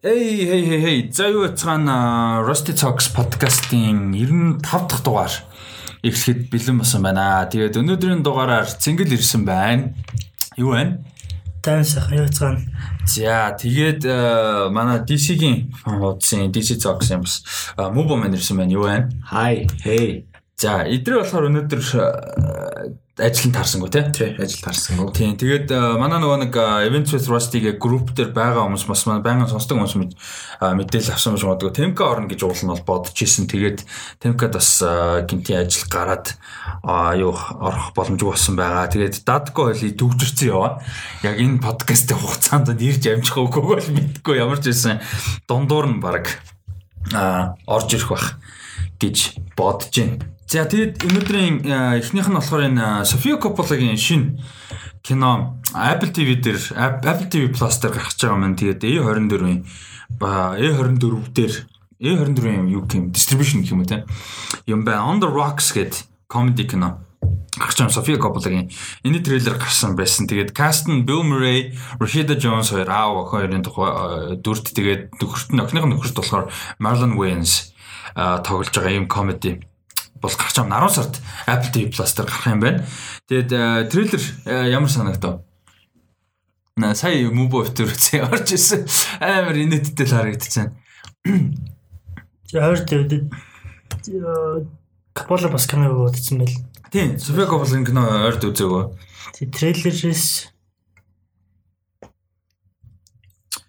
Эй, хей, хей, хей. За юу яцгаана Rusty Talks podcast-ийн 95 дахь дугаар эхлэхэд бэлэн болсон байна. Тэгээд өнөөдрийн дугаараар цэнгэл ирсэн байна. Юу байна? Тань сайхан юу яцгаана. За тэгээд манай DC-гийн хуудсын DC Talks юм бас маань ирсэн байна. Юу байна? Hi, hey. За, эдрээ болохоор өнөөдөр э, ажил нь таарсангүй тий. Тий, ажил таарсангүй. Тийм. Тэгээд э, манай нөгөө нэг э, Events with Rusty гэх групп дээр байгаа хүмүүс бас манай байнгын сонсдог хүмүүс мэд мэдээлэл авсан байж магадгүй. Темка орно гэж уул нь бол бодож исэн. Тэгээд Темкад бас гинти ажил гараад юу орох боломжгүй болсон байгаа. Тэгээд Дадко хөлий төвчөрсөн яваа. Яг энэ подкастын хугацаанд ирж амжих үгүй бол мэдгүй ямар ч байсан дундуур нь баг а орж ирэх бах гэж бодож байна. За тэгээд өнөөдрийн э, эхнийх нь болохоор энэ София Копполагийн шинэ кино Apple TV дээр Apple TV Plus дээр гарч байгаа маань тэгээд A24-ийн ба A24 дээр A24-ийн юу гэм distribution гэх юм уу те? Юм байна On the Rocks гэдэг comedy кино гарч байгаа София Копполагийн. Энэ трейлер гарсан байсан. Тэгээд каст нь Bill Murray, Rashida Jones хоёр аав хоёрын тухай дүрд тэгээд нөхөрт нь охиных нөхөрт болохоор Marlon Wayans тоглож байгаа юм comedy бол гарч байгаа 10 сард Apple TV Plus дээр гарах юм байна. Тэгээд трейлер ямар санагдав? На сая мөбо өвтөр үзээ орж ирсэн. Амар инээдтэй л харагдчихсан. За хоёр дэвдэд Капола бас кино бодсон байл. Тийм, София Копполын кино ойрд үзээгөө. Тэг трейлерээс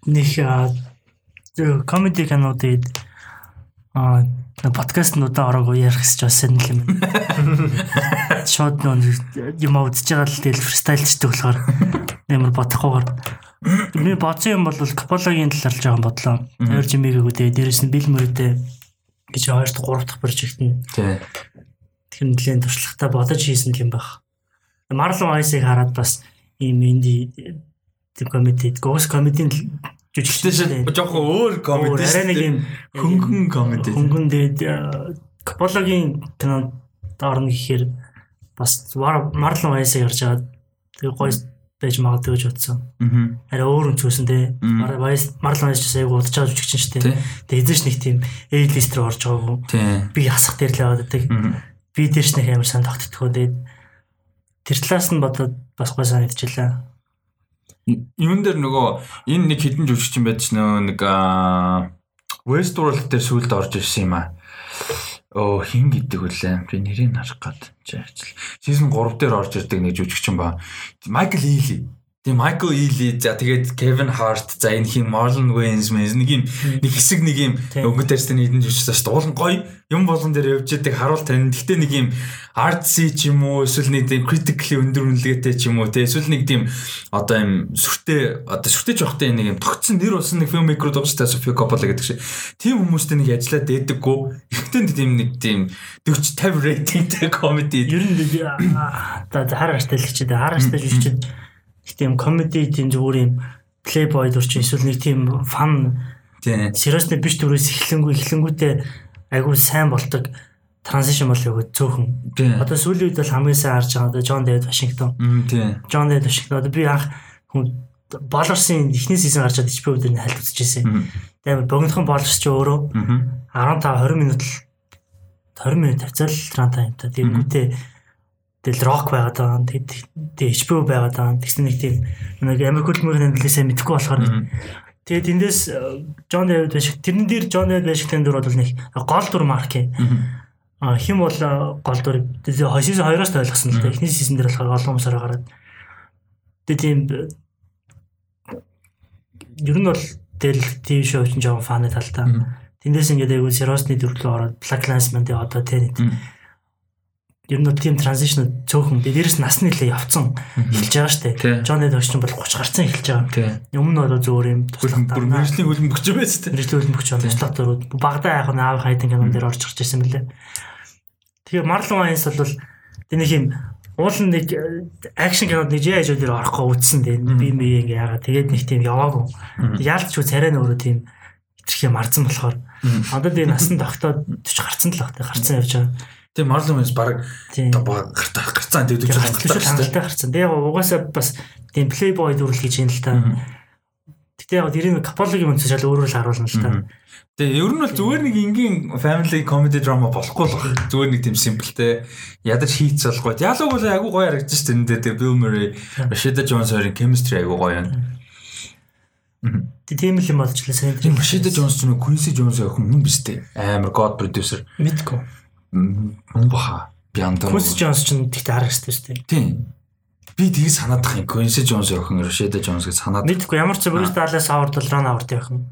нэг комеди кинодыг аа подкастнуудаа ороогүй ярих гэж сайн юм. Шууд нөө юм үзэж байгаа л тэгэл фристайлчдаг болохоор ямар бодохгүйгээр би бодсон юм бол Капологийн талаар жоохон бодлоо. Хоёр жимээг өгөө дээрээс нь бил мөрөдөө гэж хоёр дахь гурав дахь прожект нь. Тэр нэлээд туршлагатай бодож хийсэн юм байх. Marlon Wayans-ыг хараад бас ийм инди тийм комеди, гос жүжигчтэй шээ жоохон өөр комеди арай нэг юм хөнгөн комеди хөнгөн дээд Капологийн кино орно гэхээр бас Марлон Вайсыг харж байгаа тэгээ гоё байж магадгүй гэж бодсон. Арай өөр өнцгөөсөн те. Вайс Марлон Вайс айгу удаж байгаа жүжигчин шүү дээ. Тэгээ эзэж нэг тийм A-list рүү орж байгаагүй. Би ясах дээр л яваад байдаг. Би дээрч нэг амар сан тогтдгоо тэгээд тэр талаас нь бодоод бас гоё санагдчихлаа юун дээр нөгөө энэ нэг хідэн жүжигчин байдаг нөө нэг Westworld дээр сүлд орж ирсэн юм аа. Оо хин гэдэг үлээ. Би нэрийг харах гад. Жаач. Season 3 дээр орж ирдэг нэг жүжигчин ба. Michael Ealy. Тэгээ Michael Ealy за тэгээд Kevin Hart за энэ хин Marlon Wayans нэг юм нэг хэсэг нэг юм өнгө дээрс нэг хідэн жүжигч шүү дээ. Уулын гоё юм болон дээр явж идэг харуул тань. Гэхдээ нэг юм artsy ч юм уу эсвэл нэг тийм critically өндөр үнэлгээтэй ч юм уу те эсвэл нэг тийм одоо юм сүртэй одоо сүртэй жоохтой нэг юм тогтсон нэр болсон нэг filmmaker дуустай Sofia Coppola гэдэг шиг. Тийм хүмүүстэй нэг ажиллаад дээдэггүй ихтэй тийм нэг тийм 40 50 рейтингтэй comedy. Ер нь за хар артай л хичээд хар артай жүжигчд тийм comedy тийм зүгээр юм playboy дурчин эсвэл нэг тийм fun тийм serious биш төрөөс эхлэнгүй эхлэнгүүтээ айгүй сайн болдог транзишн бол яг цөөхөн. Одоо сүүлийн үед бол хамгийн сайн харж байгаа одоо Джон Дэвид Вашингтон. Тийм. Джон Дэвид Вашингтон одоо би анх хүн Болорсын эхний сизон гарчаад HP үүдээр хальт үзчихсэн. Тэгээд богинохон Болорс ч өөрөө 15 20 минут л 20 минут тавцал тран таймтай. Тэгэнгүүтээ тэгэл рок байгаад байгаа. Тэгээд HP байгаад байгаа. Тэгсэн нэг тийм нэг Америк хөлмөрийн нэлээсээ мэдхгүй болохоор Тэгээд эндээс Джон Дэвид Вашингтон тэрэн дээр Джон Дэвид Вашингтон дүр бол нэг гол дүр марк юм. А хим бол гол дүр хойсоос хоёроос ойлгосон л да. Эхний сизон дээр болохоор олон хүмүүсээр гараад. Тэгээд тийм ер нь бол тэл ТV шоу чинь жоохон фаны талтай. Тэндээс ингээд айгүй сериосны дүрлөө ороод Black Lives Matter одоо тийм ер нь тийм транзишн цөөхөн дээрээс нас нэлээ явцсан эхэлж байгаа штэ. Джон Эд огч бол 30 гарцсан эхэлж байгаа. Өмнө нь бол зөөр юм туслах бүр мэржлийн хөлбөмбөгч байсан тийм. Мэржлийн хөлбөмбөгч юм туслах дөрөв. Багада яг нь аав хайдан кинон дээр орж ирж байсан мөлий. Тэгээ Marlon Wayans бол тэнийг юм уулын нэг акшн кинод нэг яаж өдөр орохгүй үтсэн тийм би би ингээ яагаад тэгээд нэг тийм яваагүй. Яалтч үу царай нөөрөө тийм хитрхээ марцсан болохоор одоо тийм насан тогтоод 40 гарцсан л баг гарцсан явж байгаа. Тийм Marlon Wayans баг гартаа гарцсан тийм 40 гарцсан гарцсан. Тэгээ угаасаа бас тийм playboy дүрл гэж юм л та. Гэтэ яг тэрийг капологийн үндэс шал өөрөөр л харуулна л та. Тэгээ ер нь бол зүгээр нэг энгийн family comedy drama болохгүй л байна. Зүгээр нэг тийм simple-тэй ядаж хийц болохгүй. Диалог бол айгүй гоё харагдаж шүү дээ. Тэгээ Bill Murray, Rashida Jones хоёрын chemistry айгүй гоё байна. Тэг тийм л юм болж лээ Rashida Jones ч нэг Quincy Jones охин хүн биз дээ. Амар god producer. Мэдгүй. Мөн баха. Би андаа. Quincy Jones ч арга штэ шүү дээ. Тийм. Би тгий санаад тах юм. Quincy Jones охин Rashida Jones гэж санаад. Мэдгүй ямар ч Dallas Howard бол Ron Howard байх юм.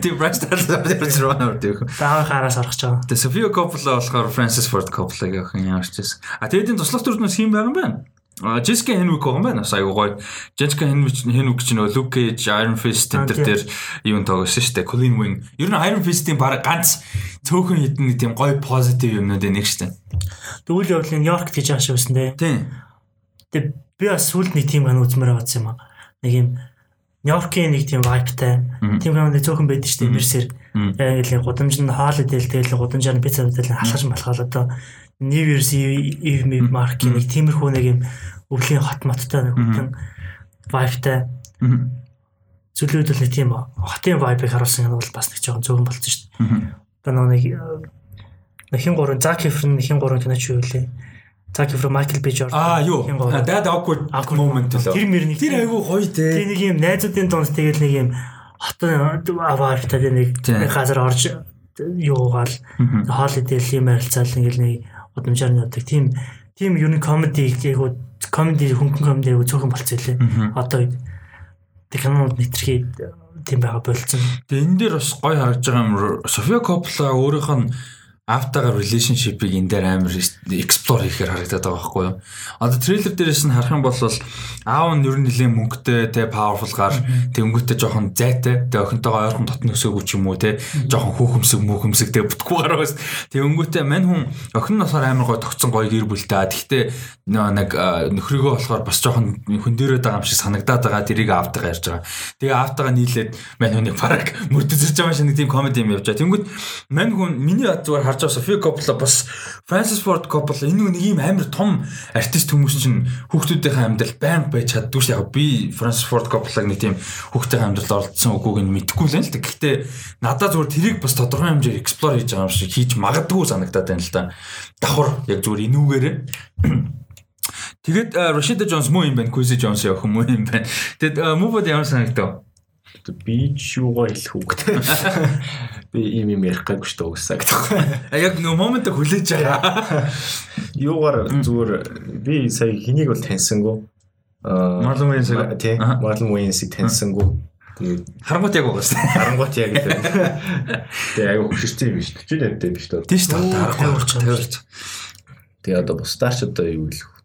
Тийм Bruce Dallas Ron Howard байх юм. Даавын хараас орох ч байгаа. Тэгээ Sofia Coppola болохоор Francis Ford Coppola-гийн охин ямар ч гэсэн. А тэгээд энэ туслах дүрнээс хин байгаа юм байна. А Henwick байгаа юм байна. Айгуу гоё. Jessica Henwick Henwick ч нөө Luke Cage, Iron Fist энэ төр юун тоглосон шүү дээ. Colleen Wing. Ер нь Iron Fist-ийн баг ганц цөөхөн хитэн тийм гоё positive юмнууд нэг шүү дээ. Дүүл явдлын Нью-Йорк гэж ааш байсан дээ. Тийм. Тэгээ би бас сүүлд нэг тийм ган үзмээр байгаа юм аа. Нэг юм Нью-Йоркийн нэг тийм vibeтай. Тийм ган нэг цөөхөн байдаг шүү дээ. Имерсэр. Яг л гудамж нь хоол идэл тэгэл гудамжаар пицца идэл халахж малхаал одоо New Year's Eve Eve Mark нэг тиймэрхүү нэг юм өвлийн хот моттой нэг хүтэн vibeтай. Зүйлүүд л нэг тийм хотын vibe-ыг харуулсан юм бол бас нэг жоохон зөвөн болсон шүү дээ. Одоо нэг нэхин гурван Zac Efron нэхин гурван кино ч юу вэ? Zac Efron Michael B Jordan. Аа юу. That awkward moment л. Тэр мөр нэг Тэр айгүй гоё те. Тэр нэг юм найзуудын донд тэгэл нэг юм хотын vibe-тай нэг газар орж юугаал хоол идэл юм харилцаал ингээл нэг удамжаар нуудаг. Тийм тийм юу нэг комеди айгуу комеди хөнгөн комеди айгуу цөөхөн болцсон лээ. Одоо тэг канал нэтрхий тийм байгаа болцсон. Тэгээ энэ дээр бас гоё харагдж байгаа юм. София Коппола өөрийнх нь автагаар relationship-ийг энэ дээр амар explore хийхээр харагдаад байгаа байхгүй юу. Одоо трейлер дээрээс нь харах юм бол аав нь ер нь нэлээд мөнгөтэй те powerful гар тэнгүүтээ жоохон зайтай те охинтойгоо ойрхон дотн өсөөгүй ч юм уу те жоохон хүүхэмсэг мүүхэмсэг те бүтггүй гараа бас тэнгүүтээ мань хүн охин нь болохоор амар гой тогтсон гоё гэр бүлтэй. Тэгэхдээ нэг нөхрийгөө болохоор бас жоохон хүн дээрээ байгаа юм шиг санагдаад байгаа тэрийг автагаа ярьж байгаа. Тэгээ автагаа нийлээд мань хүнийг параг мөрдөж байгаа шиг нэг тийм комеди юм явж байгаа. Тэнгүүт мань хүн миний зүгээр харж байгаа София Коппола бас Francis Ford Coppola энэ нэг ийм амар том артист хүмүүс чинь хүүхдүүдийнхээ амьдрал байнга байж чаддгүй ш яг би Francis Ford Coppola-г нэг тийм хүүхдийн амьдралд оролцсон үгүйг нь мэдэхгүй л юм л да. Гэхдээ надад зүгээр тэрийг бас тодорхой хэмжээр explore хийж байгаа юм шиг хийж магадгүй санагдаад байна л да. Давхар яг зүгээр энүүгээрээ Тэгээд Rashida Jones муу юм байна, Quincy Jones яг муу юм байна. Тэгэд мувод ямар санагдав? Би ч юугаа хэлэх үг. Би ийм юм ярих гайгүй шүү дээ угсаа гэдэг. А яг нөө момент хүлээж байгаа. Юугаар зүгээр би сая хэнийг бол таньсангүй. Аа Marlon Wayans тий Marlon Wayans-ийг таньсангүй. Тэгээд харангуут яг шүү. харангуут яг гэдэг. Тэгээ аюу хөшөртэй юм шүү. 40 надтай биш үү? Тийм шүү. Харангуут тавьж. Тэгээ одоо бусдаарч одоо юу хэлэх вэ?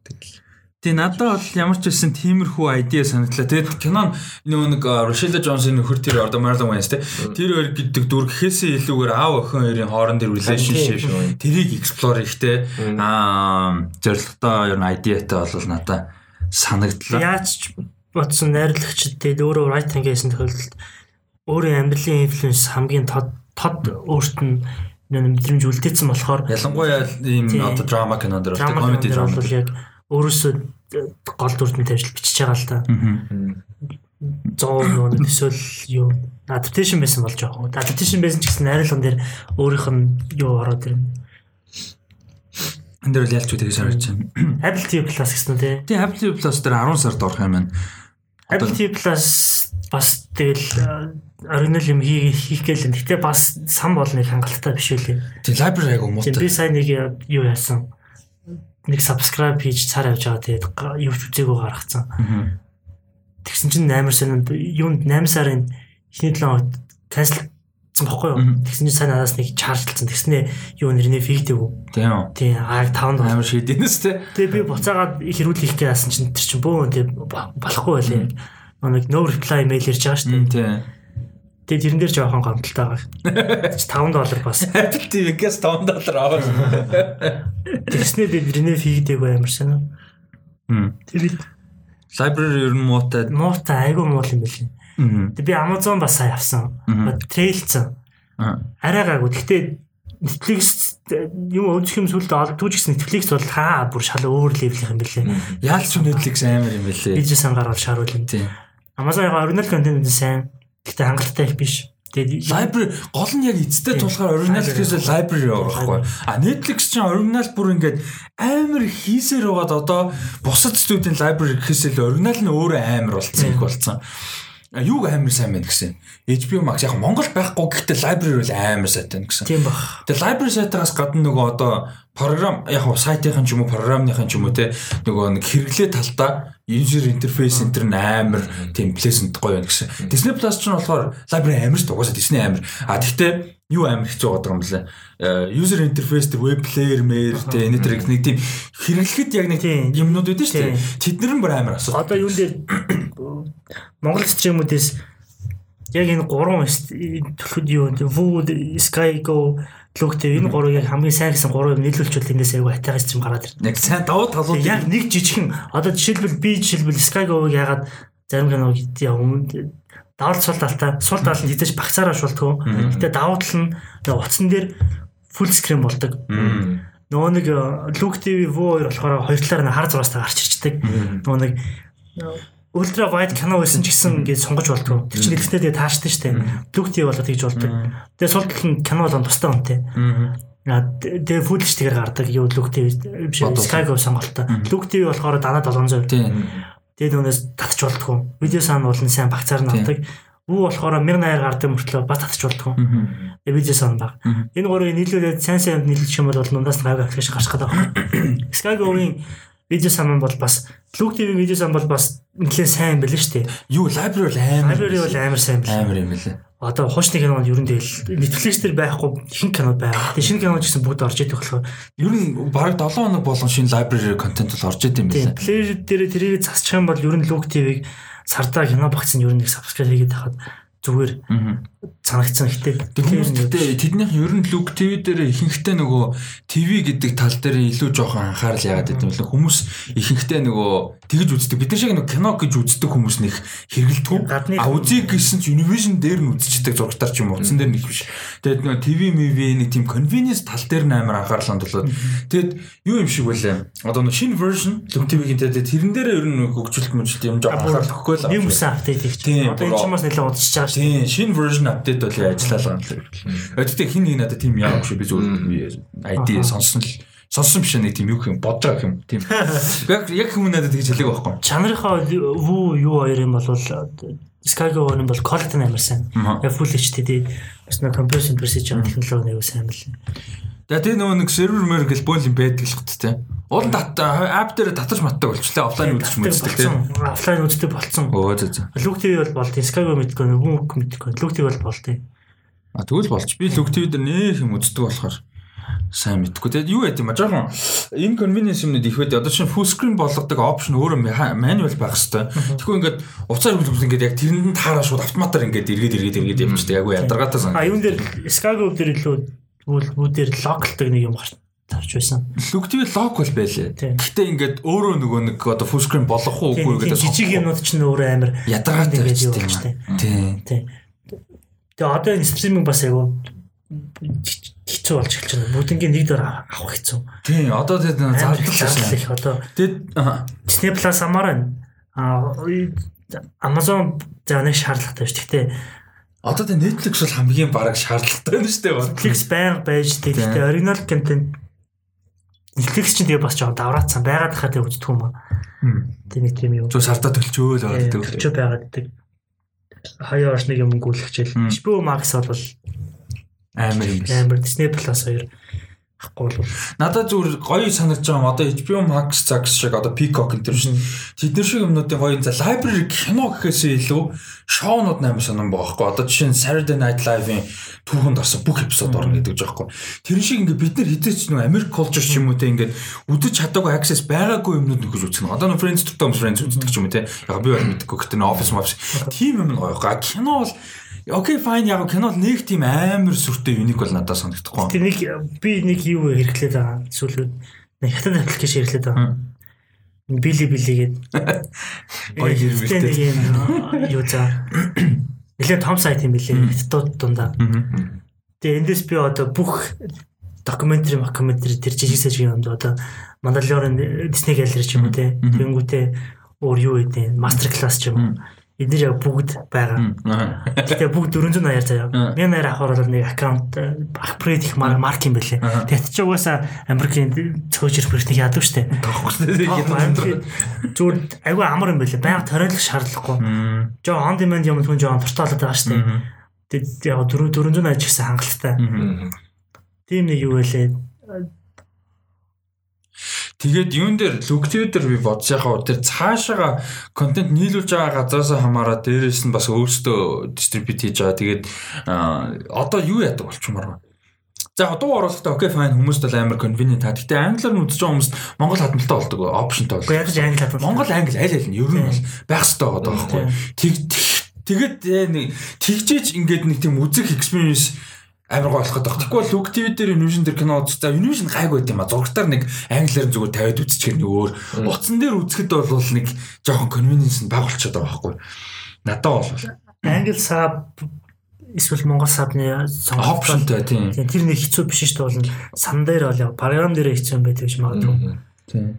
Тэгээ надад бол ямар ч байсан тиймэрхүү айдиа санагдлаа. Тэгээд кинон нөгөө нэг Рошела Джонсын нөхөр тэр одоо Marlon Wayans те тэр хоёр гэдэг дүр гэхээсээ илүүгээр аав охин хоёрын хоорондын relationship тэрийг explore ихтэй аа зорилготой ер нь айдиатай бол надад санагдлаа. Яаж ч бодсон найрлагчд тэгээд өөрөө writing гэсэн тохиолдолд өөрийн амьдралын инфлюенс хамгийн тод тод өөрт нь мэдрэмж үлдээсэн болохоор ялангуяа ийм одоо драма кинонд дэр comedy drama бол яг өөрөөсөө гол дүрдэн тавьж бичиж байгаа л да. Зоо нөө эсвэл юу adaptation байсан болж байгаа. Adaptation байсан ч гэсэн найруулган дээр өөрийнх нь юу ороод ирнэ. Энд дээр л ялч үү тэгэж харагдаж байна. Apple TV Plus гэсэн үү тий? Тий Apple TV Plus дээр 10 сард орох юм байна. Apple TV Plus бас тэгэл оригинал юм хийх гээл. Гэтэ бас сан бол нэг хангалттай биш үлээ. Тий library айгу муутай. Би сайн нэг юу яасан нэг subscribe хийж цаар явж байгаа тэгээд юу ч үзээгүй гаргацсан. Тэгсэн чинь 8 сарын юунд 8 сарын эхний 7 хоногт cancel цсан бохгүй юу. Тэгсэн чинь сайн надаас нэг чаржлцсан. Тэгснээ юу нэрний фигдэв үү? Тийм үү. Тийм аа 5 амар шийдэнэс тэ. Тэгээ би буцаагаад хэрүүлэх гэсэн чинь тэр чинь бөөн тийм болохгүй байлээ. Нэг no reply email ирж байгаа шүү дээ. Тийм. Тэгээ тэрэн дээр жоохон гомдолтой байгаа. 5 доллар бас. Apple TV-гээс 5 доллар аваад. Тэгснээр би тэрний фигдэв амар санаа. Хм. Тэр library ер нь муутай. муутай айгүй муу юм билээ. Аа. Би Amazon бас сая авсан. Трейлцэн. Арай гайгүй. Гэхдээ Netflix юм үзэх юм сүлд олдгүй ч гэсэн Netflix бол хаа бүр шал өөр левелийнх юм билээ. Яалч Netflix амар юм билээ. Би ч сан гараад шааруул юм. Тийм. Amazon-ын оригинал контент сайн. Гэхдээ хангалттай их биш. Тэгээд library гол нь яг эцтэй тулахаар оригинал гэхээсээ library явахгүй. А Netflix чинь оригинал бүр ингээд амар хийсээр байгаад одоо бусад студийн library гэхээсээ л оригинал нь өөрөө амар болцсон их болцсон. А юу амар сайн байна гэсэн. HBO Max яг Монгол байхгүй гэхдээ library бол амар сайтай гэсэн. Тийм баг. Тэгээ library сайтаас гадна нөгөө одоо програм яг сайтынхан ч юм уу програмныхан ч юм уу те нөгөө нэг хэрэглээ талдаа user interface энэ төр амар тийм pleasant гоё байна гэсэн. Disney Plus ч нь болохоор library амар шүү дээ. Угаасаа Disney амар. А тэгтээ юу амар хэцүү байгаа юм блэ? User interface тэр web player мэр те энэ төр нэг тийм хэрэглэхэд яг нэг юмнууд үүдэн шүү дээ. Тэднэр нь бүр амар асуудал. Одоо юун дээр Монгол стримүүдээс яг энэ гурван төлөхөд юу Wood, Sky Go Лүгтэй энэ гурвыг яг хамгийн сайн гэсэн гурвыг нийлүүлчихвэл эндээс айгүй хатайгаа стрим гараад ирнэ. Яг сайн давуу талууд яг нэг жижигхэн одоо жишээлбэл би жишээлбэл Skygo-г ягаад зарим киног өмнө давал сул талтаа сул тал нь хизэж багцаараа шултгүй. Гэтэ давуу тал нь утсан дээр full screen болдог. Нөгөө нэг Luke TV Vo 2 болохоор хоёр талаар нь хар зураас гарч ирчдэг. Нөгөө нэг ультра вайд кино байсан ч гэсэн ингээд сонгож болдгоо. Тэр чинь эцэстээ тэгээ тааштай штэ. Люк тий болоод тэгж болдог. Тэгээ сул тал нь кино болон тустай үнтэй. Тэгээ фүлж тэгээр гардаг юу люк тий биш Skygo сонголтоо. Люк тий болохоор данаа 700. Тэгээ нүнээс татч болдгоо. Видео сан бол сайн багцаар нь авдаг. Үү болохоор 1080 гардаг мөртлөө бас татч болдгоо. Тэгээ видео сан баг. Энэ гурыг нийлүүлээд сайн сайн нийлүүлчих юм бол нундаас гайг ахиж гарах гэдэг байна. Skygo-гийн видео сан бол бас Luke TV видео сан бол бас нэлээд сайн байл шүү дээ. Юу library бол амар. Library бол амар сайн байл. Амар юм лээ. Одоо хуучны кинонд ер нь тэгэл Netflix дээр байхгүй ихэнх кинод байгаа. Тэгээ шинэ кинод ч гэсэн бүгд орж идэх болохоор ер нь бараг 7 хоног болгон шинэ library контент бол орж идэм байлаа. Player дээр тэрийг засчих юм бол ер нь Luke TV-г сартаа кино багц нь ер нь нэг subscribe хийгээд хахад зүгээр санагдсан ихтэй. Гэхдээ тэднийх ер нь Luke TV дээр ихэнхдээ нөгөө TV гэдэг тал дээр илүү жоохон анхаарал яагаад гэдэм бэ? Хүмүүс ихэнхдээ нөгөө тэгж үздэг. Бид нар шиг нөгөө кино гэж үздэг хүмүүс нэг хэрэгэлдэггүй. А үзье гэсэн чи Univision дээр нь үзчихдэг зургатаар ч юм уу. Утсан дээр нэг биш. Тэгээд нөгөө TV movie нэг тийм convenience тал дээр амар анхаарал хандуулаад. Тэгээд юу юм шиг байлаа. Одоо нөгөө шинэ version Luke TV-гийн тэгээд тэрэн дээр ер нь хөгжүүлэлт мөжилт юм жоохон анхаарал өгөхгүй л. Юм сан апдейт хийх. Одоо энэ ч юмас нэлээд удаж байгаа шүү. Тийм, шинэ version update бол ажиллалаа юм л. Өдөртөө хин нэг надад тийм яах шүү би зүгээр ID сонссон л сонссон биш нэг тийм юу юм бодож байгаа юм тийм. Яг яг хүмүүс надад тэгж хэлээг байхгүй. Чанарынхаа вүү юу хоёр юм бол Skygo нь бол quality амар сайн. Яг full HD бас нэг compression precision технологи нэг сайн мэл За тэр нөгөө нэг сервер мэр гэл бөөл юм байдаг л хэвчээ те. Уул дат ап дээр татаж матдаг болчихлоо. Офлайн үзэж мэддэг те. Офлайн үздэг болцсон. Өө зөө зөө. TV бол болт, Skygo мэдгүй хүн мэдгүй. TV бол болт. А тэгвэл болч. Би TV дээр нэх юм үздэг болохоор сайн мэдгүй. Тэгээд юу яд юм а жоохон энэ convenience юмнууд их байдаг. Одоо чинь full screen болгодог option өөрөө manual байх хэвээр. Тэгэхгүй ингээд уцаар хөлбөс ингээд яг тэрэнд таараа шууд автоматар ингээд эргээд эргээд эргээд явчихдаг. Уу ядаргаатай сан. А юун дээр Skygo дээр илүү Тэгвэл бүгдээр локлдаг нэг юм гарч тарж байсан. Лүгтвэл лок бол байлээ. Гэхдээ ингээд өөрөө нөгөө нэг одоо full screen болох уу үгүй гэдэг жижиг юмнууд ч нөөрэ амар ядаргаатай байж тийм. Тийм. Тийм. Тэгээ одоо энэ стриминг бас айгу хэцүү болж эхэлж байна. Бүгднийг нэг дээр авах хэцүү. Тийм. Одоо тэгээд зардал их одоо. Тэгээд Disney Plus амаар байна. А Amazon за нэг шаардлагатай биш. Гэхдээ Одоо тэ Netflix бол хамгийн бараг шаардлагатай байна шүү дээ. Netflix байнга байж тэгтээ оригинал контент Netflix чинь тэгээ бас жоохон давраацсан байгаад хахад үздэг юм аа. Тэ нэг юм. Зүг сартаа төлчөө л байгаа гэдэг. Төлчөө байгаад. Хаяа орш нэг юм гүйлгчээл. HBO Max бол амар юм. Амар Disney Plus 2 ахгүй бол. Надад зүгээр гоё санагдаж байгаа одоо HBO Max Zax шиг одоо Peacock энэ төр шин тэднэр шиг юмнуудын гоё за library кино гэхээсээ илүү шоунууд амар сонирн байгаа хгүй одоо жишээ нь Saturday Night Live-ийн түүхэнд орсон бүх эпизод орно гэдэг жаахгүй тэр шиг ингээ бид нар хизээч нэг Америк culture ч юм уу те ингээ үдэж чадаагүй access байгаагүй юмнууд нөхөж үзэх нэг одоо нэг Friends төртөө Friends үздэг ч юм уу те. Яг би бол мэдгүй гэхдээ office office тийм юм гоё хгүй кино бол Окей fine яг кино нэг тийм амар сүртэй юник бол надад санагдахгүй. Тэр нэг би нэг юу хэрэглээд байгаа. Эсвэл нэг хятад аппликейшн хэрэглээд байгаа. Били били гээд. Гоё хэрвээ. Юу за. Нилээ том сайт юм билээ. Хятадууд дундаа. Тэгээ эндээс би одоо бүх докюментари докюментари тэр жижиг сажиг юмд одоо Мандалорын Disney Gallery ч юм уу те. Тэнгүүтээ өөр юу гэдэг мастер класс ч юм уу эдгээр яг бүгд байгаа. Гэтэ бүгд 480 заяа. 1080 авахаар бол нэг аккаунт апгрейд их марк юм байлээ. Тэгт ч угаасаа Америкийн цөөхөр проектыг яадаг штэ. Зүгээр айгүй амар юм байлээ. Баян ториолох шаардлагагүй. Жоо on demand юм хүн жоо порталд байгаа штэ. Тэг яг 480 гэсэн хангалттай. Тийм нэг юу байлээ Тэгээд юун дээр луктив дээр би бодож яхаа тэр цаашаага контент нийлүүлж байгаа газраас хамаараа дээрээс нь бас өөрсдөө дистрибьют хийж байгаа. Тэгээд одоо юу яадаг болчмаар байна. За дуу оруулалтаа окей файн хүмүүст бол амар convenient та. Гэтэ англиар нь үзэж байгаа хүмүүст монгол хадгалтай болдог опшнтай болдог. Яг англи хадгалтай. Монгол англи аль аль нь ер нь бол байх хэрэгтэй байгаа байхгүй. Тэг тэгээд нэг тэгжээж ингээд нэг тийм үзэх experience амар гоо болох гэдэг. Тэгэхгүй бол Look TV дээр Univision дээр кино үзэх. За Univision гайгүй байт юм а. Зургатаар нэг англиар зүгээр тавиад үзчихэр нэг өөр. Утсан дээр үзэхэд бол нэг жоохон convenience нь бага болчиход байгаа байхгүй. Надад бол англи саб эсвэл монгол сабны опшнтэй тийм. Тэр нэг хэцүү биш шүү дээ сан дээр бол програм дээр хэцүү юм байдаг гэж магадгүй.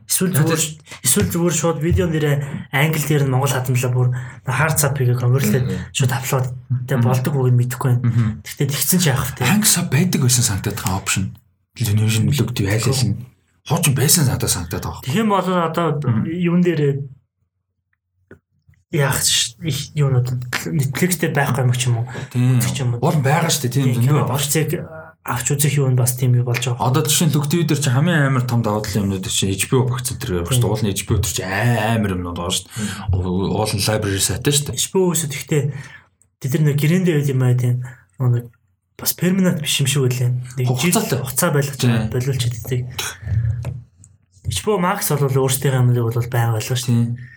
Эсвэл зүгээр эсвэл зүгээр шууд видео нэрээ англи дээр нь монгол хадгалаа бүр hard copy-г конвертлээд шууд апплод тэ болдог үг нь мэдэхгүй байна. Гэхдээ тэгсэн ч яах вэ? Англи саб байдаг байсан санагдаад байгаа option. Television тийм айл айл нь хуучин байсан надад санагдаад байгаа. Тийм бол одоо юун дээр яах юунууд Netflix дээр байхгүй юм ч юм уу. Тийм. Уул байгаа шүү дээ тийм зөндөө. Орцыг авч үзэх нь бас тийм юу болж байгаа. Одоо жишээ нь Look-TV дээр чи хамгийн амар том давуу талын юмнууд чинь HBO багц энэ байгаа шүү дээ. Уул нь HBO дээр чи амар юмнууд байгаа шүү дээ. Уул нь library сайтай шүү дээ. HBO-с тэгтээ тэд нар гэрээндээ байл юм аа тийм нэг бас перманент биш юм шиг үлээ. Нэг хугацаатай хугацаа байлгаж болиулж чаддаг. HBO Max бол өөрсдийнхээ юмыг бол байнга байлгаа шүү дээ.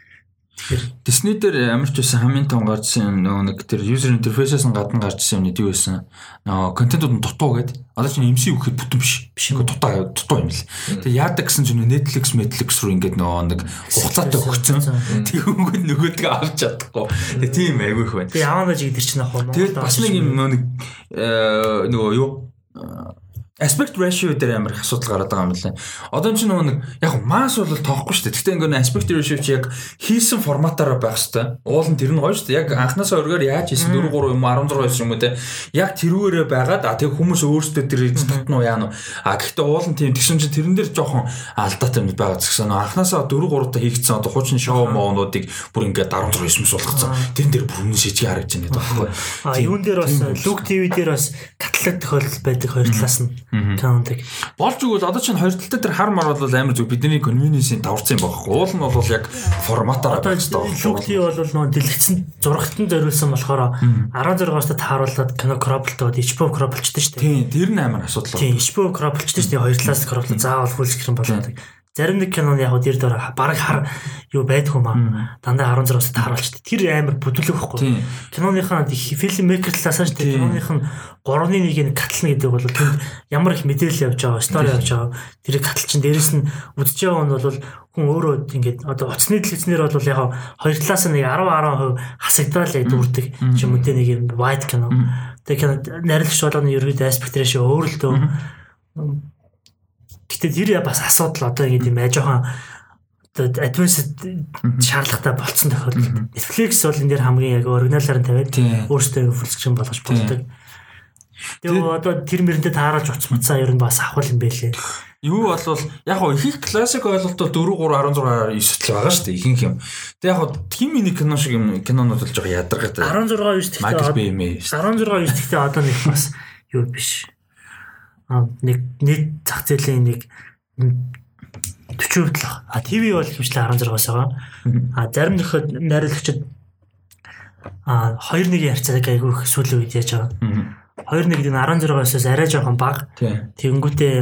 Disney дээр амарч байсан хамгийн том гарчсан нөгөө нэг тэр user interface-аас нь гадна гарчсан юм юу байсан. Нөгөө контентууд нь дутуу гэдэг. Одоо чинь MC үхэхэд бүтэн биш. Биш ингээ дутуу дутуу юм л. Тэгээ яадаг гэсэн чинь Netflix, Netflix руу ингээд нөгөө нэг хугацаатай өгсөн. Тэгэнгүүт нөгөөдгөө авч чадахгүй. Тэгээ тийм айгүй их байна. Тэгээ яваа гэж идэр чинь ах юм. Тэгээд бас нэг юм нөгөө нэг нөгөө юу aspect ratio дээр амар их асуудал гараад байгаа юм лээ. Одоо чинь нөгөө нэг яг масс бол тоохгүй шүү дээ. Гэхдээ ингээд aspect ratio чи яг хийсэн форматаараа байх хэвээр. Уул нь тэр нь гоё шүү дээ. Яг анханасаа өргөөр яаж хийсэн 4 3 юм 16 байсан юм уу те. Яг тэрүүгээрээ байгаад а тэг хүмүүс өөрсдөө тэр татна уу яа нь. А гэхдээ уул нь тийм тэгсэн чинь тэрэн дээр жоохон алдаатай юм байгаа гэсэн. Анханасаа 4 3 та хийгдсэн одоо хуучин шоу моонуудыг бүр ингээд 16 9 болгоцсон. Тэрэн дээр бүр үнэн шижиг харагдаж байна гэдэг байхгүй. А юун дээр бас Look TV дээр бас катлаг тохиолдол байдаг хоёр талаас нь Таундаг. Болж игэл одоо чинь хоёр талтай тэр хар мар бол амар зүг бидний даварсан юм байхгүй. Уул нь бол яг форматаар хэрэгтэй. Лүкли бол нөгөө дэлгэцэн зургатан зориулсан болохоор 16-аас тааруулаад кино кроплтоод HBO кроплчдээ шүү дээ. Тийм, тэр нь амар асуудал. Тийм, HBO кроплчдээ шүү дээ. Хоёр талаас кроплт заавал screen болоод. Зарим нэг киноны яг дээр дээр баг хар юу байдаг юм аа. Дандаа 16-аас тааруулчихдээ. Тэр амар бүдүүлэг байхгүй. Киноныхаа фильм мейкер талаас нь киноных нь 3-ны 1-ийг катлна гэдэг бол тэнд ямар их мэдээлэл явж байгаа, стори явж байгаа. Тэрийг катлчин дээрэс нь үдчихэж байгаа нь бол хүн өөрөө ингээд одоо оцны дэлгэцнэр бол яг хоёр талаас нь нэг 10 10% хасагдвал яг дүүрдэг юм үү нэг юм wide кино. Тэгээ кино нарийнч болгоны ерөөд аспект ratio өөр л дөө. Гэтэ тэр бас асуудал одоо ингэ аа жоохон advanced шаардлагатай болцсон тохиолдолд Netflix бол энэ дэр хамгийн яг оригиналаар нь тавиад full screen болгож болдог. Тэгээ одоо тэр мөрөндөө тааруулж уцмацаа ер нь бас авах юм байлээ. Юу болвол яг гоо их классик ойлголт бол 4 3 16 9 л байгаа шүү дээ ихэнх юм. Тэгээ яг тим мини кино шиг юм кинонууд бол жоохон ядаргатай. 16 9 тэгтээ 16 9 тэгтээ одоо нэг бас юу биш. Нэг нийт зах зээлийн нэг 40% л. А ТV бол хэмжлээ 16-аас байгаа. А зарим нөхөд найруулагчид а 2 1-ийн харьцааг айгүй их сүүлийн үед яаж байгаа. 21-ийг 16-аас арай жоохон бага. Тэгэнгүүтээ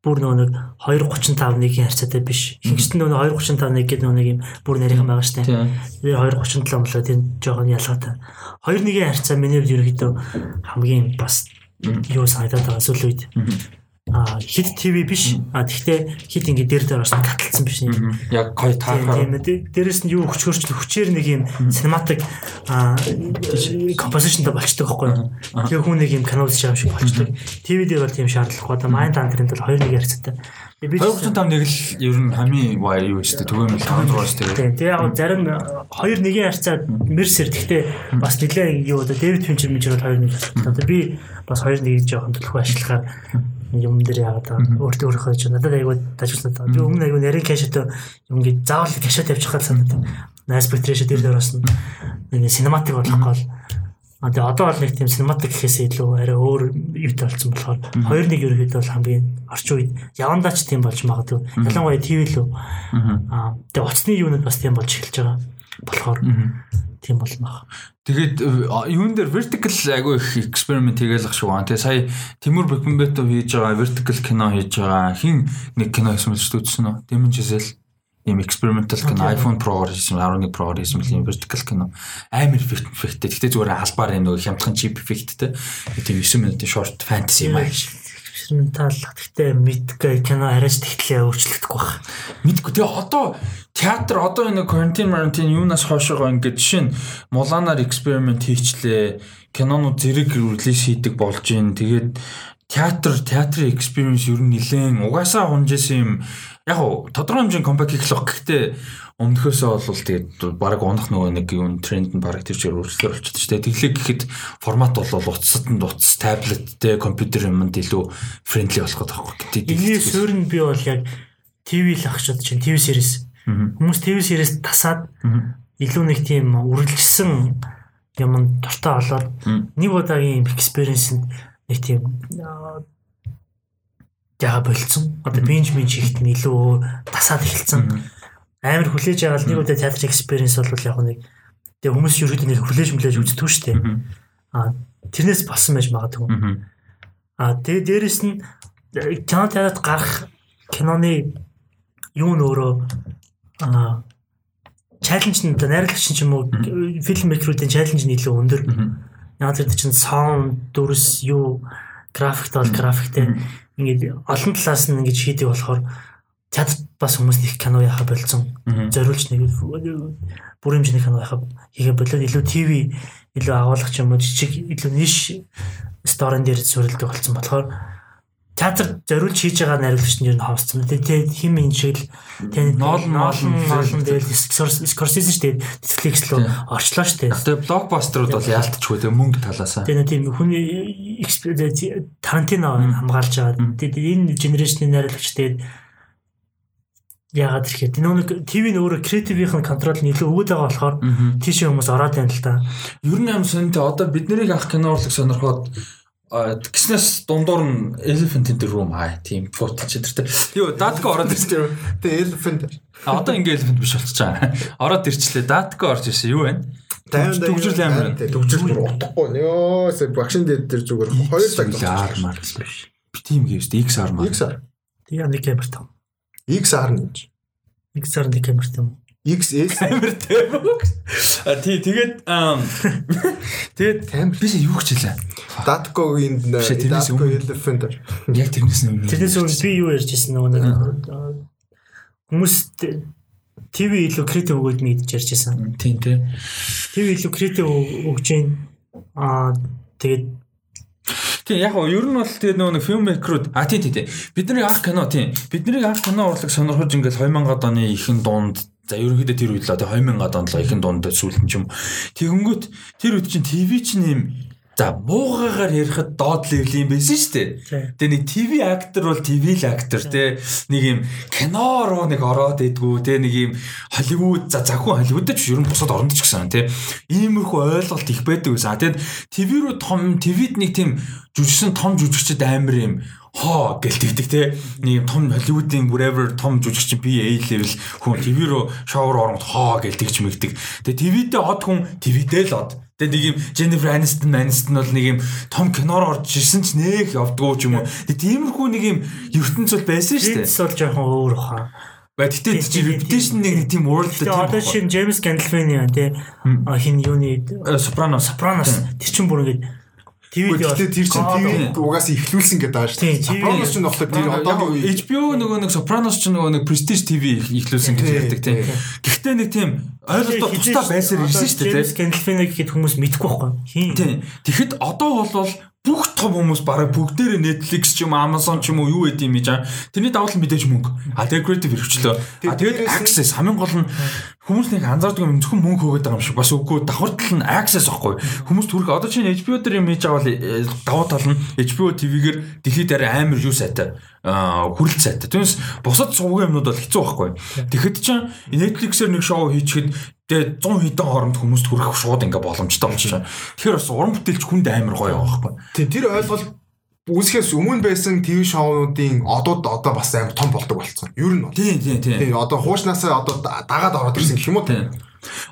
бүр нөгөө нэг 235 1-ийн харьцаатай биш. Ихэнхдээ нөгөө 235 1 гэдэг нөгөө нэг юм бүр нарийнхан байгаа штэ. Тэгээ 237 болоо тийм жоохон ялгаатай. 21-ийн харьцаа миний хувьд ерөөхдөө хамгийн бас юу санагдаад байгаа сүүл үед. а хит ТV биш. А тэгтээ хит ингэ дээр дээр бас таталцсан биш юм. Яг гоё таахаар. Тийм ээ. Дээрэс нь юу хүч хөрчл хүчээр нэг юм cinematic а композишнтэй болчдөг байхгүй юу? Тэгээ хүн нэг юм байгаа шиг болчдөг. ТV дээр бол тийм шаардлагагүй. Одоо Mind Hunter-ын тул 2-1 ярцтай. 235 нэг л ер нь хамгийн ваа юу шүү дээ. Түгээмэл 5 дугаар шүү дээ. Тийм. Тэгээ яг зарим 2-1-ийн харьцаа Mercer тэгтээ бас нэлээ юу одоо David Fincher мэж бол 2-1. Одоо би бас 2-1-ийг жоохон төлөв ажиллахаар юм дээр яагаад байгаа өөртөө өөрийнхөө ч надад айгуу тажигласан даа. Би өмнө айгуу нарийн кэшэт юм гээ заавал кэшэт явчих гал санагдав. Aspect ratio дээр бас нэг cinematic болох гол. А тэгээ одоо бол нэг тийм cinematic гэхээс илүү арай өөр юутай болсон болохоор 2-1 ерөөхдөө бол хамгийн орчин үед явандаач тийм болж магадгүй. Ялангуяа TV лөө. Аа тэгээ уцсны юунууд бас тийм болж эхэлж байгаа болохоор тийм болно. Тэгээд юун дээр vertical айгүй их experiment хийгээл ах шиг байна. Тэгээ сая Тимур Бекмбетов хийж байгаа vertical кино хийж байгаа хин нэг кино хийсэн үзсэн үү? Demon Giselle ийм experimental кино iPhone Pro-гоор хийсэн 11 Pro-гоор хийсэн юм vertical кино амар effectтэй. Гэхдээ зүгээр албаар юм нөгөө хямдхан cheap effectтэй. Тийм 9 минутын short fantasy юм аа экспериментал гэхдээ мэдгүй кино арайч тэгтлээ өөрчлөгдөхгүй баг. Мэдгүй. Тэгээ одоо театр одоо энэ quarantine quarantine юунаас хойшоо ингээд жишээ нь муланаар эксперимент хийчлээ. Кинонууд зэрэг релиз хийдэг болж гин. Тэгээд театр театрын experience ер нь нилээн угаасаа хунжсэн юм. Яг уу тодорхой хэмжээний компакт хийх гэхдээ өмнөхөөсөө бол тэгээд баг унах нөгөө нэг юм тренд нь баг тэр чигээр өөрчлөлт болчиход шүү дээ. Тэглэг гэхэд формат бол утасд нь утас, таблеттэй, компьютер юмд илүү френдли болох гэдэг байхгүй. Тэгээд энэ суурь нь би бол яг ТV л ахчод чинь ТV series. Хүмүүс ТV series тасаад илүү нэг тийм үргэлжсэн юм дуртай болоод нэг удаагийн experience нэг тийм яа болцсон. Одоо бинж ихт нь илүү тасаад эхэлсэн. Амар хүлээж аваад нэг удаа театр экспириенс бол яг нэг тэгээ хүмүүс ерөөдөө нэр хүлээж мүлээж үздэг шүү дээ. Аа тэрнээс болсон байж магадгүй. Аа тэгээ дээрэс нь кино театрт гарах киноны юу нөөрөө аа чаленж нь найрлагч ч юм уу фильм мейкеруудын чаленж нь илүү өндөр. Яг тэр чинь саунд дүрс юу графикт бол графиктэй ингээд олон талаас нь ингэж хийдэг болохоор театр бас хүмүүс их кино яхаа болцсон. Зориулж нэг бүр хэмжээний кино яхаа хийгээ болоод илүү ТV илүү агуулгах юм уу жижиг илүү ниш сторон дээр суурилдаг болсон болохоор театр зориулж хийж байгаа найруулагч нь ер нь хавцсан. Тэгээ хим энэ шиг л тэгээ ноол ноолн ноолн дээр Скорсезе шүү дээ. Netflix руу орчлоо шүү дээ. Тэгээ блокбастерууд бол яалтчгүй тэгээ мөнгө талаасаа. Тэгээ тийм хүний Тарантино хамгаалж байгаа. Тэгээ энэ генерашны найруулагч тэгээд Яагаад тэгэхээр энэ нэг ТV-н өөрөө креативийн контрол нь илүү өгöd байгаа болохоор тийшээ хүмүүс ороод байна л да. Ер нь аим сонтой одоо бид нарыг ах кино урлаг сонирхоод гиснээс дундуур нь elephant in the room хай тийм футаж өдөртэй. Юу датка ороод ирсэн. Тэгээ elephant. А одоо ингээ elephant биш болчихж байгаа. Ороод ирчлээ датка орж ирсэн юу вэ? Төгжрөл амар. Төгжрөл бүр утахгүй. Йоо багшин дээр тэр зүгээр 2 цаг армаар биш. Би тийм гээвс XR маа. XR. Тэгээ нэг камер тав. XR нь гэж. XR нэг камерт юм. XS камертэй. А тий тэгээд тэгээд камер биш юу гэж хэлээ. Datco-гийн Datco Elephant. Яг тэрнээс нь. Тэрнээс өмнө би юу ярьж ирсэн нөгөө нэг хүмүүс ТV илүү креатив өгөөд мэдж ярьж ирсэн. Тийм тий. ТV илүү креатив өгж гин аа тэгээд Тийм яг нь ер нь бол тэгээ нөгөө фильм мейкерүүд а тийм тийм бидний анх кино тийм бидний анх кино урлаг сонирхож ингээл 2000-ад оны ихэнх дунд за ерөнхийдөө тэр үед л одоо 2000-ад онд л ихэнх дунд сүүлд нь ч юм тэгэнгүүт тэр үед чинь ТV чинь юм За муугаагаар ярихад доод левел юм байсан шүү дээ. Тэгээ нэг ТV актер бол ТV л актер те нэг юм кино руу нэг ороод идэггүй те нэг юм Холливуд за захын Холливудд ч ер нь бусад оронд ч гэсэн те иймэрхүү ойлголт их байдаг. Байсан. Тэгээд ТV руу том ТВд нэг тийм жүжигсэн том жүжигчд амар юм хоо гэлтэгдэг те нэг том Холливуудын whatever том жүжигч би A level хүн ТV руу шоур оронгод хоо гэлтэгч мэгдэг. Тэгээ ТВдээ од хүн ТВдээ л од Тэгээ нэг юм Jennifer Aniston Aniston бол нэг юм том киноор орж ирсэн ч нэг явдггүй ч юм уу. Тэгээ тиймэрхүү нэг юм ертөнц бол байсан шүү дээ. Бол жоохон өөр хаа. Бай тэгтээ чи reputation нэг тийм world тийм. Одоо шин James Gandolfini байна тий. Хин юуны Sopranos. Sopranos тэр чин бүр ингээд TV-д Гэхдээ тэр чинь TV угаас ихлүүлсэн гэдэг TV Sopranos ч нөхдөд тэр одоо HBO нөгөө нэг Sopranos ч нөгөө нэг Prestige TV ихлүүлсэн гэж ярьдаг тийм. Гэхдээ нэг тийм ойлголтоо тусдаа байсаар ирсэн шүү дээ. James Gandolfini гэхэд хүмүүс мэдэхгүй байхгүй. Тийм. Тэгэхэд одоо бол бүх том хүмүүс бараг бүгдээрээ Netflix ч юм Amazon ч юм уу юу гэдэг юм жаа. Тэрний давуу тал мэдээж мөнгө. А тэгээ creative хэрэгчлөө. А тэгээд access хамгийн гол нь хүмүүс нэг анзаардаг юм зөвхөн мөнгө хөөгээд байгаа юм шиг бас үгүй давхар тал нь access аахгүй. Хүмүүс түрх одоо чинь HBO дээр юм хийж бол э, давуу тал нь HBO TV-гээр дэлхийд дээр амар юу сайтай хүрэлт сайтай. Түүнээс бусад сувгийн юмнууд бол хэцүү байхгүй. Тэгэхэд чинь Netflix-ээр нэг шоу хийчихэд тэгээ 100 хэдэн хооронд хүмүүст хүрэх шууд ингээ боломжтой болчихно. Тэгэхээр бас уран бүтээлч хүнд амар гоё байхгүй. Тийм тэр ойлголт үүсгэхээс өмнө байсан ТV шоунуудын одууд одоо бас амар том болдог болсон. Ер нь. Тийм тийм тийм. Тийм одоо хуушнаасаа одоо дагаад ороод ирсэн гэх юм уу тийм.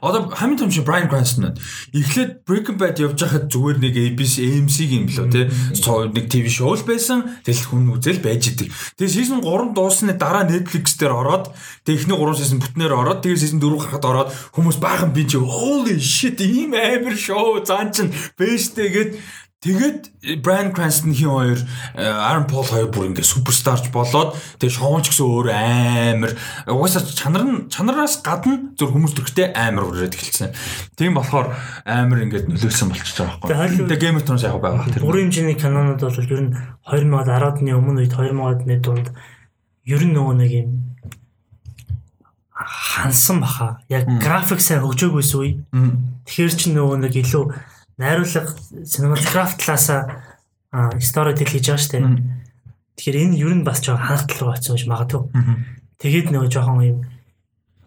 Одоо хамгийн том чи Brian Cranston байна. Эхлээд Breaking Bad явж байхад зүгээр нэг ABC AMC-ийн билүү те. Нэг TV шоу л байсан. Тэгэл хүн үзэл байж идэг. Тэгээ season 3 дуусны дараа Netflix дээр ороод эхний 3 season бүтнээр ороод тэгээ season 4 гарахад ороод хүмүүс баахан би чи holy shit ийм амар шоу заан чин бэштэй гэд Тэгээд Brian Cranston-ийн хоёр Aaron Paul хоёр бүр ингээ суперстарч болоод тэгээд шоунч гэсэн өөр амар угаасаа чанар нь чанараас гадна зөв хүмүүс төрхтэй амар үрээд эхэлсэн. Тийм болохоор амар ингээд нөлөөлсөн болчихж байгаа байхгүй. Тэгээд Game of Thrones яг байгаа тэр. Бүрийн хэмжээний канонууд бол ер нь 2010-ад оны өмнө үед 2000-ад дунд ер нь нөгөө нэг юм хансан баха. Яг график сайн хөгжөөгүйс үе. Тэгэхээр ч нөгөө нэг илүү найруулга cinematograph талаасаа storytelling хийж байгаа штэ. Тэгэхээр энэ ер нь бас жоо хангатлал руу очсон гэж магадгүй. Тэгээд нөгөө жоохон юм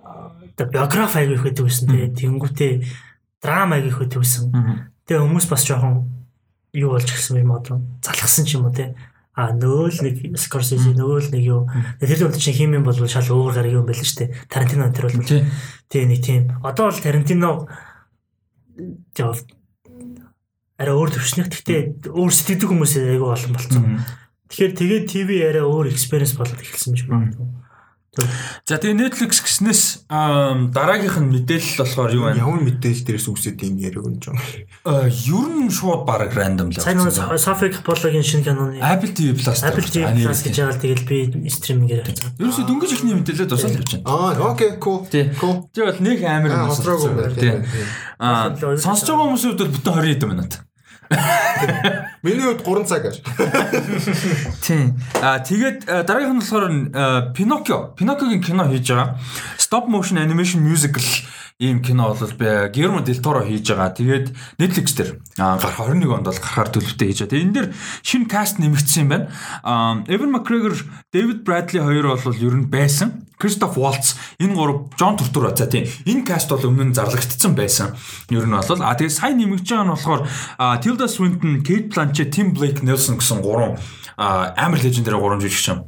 оо биографи аяг их гэдэг үсэн тэгээ тэнгүүтээ драма аяг их гэдэг үсэн. Тэгээ хүмүүс бас жоохон юу болж гисэн юм одоо залхсан ч юм уу те. А нөгөө л нэг Scorsese нөгөө л нэг юу тэр л чинь химэн бол шал өөр гариг юм байл шүү дээ. Тарантино тэр бол тий нэг тийм. Одоо бол Тарантино арай өөр төвшнөх. Гэхдээ өөр сэтгэдэг хүмүүс айгүй олон болцсон. Тэгэхээр тэгээд ТV арай өөр experience болоод эхэлсэн юм байна. За тэгээ Netflix гэснээс дараагийнх нь мэдээлэл болохоор юу вэ? Ямар мэдээлэл дээрээс үсээд юм яриаг юм жоо. Ер нь шууд бараг рандом л. Сайн нэг Sofia Coppola-гийн шинэ киноны Apple TV Plus Apple TV Plus гэж байгаа л тэгэл би стримингээр хийсэн. Ерөөсөө дөнгөж ихний мэдээлэл тусаад явчихна. Аа окей cool. Cool. Тэр бол нэг амар юм байна. Аа сонсож байгаа хүмүүсийн хувьд бүтэн 20 хэдэн минут. Миний хувьд 3 цаг аж. Тийм. Аа тэгээд дараагийнх нь болохоор Pinocchio. Pinocchio-гийн кино хийж байгаа. Stop motion animation musical ийм кино бол би del Toro хийж байгаа. Тэгээд Netflix дээр гарах 21 онд бол гарахаар төлөвтэй хийж байгаа. Тэгээд энэ дэр шинэ каст нэмэгдсэн юм байна. Evan McGregor, David Bradley хоёр бол ер нь байсан. Christoph Waltz энэ гурав John Turturro за тийм энэ каст бол өмнө нь зарлагдсан байсан. Ер нь бол а тэгээд сайн нэмэгдэж байгаа нь болохоор Tilda Swinton, Kate Blanchett, Tim Blake Nelson гэсэн гурван амар лежендэр гурван жүжигч юм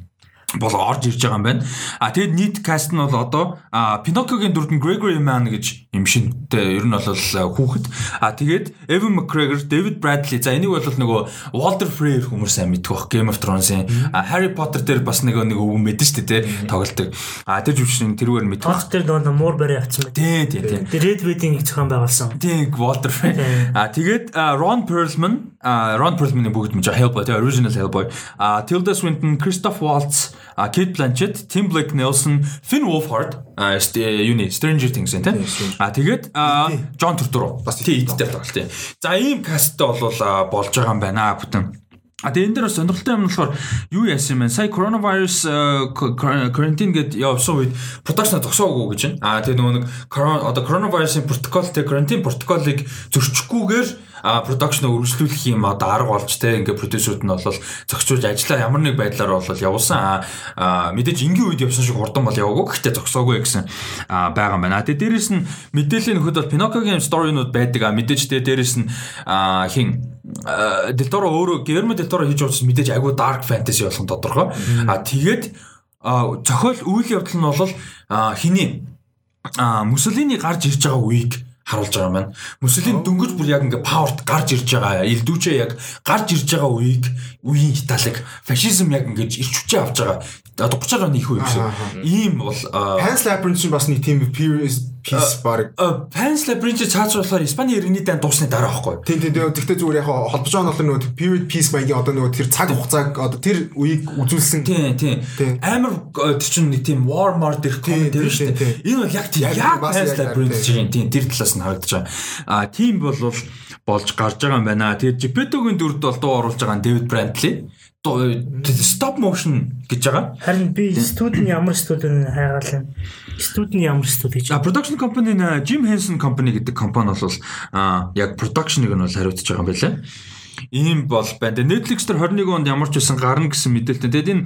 бол орж ирж байгаа юм байна. А тэгэд нийт каст нь бол одоо Pinocchio-гийн дүрд нь Gregory Mann гэж юм шинтэй ер нь бол хүүхэд. А тэгээд Evan McGregor, David Bradley за энийг бол нөгөө Walter Frey хүмүүс сайн мэддэг бах Game of Thrones-ийн Harry Potter дээр бас нэг нэг өвгөн мэдэн шүү дээ тоглолдог. А тэр жүжигчин тэрүүгээр мэддэг. Тох тэр нөгөө муур барай авсан байна. Тий, тий, тий. Тэр Red Wedding их зохион байгуулсан. Тий, Walter Frey. А тэгээд Ron Perlman, Ron Perlman-ийн бүгд мэдээ Hellboy, тий, original Hellboy. А Tilda Swinton, Christoph Waltz А Kate Blanchett, Tim Blake Nelson, Finn Wolfhard а юуны Stranger Things тийм. А тэгээд John Turturro бас тийм эдтэй тоглолт тийм. За ийм касттай бол болж байгаа юм байна бүтэн. А тэгээ энэ дээр бас сонирхолтой юм нь болохоор юу яасан юм бэ? Сая coronavirus карантин гэд явсан үед production зогсоогүй гэж байна. А тэгээ нөгөө нэг одоо coronavirus-ийн протокол тэгээ карантин протоколыг зөрчихгүйгээр а production үргэлжлүүлэх юм одоо арга болж те ингээ продюсерүүд нь бол зохицуулж ажиллаа ямар нэг байдлаар бол явуулсан а мэдээж энгийн үед явсан шиг хурдан бол яваагүй гэхдээ зогсоогүй гэсэн байгаа юм байна. Тэгээ дээрэс нь мэдээллийн нөхөд бол Pinocchio-гийн сторинууд байдаг а мэдээж тэгээ дээрэс нь хин Делторо өөрөө Гермо Делторо хийж байгаа мэдээж айгүй dark fantasy болгон тодорхой. А тэгээд зохиол үйл явдал нь бол хиний Муссолини гарч ирж байгаа үеийг харуулж байгаа юм байна. Мөсөлийн дөнгөж бүр яг ингээ паверт гарч ирж байгаа. Элдүүчээ яг гарч ирж байгаа үеийг үеийн Италиг фашизм яг ингээ ирч хүчээ авч байгаа одоо 30 оны их үе гэсэн. Ийм бол Pan's Labyrinth чинь бас нэг тийм piece баг. Pan's Labyrinth цааш болохоор Испани иргэний дан дуусны дараа байхгүй. Тийм тийм тэгтээ зүгээр яг холбож байгаа нь нөгөө period piece маягийн одоо нөгөө тэр цаг хугацааг одоо тэр үеийг үзүүлсэн. Тийм тийм. Амар тэр чинь нэг тийм war mar дэх тийм тэр шүү дээ. Энэ бол яг тийм яг Pan's Labyrinth чинь тийм тэр талаас нь харагдаж байгаа. А тийм бол болж гарч байгаа юм байна. Тэгээд Geppetto-гийн дүрд бол дуу оруулж байгаа нь David Brantley stop motion гэж байгаа. Харин би студийн ямар студийн хайгаал юм. Студийн ямар студи гэж. А production company нь Jim Henson company гэдэг компани бол а яг production-ыг нь бол хариуцж байгаа юм байлаа. Ийм бол байна. Netflix дээр 21 онд ямар ч байсан гарна гэсэн мэдээлэлтэй. Тэгээд энэ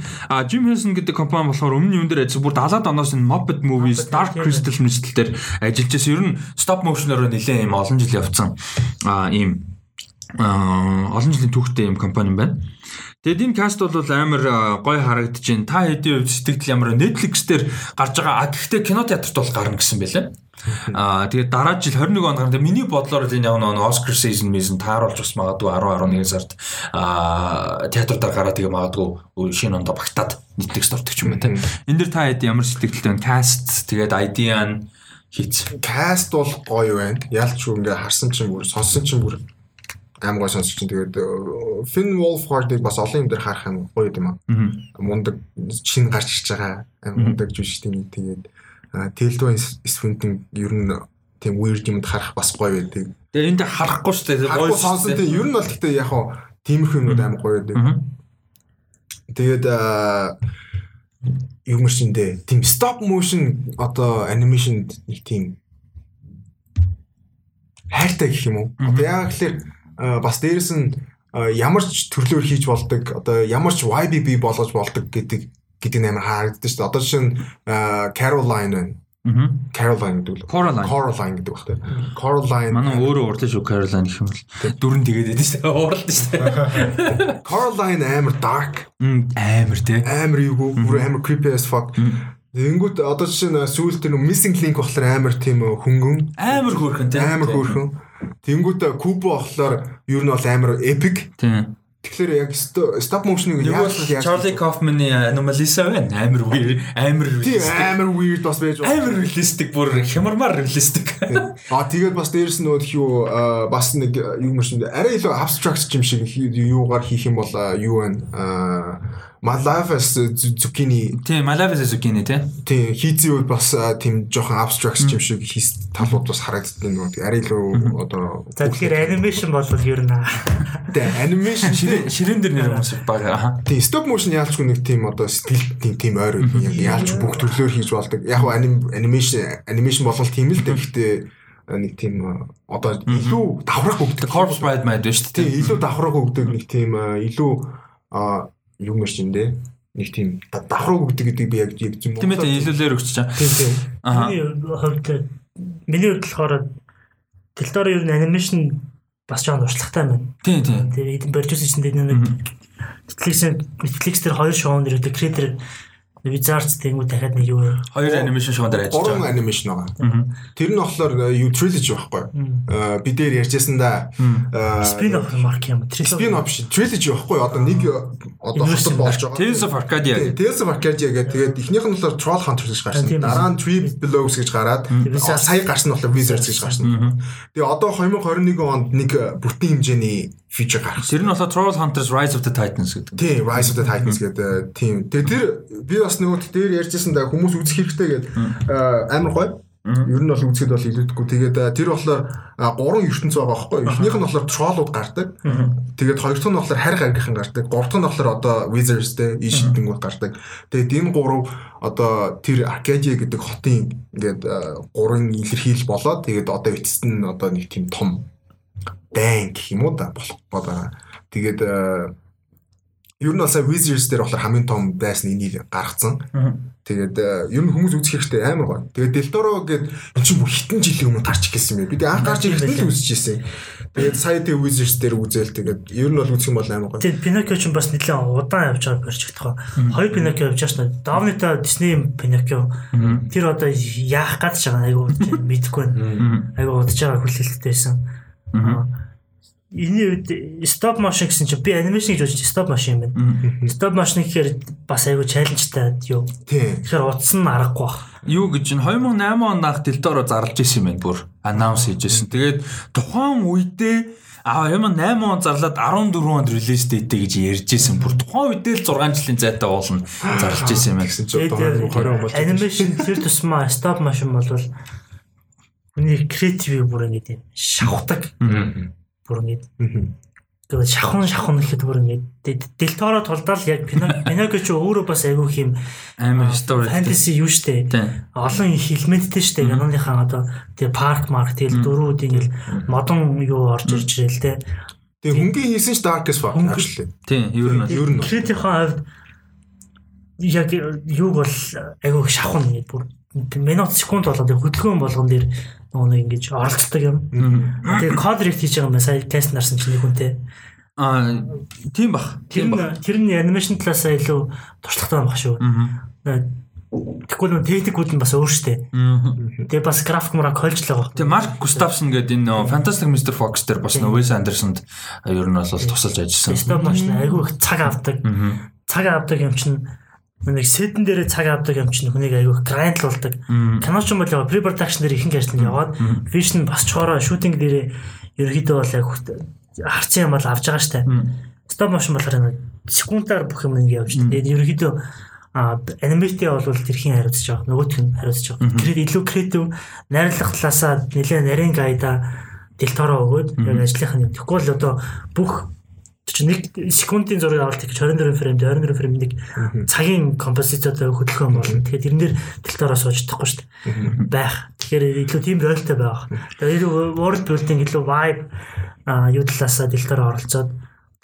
Jim Henson гэдэг компани болохоор өмнө юун дээр ажиллаж бүр 70-аад оноос энэ Muppet Movies, Dark Crystal мэтлэл дээр ажиллаж байсан. Ер нь stop motion-оор нэлээд ийм олон жил явцсан а ийм олон жилийн түүхтэй юм компани юм байна. Тэгээд энэ каст бол амар гоё харагдаж байна. Та хэдийн хувьд сэтгэл ямар Netflix дээр гарч байгаа. А гэхдээ кино театрт бол гарна гэсэн байлаа. Аа тэгээд дараа жил 21 онд гарна. Миний бодлоор энэ яг нэг Oscar season мизэн тааруулж бас магадгүй 10 11 сард аа театруудаар гараад тэгээ магадгүй шинэ ондоо багтаад Netflix дордог юм байна. Энэ дэр та хэд ямар сэтгэлтэй вэ? Cast тэгээд idea нь хийц. Cast бол гоё байна. Ялч юу ингээ харсан чинь бүр сонссон чинь бүр аим гой сонсч чинь тэгээд Finn Wolfhard-ыг бас олон юм дээр харах юм гоё юм аа. Мундаг чин гарч ирж байгаа. Мундаг жүжигчдийн тэгээд Tailwind Swinton ер нь тийм weird юмд харах бас гоё байдаг. Тэгээ энд харахгүй шүү дээ. Гоё сонсон тийм ер нь бол гэхдээ яг хаа тиймэрхүү юмуд аим гоё байдаг. Тэгээд юм шиндээ тийм stop motion одоо animation нэг тийм хайртай гэх юм уу. Одоо яг л бас дээрэс нь ямар ч төрлөөр хийж болдог одоо ямар ч YBB болгож болдог гэдэг гэдэг нь амар харагддаг шүү дээ. Одоо жишээ нь Caroline байна. Caroline гэдэг л. Coraline гэдэг багтай. Coraline. Манай өөрөө урдлаа шүү Caroline гэх юм бол. Дүрэн тэгээд байдаг шүү дээ. Уралд шүү дээ. Coraline амар dark. Амар тий. Амар юу бүр амар creepy as fuck. Тэнгүүд одоо жишээ нь сүүлд тэр missing link болохоор амар тийм хөнгөн. Амар хөөрхөн тий. Амар хөөрхөн. Тэнгүүд Kubo болохоор ер нь бол амар epic. Тий. Тэгэхээр яг stop motion-ыг яаж яг Charlie Kaufman-ы Anomalisa байна. Амар weird, амар realistic. Амар weird бас байж байна. Амар realistic бүр хямармаар realistic. Аа тэгээд бас дээрэс нь нөгөө юу бас нэг юу юм шиг арай илүү abstract юм шиг юугаар хийх юм бол юу байна. Аа Malafas Zucchini тийм Malafas Zucchini тийм тийм хийцэн үед бас тийм жоохон abstract юм шиг хийс талууд бас харагддаг нөгөө арай илүү одоо За тэгэхээр анимашн бол ер нь тийм анимашн ширээн дээр нэр хүмүүс бага тийм stop motion яалчгүй нэг тийм одоо стил тийм тийм ойр яалч бүх төрлөөр хийж болдог. Яг нь анимашн анимашн бол тийм л дээ. Гэхдээ нэг тийм одоо илүү давхраг өгдөг bride маяг байна шүү дээ тийм илүү давхраг өгдөг нэг тийм илүү юм шиндээ нэг тийм давхруу өгдөг гэдэг би яг яг зүм. Тийм ээ илүүлээр өгч чаа. Тийм тийм. Миний хувьд миний хувьд болохоор Дэлдор ер нь анимашн бас жоон уртлагтай байна. Тийм тийм. Тэр эдэн продюсер чинь нэг Netflix Netflix дээр хоёр шоунд ирдэг creator Wizards тэнгүү дахиад нэг юу хоёр анимашн шоу дээр ажиллаж байгаа. Гурван анимашн байгаа. Тэр нь болохоор юу trilogy байхгүй. Аа би дээр ярьжсэн да. Spin off mark юм. Spin off биш. Trilogy байхгүй. Одоо нэг одоо хотод болж байгаа. Tales of Arcadia. Tales of Arcadia гэдэг. Тэгээд эхнийх нь болохоор Troll Hunter гэж гарсан. Дараа нь Three Belows гэж гараад сая гарсан нь болохоор Wizards гэж гарсан. Тэгээ одоо 2021 онд нэг бүтэн хэмжээний фичер гарах. Тэр нь болохоор Troll Hunters Rise of the Titans гэдэг. Тийм, Rise of the Titans гэдэг. Тийм. Тэгээ тэр би бас нөгөө дээр ярьжсэн да хүмүүс үзэх хэрэгтэй гэдэг амар гоё. Ер нь бол үзэхэд бол илүүдэхгүй. Тэгээд тэр болохоор гурван ертөнц байгаа байхгүй. Эхнийх нь болохоор троллууд гардаг. Тэгээд хоёр дахь нь болохоор харь гаргийнхан гардаг. Гурав дахь нь болохоор одоо wizards те иш шидэнгүүд гардаг. Тэгээд энэ гурав одоо тэр Arcadia гэдэг хотын ингээд гурван илэрхийлэл болоод тэгээд одоо эцэст нь одоо нэг тийм том байн гэх юм уу да болох болоо. Тэгээд ер нь сая Wizards дээр болохоор хамгийн том байсан энийг гаргацсан. Тэгээд ер нь хүмүүс үзэх хэрэгтэй амар гоё. Тэгээд Deltoro гээд эн чинь бүр хитэн жилийн өмнө гарч ирсэн юм. Бид анх гарч ирэхдээ л үзчихсэн. Тэгээд сая тэг Wizards дээр үзэл тэгээд ер нь бол үзэх юм бол амар гоё. Тэгээд Pinocchio ч бас нэлээд удаан явж байгааг барьчихдаг. Хоёр Pinocchio явж байгаа шүү. Давныта Disney Pinocchio тэр одоо яах гэж байгаа айгуу мэдэхгүй байна. Айгуу удаж байгаа хүлээлттэйсэн. Энэ үед stop motion гэсэн чинь би анимашн гэж бодож stop motion юм байна. Stop motion гэхээр бас айгүй чаленжтай юу. Тэгэхээр утас нь аргагүй бах. юу гэж н 2008 онд анх дэлдороо зарлж исэн юм байна бүр анонс хийжсэн. Тэгээд тухайн үедээ А юм 8 он зарлаад 14 онд релиз дэйтэй гэж ярьж исэн. Бүр тухайн үедээ л 6 жилийн зайтай уулна зарлж исэн юм байна. Гэсэн чинь одоо 20 он болж байна. анимашн тэр тусмаа stop motion бол хүний креатив бүр ингэ юм шавхдаг. Бүр ингэ тэгээд шахун шахун гэхэд бүр ингэ дэлторо тулдаал яг Пиноки ч өөрөө бас айгүй юм Амар story. фэнтези юу штэ олон их элементтэй штэ киноныхаа одоо тэр парк марк тэгэл дөрүүд ингээл модон юу орж ирж ирэл те Тэгээ хөнгөн хийсэн ч Dark as fuck actually. Тийм, ер нь. Ер нь. креативийн хувьд яг юуг бол айгүй шахун ингэ бүр минут секунд болоод хөдөлгөөн болгон дээр нөгөө ингэж оролцдог юм. Тэгээ код рект хийж байгаа юм. Сая тест нарсан чинь нэг хүнтэй. Аа тийм бах. Тэр Тийм нь бах. тэр нь анимашн талаасаа илүү туршлагатай байх шүү. Тэгвэл нөгөө техникүүд нь бас өөр штэ. Тэгээ бас график мураа колжлоо. Тэгээ Марк Густавсон гэдэг энэ нөө Fantastic Mr. Fox дээр бас нөө Wes Anderson-д ер нь бол тусалж ажилласан. Stop motion айгүй их цаг авдаг. Цаг авдаг юм чинь нэг сетэн дээр цаг авдаг юм чинь хүнийг айгүй их грайндлуулдаг. Кино ч юм бол pre production дээр ихэнх ажил нь яваад vision бас чороо шутинг дээр ерөөдөө бол яг харцсан юм бол авж байгаа штэ. Stop motion болохоор нэг секундаар бүх юм ингэ явж штэ. Тэгээд ерөөдөө а аниматив бол тэрхийн хариуцж байгаа. Нөгөөх нь хариуцж байгаа. Тэгэхээр илүү креатив найрлах талаасаа нэлээ нарийн гайда дэлтороо өгөөд яг ажлынх нь тэгэхгүй л одоо бүх чи нэг секундын зургийг авалт гэж 24 фрейм 24 фрейм нэг цагийн композицтой хөдөлгөөн болно. Тэгэхээр тэрэн дээр дэлтороо сууж чадахгүй шүү дээ. байх. Тэгэхээр илүү тийм ролтой байх. Тэгээд илүү world building илүү vibe а юу талаасаа дэлтороо оролцоод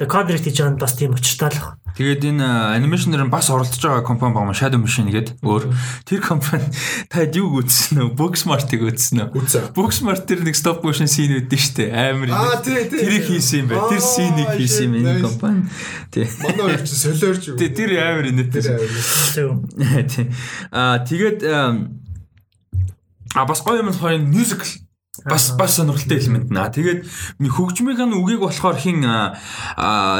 код хийж байгаа нь бас тийм учиртай л байна. Тэгээд энэ анимашн дээр бас оролцож байгаа компани байгаа Shadow Machine гэдэг өөр. Тэр компани таад юу үзсэн нөө? Booksmart-ыг үзсэн нөө. Booksmart тэр нэг stop motion scene үүдэн штэ. Амар Аа, тий, тий, тэрийг тий. хийсэн юм байна. Тэр Аа, scene-ийг хийсэн юм энэ компани. Тий. Манай хоёр чинь солиорч юу. Тэ тэр амар Тэр инээдтэй амар. тий. А тэгээд а бас гоё юм хоёр musical бас бас сонирхолтой элемент наа. Тэгээд ми хөгжмийнхаа үгийг болохоор хин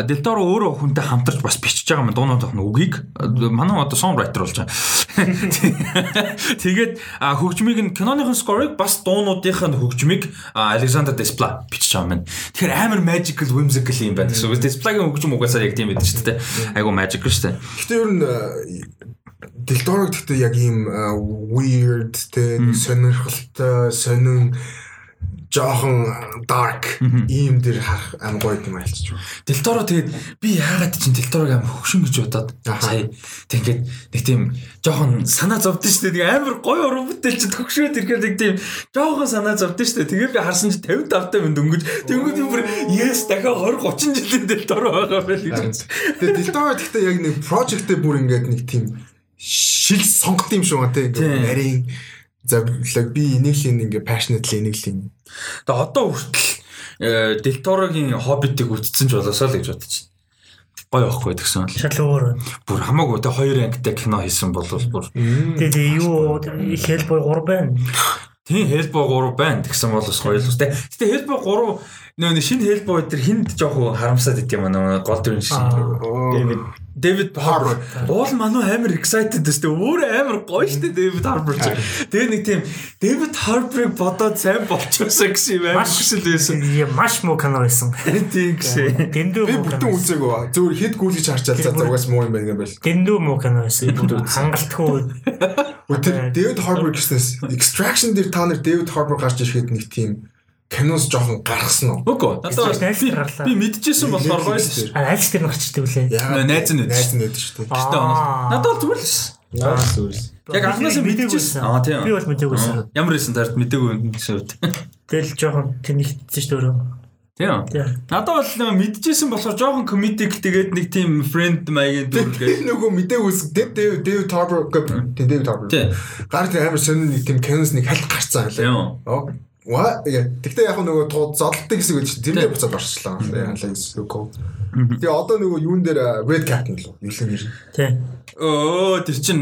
Делтор өөрөө хүнтэй хамтарч бас бичиж байгаа юм дуунуудах нь үгийг манай одоо songwriter болж байгаа. Тэгээд хөгжмийг нь киноныхын score-ыг бас дуунуудынх нь хөгжмийг а, Alexander Desplat бичиж байгаа юм байна. Тэгэхээр амар magical whimsical юм байна гэсэн үг. Desplat-гийн хөгжим угаасаа яг тийм байдаг шүү дээ. Айгу magical шүү дээ. Гэтэ ер нь Дэлдорог гэхдээ яг ийм weird те сонирхолтой сонин жоохон dark ийм дэр харах ам гоё юм альчиж байна. Делторо тэгээд би яагаад чинь Делторог амар хөвшин гэж бодоод сая тэгээд нэг тийм жоохон санаа зовдсон шүү дээ. Амар гоё уран бүтээлчд хөвшөөд ирэхээр нэг тийм жоохон санаа зовдсон шүү дээ. Тэгээд би харсан чинь 50 давтай минь дөнгөж юм бүр yes дахиад 20 30 жилийн Делторо байгаа байл гэж. Тэгээ Дэлдорог гэхдээ яг нэг project-тэй бүр ингээд нэг тийм шил сонгот юм шиг байна Тийм. ингээд нарийн завлаг би энийг л ингээд passionately энийг л юм. Тэгээд одоо хүртэл Делторогийн хоббитыг үтцсэн ч болоосоо л гэж бодож байна. Гоё байхгүй гэсэн бол Шал өөр. байна. бүр хамаагүй тэ хоёр ангитай кино хийсэн бол бүр Тэгээд юу Hellboy 3 байна. Тийм Hellboy 3 байна гэсэн бол бас гоё л үстэй. Гэтэ Hellboy 3 нөө шинэ Hellboy тэр хинд жоох харамсаад идэв юм аа Golden шин. David David Harbour. Уул мануу амар excited өстэй. Өөр амар гоё штэ David Harbour ч. Тэгээ нэг тийм David Harbour-ыг бодоод сайн болчихсон гэсэн юм амар хүсэл байсан. Маш муу кино байсан. Тийм гэсэн. Дэндүү Би муу бүтэн кино. байсан. үзээгүй. Зүгээр хэд гүйлгэж харчаал за зугаас муу юм байна гэвэл. Дэндүү муу кино байсан. Хангалтгүй. Тэр David Harbour гэснээс Extraction дээр та нар David Harbour гарч ирэхэд нэг тийм киноос жоохон гаргасан уу? Үгүй. Надад Найз би гарлаа. би мэдчихсэн болохоор гоё л шүү. А аль тэр гарчдаг үлээ. Найз нь. Найз нь дэвш шүү дээ. Гэтэ оноо. Надад бол зүгээр л. Наас үрс. Яг анхнаасаа мэдчихсэн. Аа тийм. Би бол мэдээгүйсэн. Ямар байсан тард мэдээгүй юм гэсэн үг. Тэгэл жоохон тэнэгдсэн шүү дээ. Тийм. Надад бол мэдчихсэн болохоор жоохон комедик тэгээд нэг тийм friend маягийн дүр гэж. нөгөө мэдээгүй David David Harbour гэдэг David Harbour. Тийм. Гар тэр амар сонин нэг тийм киноос нэг хальт гарцсан. Тийм. Оо. Ва тэгтээ яг нөгөө тууд зодтолтой гэсэн үг чинь тэрнээ буцаад орчлоо. Яалаа гэсэн үг. Тэгээ одоо нөгөө юун дээр Red Captain л нэлээд нэр. Тийм. Өө тэр чин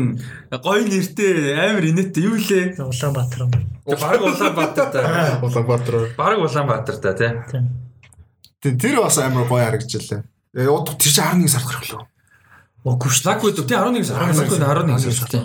гоё нэртэй амар инээдтэй юу лээ? Улаанбаатар юм. Бараг Улаанбаатар та. Улаанбаатар. Бараг Улаанбаатар та тий. Тийм. Тэ- Тэр бас амар гоё харагдчихлаа. Э удаа тэр чинь 11 сард гарах лөө. Үгүй шүү. Black Widow тий 11 сар 11 сар тий.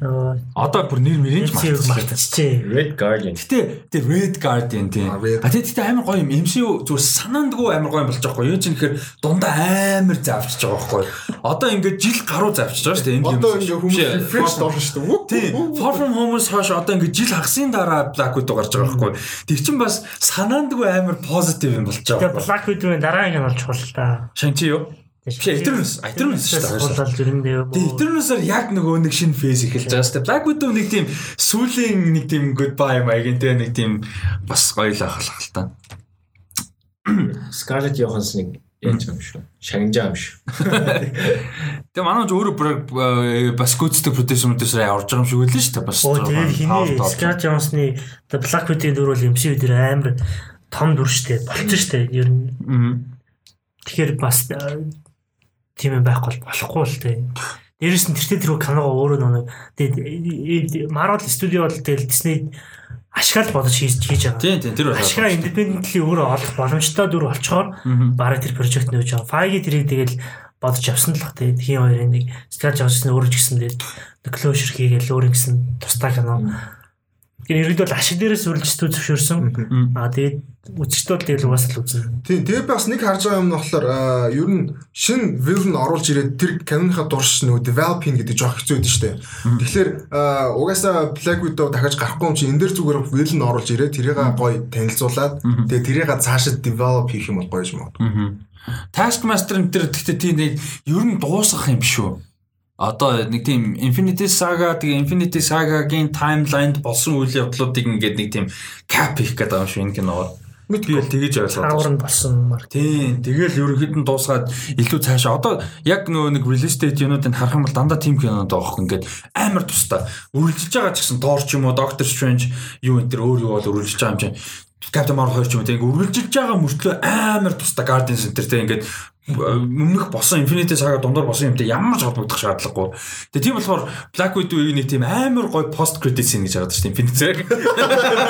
Одоо бүр нэр мэрэнж Мартчихжээ. Red Guardian. Гэтэ тэр Red Guardian тий. А, Red- А тий гэтэ амар гоё юм. MCU зүгээр санаандгүй амар гоё юм болж байгаа байхгүй юу? Юу ч нэхэр дундаа амар завчиж байгаа байхгүй юу? Одоо ингээд жил гаруй завчиж байгаа шүү дээ. Одоо ингээ хүмүүс refresh болно шүү дээ. Тий. Far From Home-с хойш одоо ингээд жил хагасын дараа Black Widow гарч байгаа байхгүй юу? Тэр чинь бас санаандгүй амар positive юм болж байгаа. Тэгээ Black Widow-ийн дараагийн нь болж хул та. Шанчи юу? Биш Eternals, Eternals шүү дээ. Хулал зүрэндээ. Тэгээ Eternals-аар яг нөгөө нэг шинэ фейс эхэлж байгаа шүү дээ. Black Widow нэг тийм сүүлийн нэг тийм goodbye маягийн тэгээ нэг тийм бас гоё л ахалах л та. Scarlett Johansson-ыг яаж юм шүү. Шагнажаа юм шүү. Тэгээ манай ч өөрөө бүр, э, бас гүйцэтгэх продюсерүүдээс орж байгаа юм шиг үлээ шүү дээ. Бас Оо power хиний. Scarlett Johansson-ы The Black Widow-ийн дүр бол MCU дээр амар том дүр штэ. Болчих штэ. Ер нь тэгэхээр бас э, тийм юм байхгүй бол болохгүй л тээ. Дээрэс нь тэртээ тэр киногоо өөрөө нэг тэгээд Marvel студио бол тэгэл Disney ашгаал бодож хийж хийж байгаа. Тийм тийм тэр. Ашгаа independently өөрөө олох боломжтой дүр болчоор бараг тэр прожект нөөж байгаа. Файги тэрийг тэгэл бодож авсан л бах тэгээд хин хоёрын нэг Scarlett Johansson өөрөө ч гэсэн тэгээд closure хийгээл өөр гэсэн тусдаа кино. Тэгэхээр иргэд бол ашиг дээрээс үргэлжлэлтүү зөвшөөрсөн. Аа тэгээд үзэгчдүүд тэгэл угаасаа л үзэн. Тийм тэгээ би бас нэг харж байгаа юм нь болохоор ер нь шин villain оруулж ирээд тэр каноныхаа дурш нөгөө developing гэдэг жоох хэцүү байдаг шүү дээ. Тэгэхээр аа, угаасаа Black Widow дахиж гарахгүй юм чи энэ дээр зүгээр villain оруулж ирээд тэрийг гоё танилцуулаад тэгээ тэрийг цаашаа develop хийх юм бол гоё юм байна. Taskmaster энэ тэр гэхдээ тийм нэг ер нь дуусгах юм шүү. Одоо нэг тийм Infinity Saga тэгээ Infinity Saga-гийн timeline болсон үйл явдлуудыг ингээд нэг тийм cap хийх гэдэг юм шүү энэ киногоор. Л тэгэж ойлгоод. Хаагур нь болсон мар. Тийм. Тэгэл ерөнхийдөө дуусгаад илүү цаашаа одоо яг нөгөө нэг release date юмнуудыг харах юм бол дандаа team кинод байгаа хөө ингээд амар тустай. Үргэлжлэж байгаа ч гэсэн Thor ч юм уу Doctor Strange юу энэ төр өөр юу бол үргэлжлэж байгаа юм чинь Captain Marvel 2 ч юм уу тийм үргэлжилж байгаа мөртлөө амар тустай Guardians Center тийм ингээд өмнөх босон Infinity Saga дундуур босон юмтай ямар ч холбогдох шаардлагагүй. Тэгээ тийм болохоор Black Widow-ийг нэг тийм амар гоё post credit scene гэж байгаа шүү дээ Infinity Saga.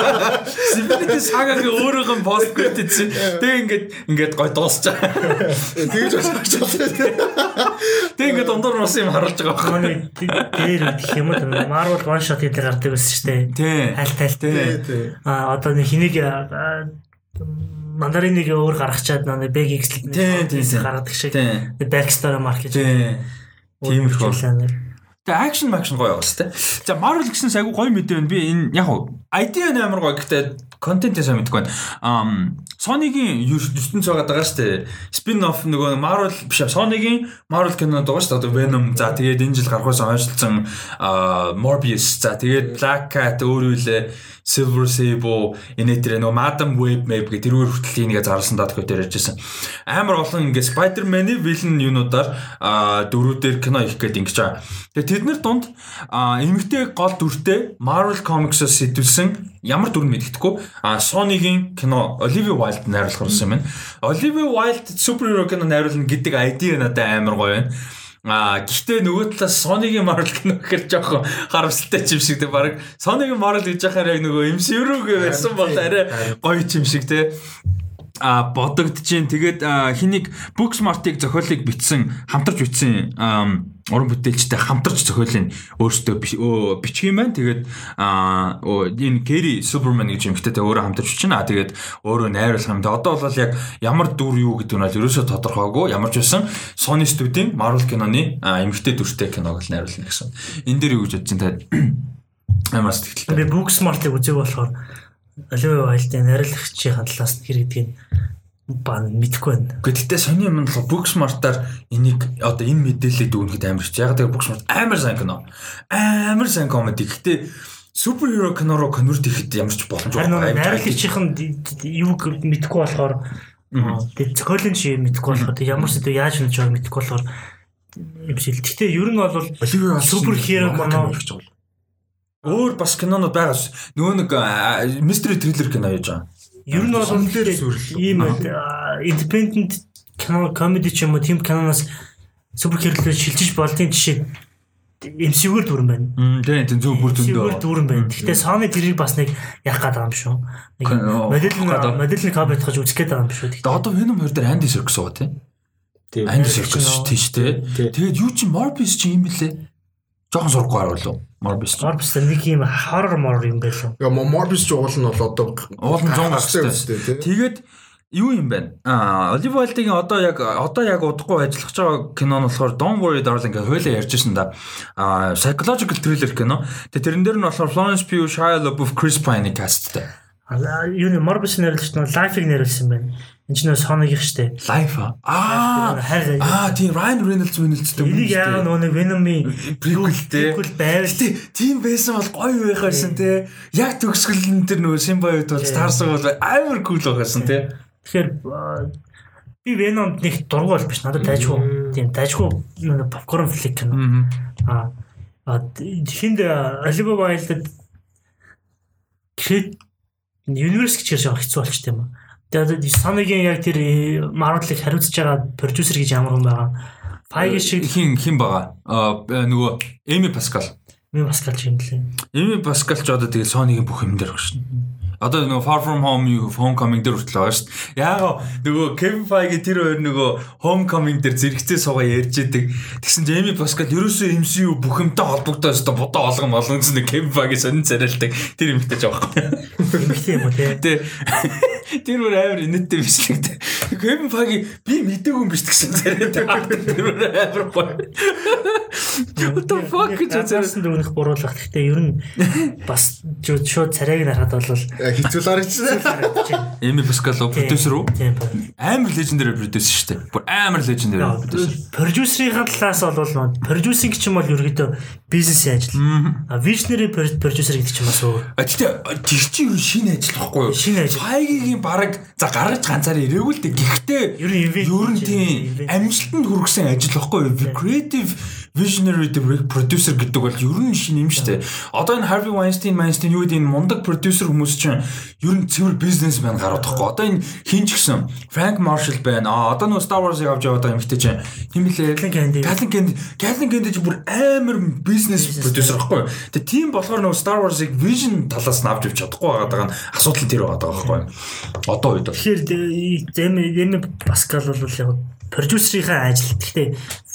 Infinity Saga-гийн өөрөөх нь post credit scene. Тэгээ ингээд ингээд гоё дуусч байгаа. Тэгж харж байна. Тэгээ ингээд дундуур босон юм харуулж байгаа байхгүй. Дээр гэх юм уу Marvel one shot гэдэг гардаг байсан шүү дээ. Тий. Тий. Аа одоо нэг хэнийг мандариныг өөр гаргачаад тий, тий. гаргадаг шиг. Backstory. Тий. Тиймэрхүү. Тийм. Тэгээ action action гоё байгаа шүү дээ. За Marvel гэсэн айгу гоё мэдээ байна. Би энэ яг уу нь амар гоё гэхдээ контентээ сайн мэдгүй байна. Um Sony-гийн ертөнц байгаа даа шүү дээ. Spin off нөгөө Marvel биш Sony-гийн Marvel кинод байгаа дээ. Одоо Venom за тэгээд энэ жил гарах байсан ойролцсон а Morbius за тэгээд Black Cat өөр үлээ Silver Sable энэ тэр нөгөө Madam Web Map гэх тэрүүр хүртэл энийг зарласан даа тэгэхээр ярьжсэн. Амар олон ингээ Spider-Man-ы villain юунуудаар дөрүүдээр кино их гээд ингэж байгаа. Тэгээ тэднэр дунд а эмэгтэй гол дүртэй Marvel Comics-оос сэтүүлсэн ямар дүр мэддэхгүй а Sony-гийн кино Olivia Wilde найруулах болсон юм байна. Olivia Wilde superhero кино найруулна гэдэг idea надад амар гоё байна. А гэхдээ нөгөө талаас Sony-гийн Marvel кино гэхэр жоохон харамсалтай юм шиг те баг Sony-гийн Marvel гэж яхаар яг нөгөө MCU рүүгээ байсан бол арай гоё юм шиг те а бодогдчихээн тэгээд а, хэнийг Booksmart-ыг зохиолыг бичсэн хамтарч бичсэн уран бүтээлчтэй хамтарч зохиолыг өөрсдөө бичих юм байна. Тэгээд энэ Gary Superman гэж юмхтэй өөрөө хамтарч бичнэ. Тэгээд өөрөө найруулах юм. Тэгээд одоо бол яг ямар дүр юу гэдэг нь бол ерөөсөө тодорхойгүй. Ямар ч байсан Sony студийн Marvel киноны а, эмэгтэй дүртэй киног л найруулна гэсэн. Энэ дээр юу гэж бодож байна та? Ямар сэтгэлтэй. Би Booksmart-ыг үзег болохоор Оливия Вайлдын найруулагчийн талаас нь хэр гэдгийг бан мэдэхгүй байна. Гэхдээ сони юм нь л Booksmart-аар энийг одоо энэ мэдээлэлийг дүгнэхэд амар ч. Яг тэгээ Booksmart амар сайн кино. Амар сайн комеди. Гэхдээ суперхеро кино руу конверт хийхэд ямар ч боломжгүй. Харин нөгөө Амар найруулагчийн юу мэдэхгүй болохоор тэг зохиолын чи мэдэхгүй болохоор ямар ч зүйл яаж хийж байгааг мэдэхгүй болохоор юм шиг. л. Гэхдээ ер нь бол Оливия Супер хиро кино. гэж бол. Өөр бас кинонууд байгаа ш. Нөгөө нэг мистери триллер кино яаж байгаа. ер нь бол сүрлээ. ийм independent кино comedy ч юм уу тийм киноноос супер хирлээ шилжиж болдгийн жишээ MCU-гээр дүүрэн байна. Тийм тийм зөв бүр MCU-гээр зөндөө. дүүрэн байна. Гэхдээ Sony тэрийг бас нэг яах гээд байгаа юм шүү. Нэг модель модель кабель тохож үзэх гээд байгаа юм шүү. Тэгээ одоо Venom 2 дээр Andy Serkis байгаа тийм. Тийм. Andy Serkis шүү тийш тий. Тий. Тэгээд юу чи Morbius чи юм бэлээ. Жохон сургуу харуулв. Morbius. Орбс нэг юм horror мор юм байлаа. Яа Morbius ч уул нь бол одоо Уул нь 100 гарчтай гарчтай. үстэй тий. Тэгээд юу юм бэ? Аа, Olive Wilde-ийн одоо яг одоо яг удахгүй ажиллаж байгаа кино нь болохоор Don't Worry Darling гэх хойлоо ярьж шин да. Аа, psychological thriller кино. Тэгээд тэрэн дээр нь болохоор Florence Pugh, Shia LaBeouf, Chris Pine касттай. А юу нэг Morbius нэрлэж нь Life-ыг нэрлсэн байна. Энд чинь Sony-гийн штэ. Life аа. Аа. Аа, тийм Ryan Reynolds Reynolds-тэй Энийг яа нөгөө Venom-ийн Prequel prequel байвал Гэтэ тийм байсан бол гоё байх байсан те. Яг төгсгөл нь тэр нөгөө Симбаёд бол Stars бол амар кул байх байсан те. Тэгэхээр би Venom нэг дургу бол биш. Надад дайжгүй. Тийм дайжгүй нэг popcorn flick кино. А а хинд Oliver Wilde Крэд Universe гэж ярьж байгаа хэцүү болчтой юм. Тэгээд Sony-гийн яг тэр Marvel-ыг хариуцж байгаа продюсер гэж ямар хүн байгаа. Feige шиг хин хин байгаа. Аа нөгөө Эми Паскал. Ми бас галж юм лээ. Эми Паскал ч одоо тэгээ Sony-гийн бүх юм дээр баг шин. Одоо нөгөө Far From Home, Homecoming дээр хүртэл байгаа шүү дээ. Яг нөгөө Kevin Feige тэр хоёр нөгөө Homecoming дээр зэрэгцээ суугаа ярьж идэг. Тэгсэн чинь Эми Паскал ерөөсөө MCU бүх юмтай холбогдоо өстө бодоо олгон олон гэсэн Kevin Feige сонин царайлтаг тэр юмтай ч байхгүй. Эмхтэй юм уу те. Тэ тэр бүр амар инэттэй биш л гэдэг. Kevin Feige би мэдээгүй юм биш гэсэн царайтай. Тэр бүр амар гоё. What the fuck гэж үзээ. Зэрсэн дөрөнх буруулах. Гэхдээ ер нь бас шууд царайг нарахад бол Хэцүү харагдчихсан. Эми Паскал продюсер үү? Тийм. Амар легендари продюсер шүү дээ. Бүр амар легендари продюсер. Продюсерийн талаас бол продюсинг ч юм бол ерөөдөө бизнесийн ажил. А visionary продюсер гэдэг чинь бас өөр. А тэгтээ тэр чинь шинэ ажил байхгүй юу? Шинэ ажил. Файгийн баг за гаргаж ганцаар ирээгүй л дээ. Гэхдээ Ер нь ер нь тийм амжилтанд хүргэсэн ажил байхгүй юу? Creative visionary producer гэдэг бол ер нь шинэ юм шүү дээ. Одоо энэ Harvey Weinstein, Weinstein юу гэдэг энэ мундаг продюсер хүмүүс чинь ер нь цэвэр бизнесмен гараад тахгүй. Одоо энэ хин ч гэсэн Frank Marshall байна. Аа одоо нөгөө Star Wars-ыг авч яваад байгаа юмхтэй чинь хин блэ? Kathleen Kennedy, Kathleen Kennedy чинь бүр амар бизнес продюсер байхгүй? Тэгээ тийм болохоор нөгөө Star Wars-ыг vision талаас нь авч явж чадахгүй байгаа нь асуудал тэр байгаа байхгүй? Одоо үед. Тэгэхээр зэм эм Паскал бол яг продюсерийнхаа ажил. Гэхдээ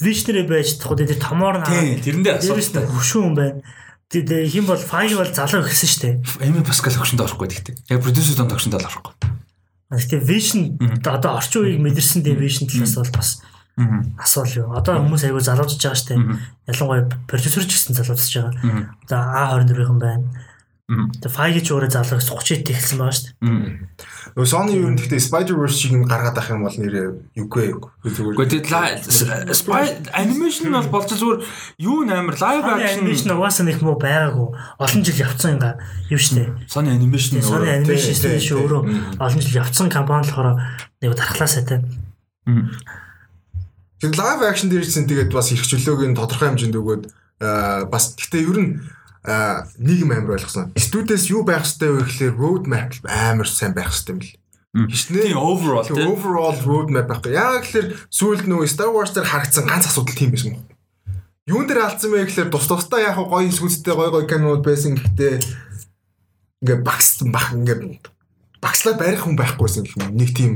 visionary байж чадахгүй тэр томоор нь Тийм, тэрэндээ асуудалтай. хөшүүн юм байна. Тэгээд хин бол файг бол залуу ихсэн шүү дээ. Эми Паскал өгшөнд орохгүй гэхдээ. Яг продюсер донд өгшөнд орохгүй. Гэхдээ vision одоо орчин үеийг мэдэрсэн тийм vision талаас бол бас асуул юу. Одоо хүмүүс айгүй залуужж байгаа дээ. Ялангуяа продюсер ч гэсэн залуужж байгаа. Одоо A24-ийн байна. Тэгээ файг ч өөрөө залуу 30 ит эхэлсэн байгаа дээ. Нөгөө Sony юу нэгтэй Spider-Verse шиг юм гаргаад ах юм бол нэрээ юугүй зүгээр. Гэхдээ тэгээд spy animation бол болж зүгээр юу нээр live action Animation угаасаа нэг муу байгаагүй. Олон жил явцсан юм юу шүү дээ. Sony animation Sony өөрөө. Animation шүү өөрөө олон жил явцсан компани болохоор нэг дархлаасаа те. Тэр live action дээр чинь тэгээд бас их чөлөөгийн тодорхой хэмжээнд өгөөд аа, бас гэхдээ ер нь нийгэм амар ойлгосон. Студиэс юу байх хэрэгтэй вэ гэхээр road map амар сайн байх хэрэгтэй юм бэл. Хичнээн overall тийм overall road map байхгүй. Яг гэхээр сүүлд нөгөө Star Wars дээр харагдсан ганц асуудал тийм байсан юм. Юун дээр алдсан бэ гэхээр тус тусдаа яг гоё сүнстэй гоё гоё кинод байсан гэхдээ ингээ багс бах ингээ багслаа барих хүн байхгүйсэн юм. Нэг тийм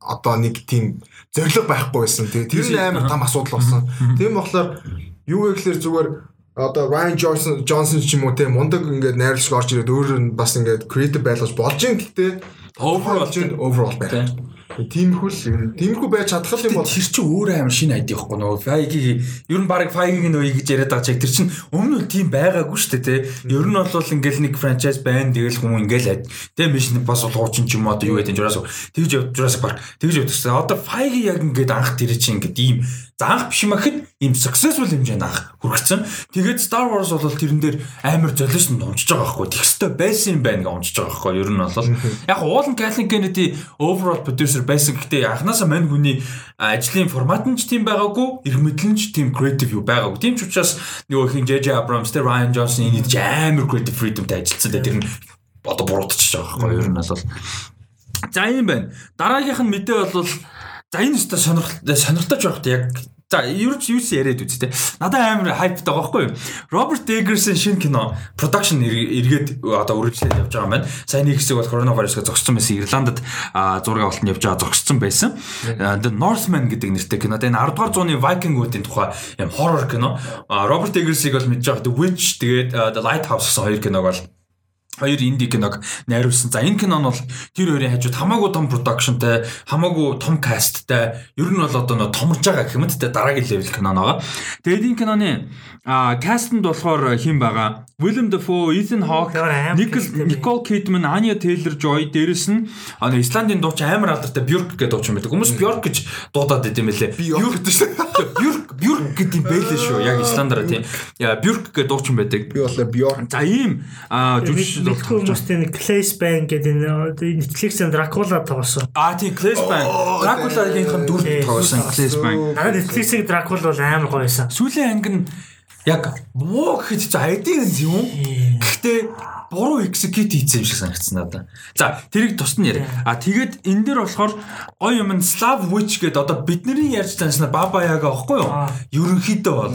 одоо нэг тийм зориг байхгүй байсан. Тэгээ тэр нь амар том асуудал болсон. Тийм болохоор юу вэ гэхээр зүгээр одоо Ryan Johnson Johnson ч юм уу те мундаг ингээд найруулагч орж ирээд өөр нь бас ингээд creative байлгаж болж юм гэхдээ Overall overall байх. Тиймэрхүү л тиймэрхүү байж чадах юм бол Тэр чинь өөр амар шинэ айди байхгүй нөгөө Feige ер нь баг Feige нөгөө ингэж яриад байгаа чиг тэр чинь өмнө нь тийм байгаагүй шүү дээ тий. Ер нь бол ингээл нэг franchise байна тэгэл хүн ингээл тий мишн бас бол хуучин ч юм уу одоо юу гэдэг Jurassic тэгж явд Jurassic Park тэгж явдсан. Одоо Feige яг ингээд анх тэр чинь ингээд ийм за анх биш юм ахэд ийм successful хэмжээнд анх хүргэсэн. Тэгээд Star Wars бол тэрэн дээр амар золиос нь унчиж байгаа байхгүй. Тэгстэй байсан юм байна гэж унчиж байгаа байхгүй. Ер нь бол яг уулын Kathleen Kennedy overall producer байсан гэхдээ анханасаа мань хүний ажлын формат нь ч тийм байгаагүй, эрх мэдэл нь ч тийм creative юу байгаагүй. Тийм ч учраас нөгөө хин JJ Abrams, тэр Ryan Johnson энэ ч амар creative freedomтэй ажилласан. Тэр нь одоо буруутчихж байгаа байхгүй. Ер нь бол За юм байна. Дараагийнх нь мэдээ бол за энэ өстө сонирхолтой сонирхолтой жоохт яг За ерөөч юус яриад үз тээ. Надад амар хайптай байгаа байхгүй юу? Роберт Эггерсын шинэ кино production эргээд одоо үргэлжлээд явж байгаа юм байна. Сайн нэг хэсэг бол коронавирусга зогссон байсан. Ирландд авалт нь явж байгаа зогссон байсан. The Northman гэдэг нэртэй кино. Энэ 10 дугаар зууны Viking-уудын тухай юм horror кино. Роберт Эггерсийг бол мэдж байгаа The Witch тэгээд The Lighthouse гэсэн хоёр киног бол хоёр инди киног найруулсан. За энэ кино нь бол тэр хоёрын хажууд хамаагүй том продакшнтай, хамаагүй том касттай, ер нь бол одоо нөө томорж байгаа гэх юм те дараагийн левел кино байгаа. Тэгээд энэ киноны кастнд болохоор хэн байгаа? Willem Dafoe, Ethan Hawke, Nicole Kidman, Anya Taylor-Joy дээрэс нь а Исландийн дууч амар алдартай Björk гэдэг дуучин байдаг. Хүмүүс Björk гэж дуудаад байт юм лээ. Björk гэдэг шүү. Björk Björk гэдэг юм байлээ шүү. Яг Исландаар тийм. Björk гэдэг дуучин байдаг. Би болоо Björk. За ийм жүжигч бол хүмүүстэй нэг Claes Bang гэдэг Netflix-ийн Dracula тоглосон. Аа тийм Claes Bang. Dracula-гийн дүр тоглосон Claes Bang. Надад Netflix-ийн Dracula бол амар гоё байсан. Сүүлийн анги нь яг муу гэхэд ч айдын юм. Гэхдээ буруу execute хийсэн юм шиг санагдсан надад. За тэрийг тусна яа. А тэгээд энэ дээр болохоор гоё юм нь Slav Witch гэдэг одоо бидний ярьж таньснаар Баба Яга аахгүй юу? Ерөнхийдөө бол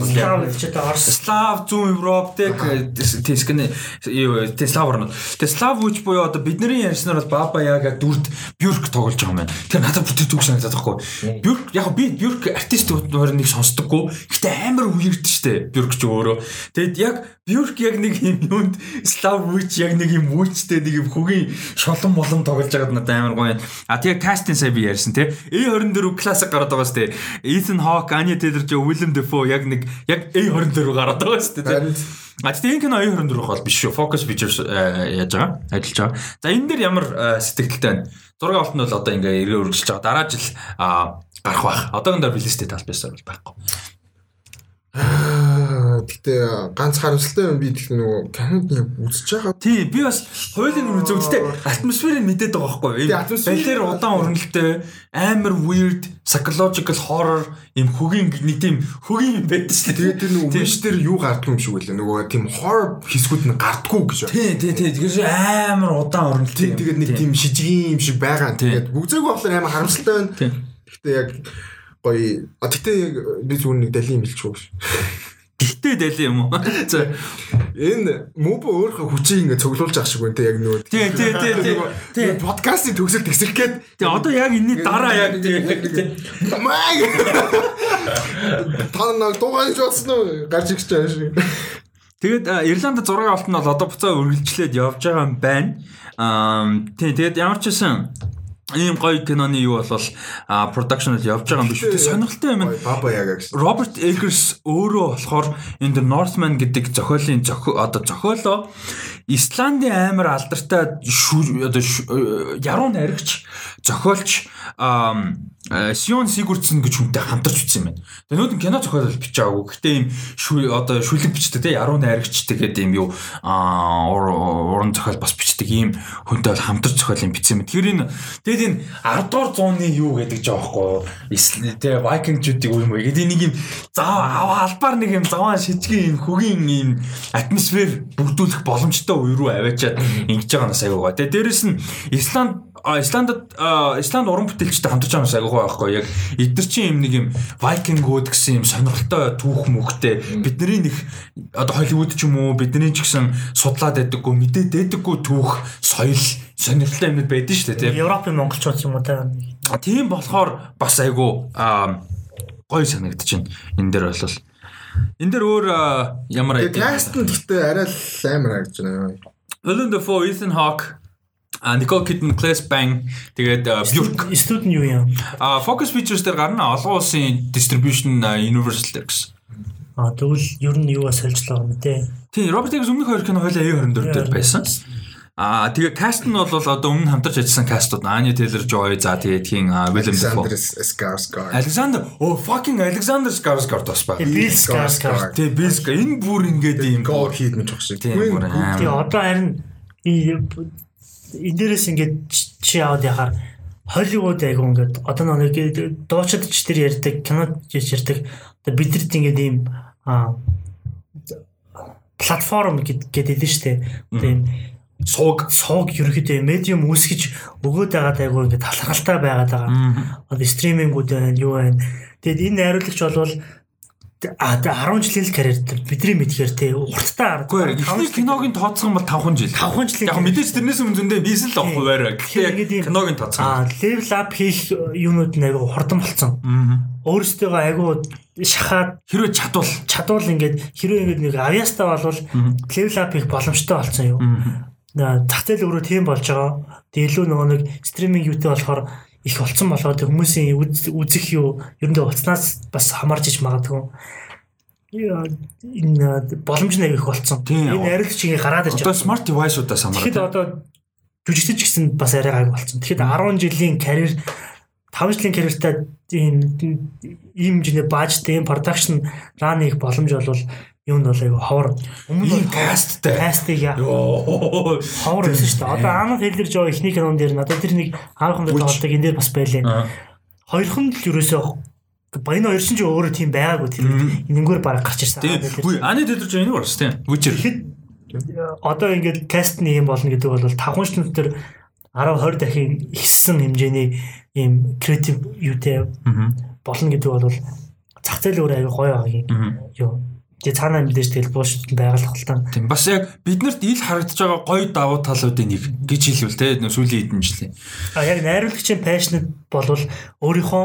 Slav зүүн Европ тэг тэскэн тэг Slav орнод. Тэг Slav Witch буюу одоо бидний ярьснаар бол Баба Яга дүрд Björk тоглож байгаа юм байна. Тэр надад бүтэн зүг санагдаад байхгүй. Björk яг би Björk артист хоёр нэг сонсдоггүй. Гэтэ амар үерд штэ Björk ч өөрөө. Тэгэд яг Björk яг нэг юм юунд Slav Witch яг нэг юм үучтэй нэг юм хөгийн шолон молон тоглож байгаад надад амар гоё. А тэгээ кастинг сая би ярьсан тий. A24 классик гараад байгаа сте. Ethan Hawke, Anya Taylor-Joy, Willem Dafoe яг нэг яг A24 гараад байгаа сте тий. А тэгээ энэ кино A24 бол биш шүү. Focus Features яаж байгаа? Ажиллаж байгаа. За энэ дээр ямар сэтгэлтэй байна? Зураг авалт нь бол одоо ингээ эргээ үргэлжлэж байгаа. Дараа жил гарах байх. Одоогийн дээр релизтэй тал байсан бол байхгүй. Гэтэ ганц харамсалтай юм би тэгт нөгөө Канад яг үзэж байгаа. Тий, би бас хуулийн үр. Гэтэ атмосферыг мэдээд байгаа байхгүй юу? Балер удаан урналтай, амар weird, psychological horror юм хөгийн нэг тийм хөгийн юм байдаг шүү дээ. Тэгээд тэр нөгөө witch дээр юу гардгүй юм шиг үлээ. Нөгөө тийм horror хэсгүүд нь гардгүй гэж. Тий, тий, тий. Тэгэхээр амар удаан урналтай. Тэгээд нэг тийм шижгийн юм шиг байгаа. Тэгээд бүгзэг болохоор амар харамсалтай байна. Гэтэ яг гоё. А тэгтээ би зүгээр нэг далийн хэлчихв ш. Гихтээ дали юм уу? За энэ мөбө өөрөө хүчийг ингэ цоглуулж ах шиг байна те яг нөгөө. Тий, тий, тий, тий. Подкастын төгсөл тэгсэх гээд. Тий, одоо яг энэний дараа яг тий. Маг. Та нэг дугаарч бодсон уу? Гарч ирж байгаа шиг. Тэгээд Ирланд зураг авалт нь бол одоо буцаа үргэлжлээд явж байгаа юм байна. Аа тий, тэгээд ямар ч байсан ийм гоё киноны юу болвол продакшнл явж байгаа юм биш үү? Сонирхолтой юм. Баба яга гэсэн. Роберт Эггерс өөрөө болохоор энэ The Northman гэдэг зохиолын одоо зохиолоо Исландийн амар алдартай одоо яруу найрагч зохиолч Сион Сигурдсен гэж хүнтэй хамтарч үзсэн юм байна. Тэгээ нүүдэн кино зохиолол бичээгүй. Гэхдээ ийм одоо шүлэг бичдэг те яруу найрагч тэгээд ийм юу уран зохиол бас бичдэг ийм хүнтэй бол хамтарч зохиол юм бичсэн юм. Тэгэхээр энэ тэгээд энэ 10 дугаар зууны юу гэдэг байхгүй те Викингчүүдийг үе мө. Тэгээд нэг ийм зав албаар нэг ийм заваа шижгийн ийм хөгийн ийм атмосфер бүрдүүлэх боломжтой үе рүү аваачаад ингэж байгаа нас аягаа. Тэгээд дээрэс нь Исланд Исландд Исланд уран бүтээлчтэй хамтарч байгаа юм агай байхгүй. Яг эдгэр чинь юм нэг юм Викингууд гэсэн юм сонирхолтой түүх мөхтэй бидний нэг одоо Холливуд ч юм уу бидний ч гэсэн судлаад байдаггүй мэдээд байдаггүй түүх соёл сонирхолтой юмуд байдаг шүү дээ тийм Европын монголчууд юм уу та тийм болохоор бас айгу гоё санагдаж байна. Энэ дээр бол энэ дээр өөр ямар каст нь гэхдээ арай л амар харагдаж байна. Willem Dafoe, Ethan Hawke А Nicole Kidman, Claes Bang тэгээд Björk студент юу юм? А Focus Features дээр гарна олон улсын distribution Universal дээр гэсэн. А тэгвэл ер нь юугаа солилцлоо юм те. Тийм, Robert Eggers өмнөх хоёр кино хоёлаа A24 дээр байсан. А тэгээ каст нь бол одоо өмнө хамтарч ажилласан кастууд Anya Taylor-Joy за тэгээд хин Willem Dafoe. Skarsgård. Alexander oh fucking Alexander Skarsgård бас ба. Bill Skarsgård. Тэгээ Bill энэ бүр ингээд юм гоо хийд мэт баг шиг. Тийм. Тэгээ одоо харин энэ дээрээс ингээд чи яваад яхаар Холливуд айгу ингээд одоо нэг дуучид ч тэр ярьдаг, кинод ч ярьдаг. Одоо бидэрт ингээд ийм платформ гэдэг нь шүү дээ. Одоо ийм сууг сууг ерөөхдөө медиум үүсгэж өгөөд байгаа айгу ингээд талхаргалтай байгаад байгаа. Одоо стримингүүд байна, юу байна. Тэгэд энэ найруулагч бол а 10 жилийн карьер бидний мэдхээр те урттай Үгүй эхний киногийн тооцсон бол 5 жил. 5 жилийн Яг мэдээж тэрнээс өмнө зөндөө бийсэн л авахгүй байраа. Гэхдээ киногийн тооцсон. А level up хийх юунууд нь айгу хурдан болцсон. Өөрөөсөө айгу шахаад хэрвээ чадвал чадвал ингээд хэрвээ ингээд нэг авьяастай болвол level up хийх боломжтой болсон юу. Зах зээл өөрөө тийм болж байгаа. Тэгээ илүү нөгөө нэг стриминг юутэй болохоор их болцсон болоод хүмүүсийн үзэх юу ерөндөө уцнаас бас хамаарч иж магадгүй энэ боломж нэг их болцсон. Энэ арилчгийн гараад ирж байгаа. Одоо smart device-удаас хамаарат. Тэгэхэд одоо жүжигчдэж гэсэн бас арай гайг болцсон. Тэгэхэд 10 жилийн карьер 5 жилийн карьертай ийм ийм хэмжээний бажтай ийм production run хийх боломж бол юм бол айгу ховор. Өмнө касттай кастыг яа. Ховор байсан шүү дээ. Одоо Анна Тейлер Жо ихний кинон дээр надад тэр нэг анхан дээр тоглолтыг энэ дээр бас байлаа. Хоёрхан л ерөөсөө Баян хоёр ч өөрөө тийм байгаагүй тэр энэгээр бараг гарч ирсэн. Үгүй. Ани Тейлер Жо энэ барс тийм. Үчир. Одоо ингээд кастны юм болно гэдэг бол 5 жилийн дээр 10 20 дахин ихссэн хэмжээний ийм креатив юутэй болно гэдэг бол зах зээл өөр аяга гоё байгаа юм. Тэгээ цаанаа мэдээж тэгэл буушд байгалах л таа. Тийм бас яг биднэрт ил харагдаж байгаа гоё давуу талуудын нэг гэж хэлвэл те сүүлийн хэдэн жилийн. А яг найруулагчийн passionate болвол өөрийнхөө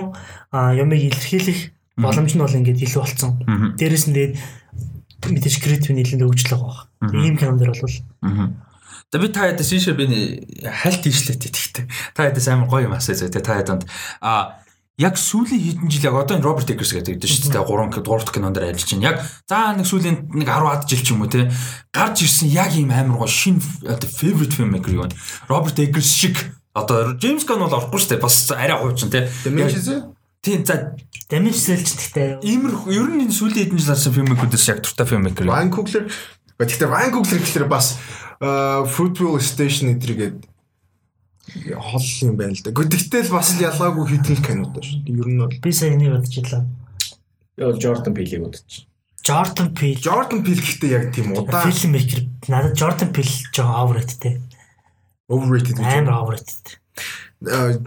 юмыг илэрхийлэх боломж нь бол ингээд илүү болцсон. Дээрээс нь тэгээд мэдээж креатив нийлэнд хөгжлөг байгаа. Ийм кинон дэр бол. За би та ядас шишээ би хальт ийшлээ тэгтээ. Та ядас амар гоё юм зөө те та яданд а яг сүүлийн хэдэн жил яг одоо энэ Роберт Эггерс гэдэг дээ шүү дээ 3 3 дахь кинонд ажиллаж байна. Яг за нэг сүүлийн нэг 10-аад жил ч юм уу те гарч ирсэн яг ийм амар гоо шин favorite filmmaker юу? Роберт Эггерс шиг одоо Джеймс Ган бол орохгүй шүү дээ. Бас арай хуучин те. Тийм за Damage Cell ч гэхдээ иймэр ер нь энэ сүүлийн хэдэн жил харсан filmmaker-ээс яг дуртай filmmaker. Ryan Coogler гэхдээ Ryan Coogler гэхэлэр бас Football Station эдрэгээд хол юм байна л да. Гэхдээ л бас л ялгаагүй хитэн кинод шүү. Ер нь бол би сая энийг бодож илаа. Яа Jordan Peele-ийг бодож. Jordan Peele. Jordan Peele гэхдээ яг тийм удаа фильм мейкер. Надад Jordan Peele жоохон overrated. Overrated үү? Амар overrated.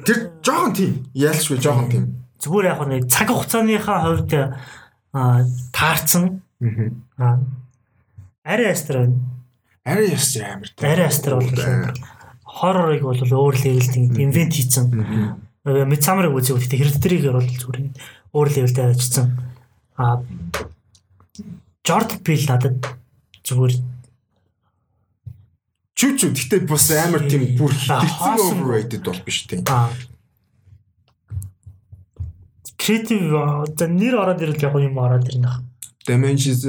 Тэр жоохон тийм. Ялшгүй жоохон тийм. Зүгээр яг нэг цаг хугацааныхаа хувьд таарсан. Аа. Арай астер байна. Арай астер амар. Арай астер бол амар хоррорыг бол өөр левелд инвент хийцэн. Мидсамерыг үзээ гэхдээ хэрдэрийг бол зүгээр өөр левелд ажилласан. А Jordan Peele надад зүгээр чүү чүү гэхдээ бас амар тийм бүр хэцүү overrated бол биш тийм. Creative за нэр ороод ирэл яг юм ороод ирнэ. Dimensions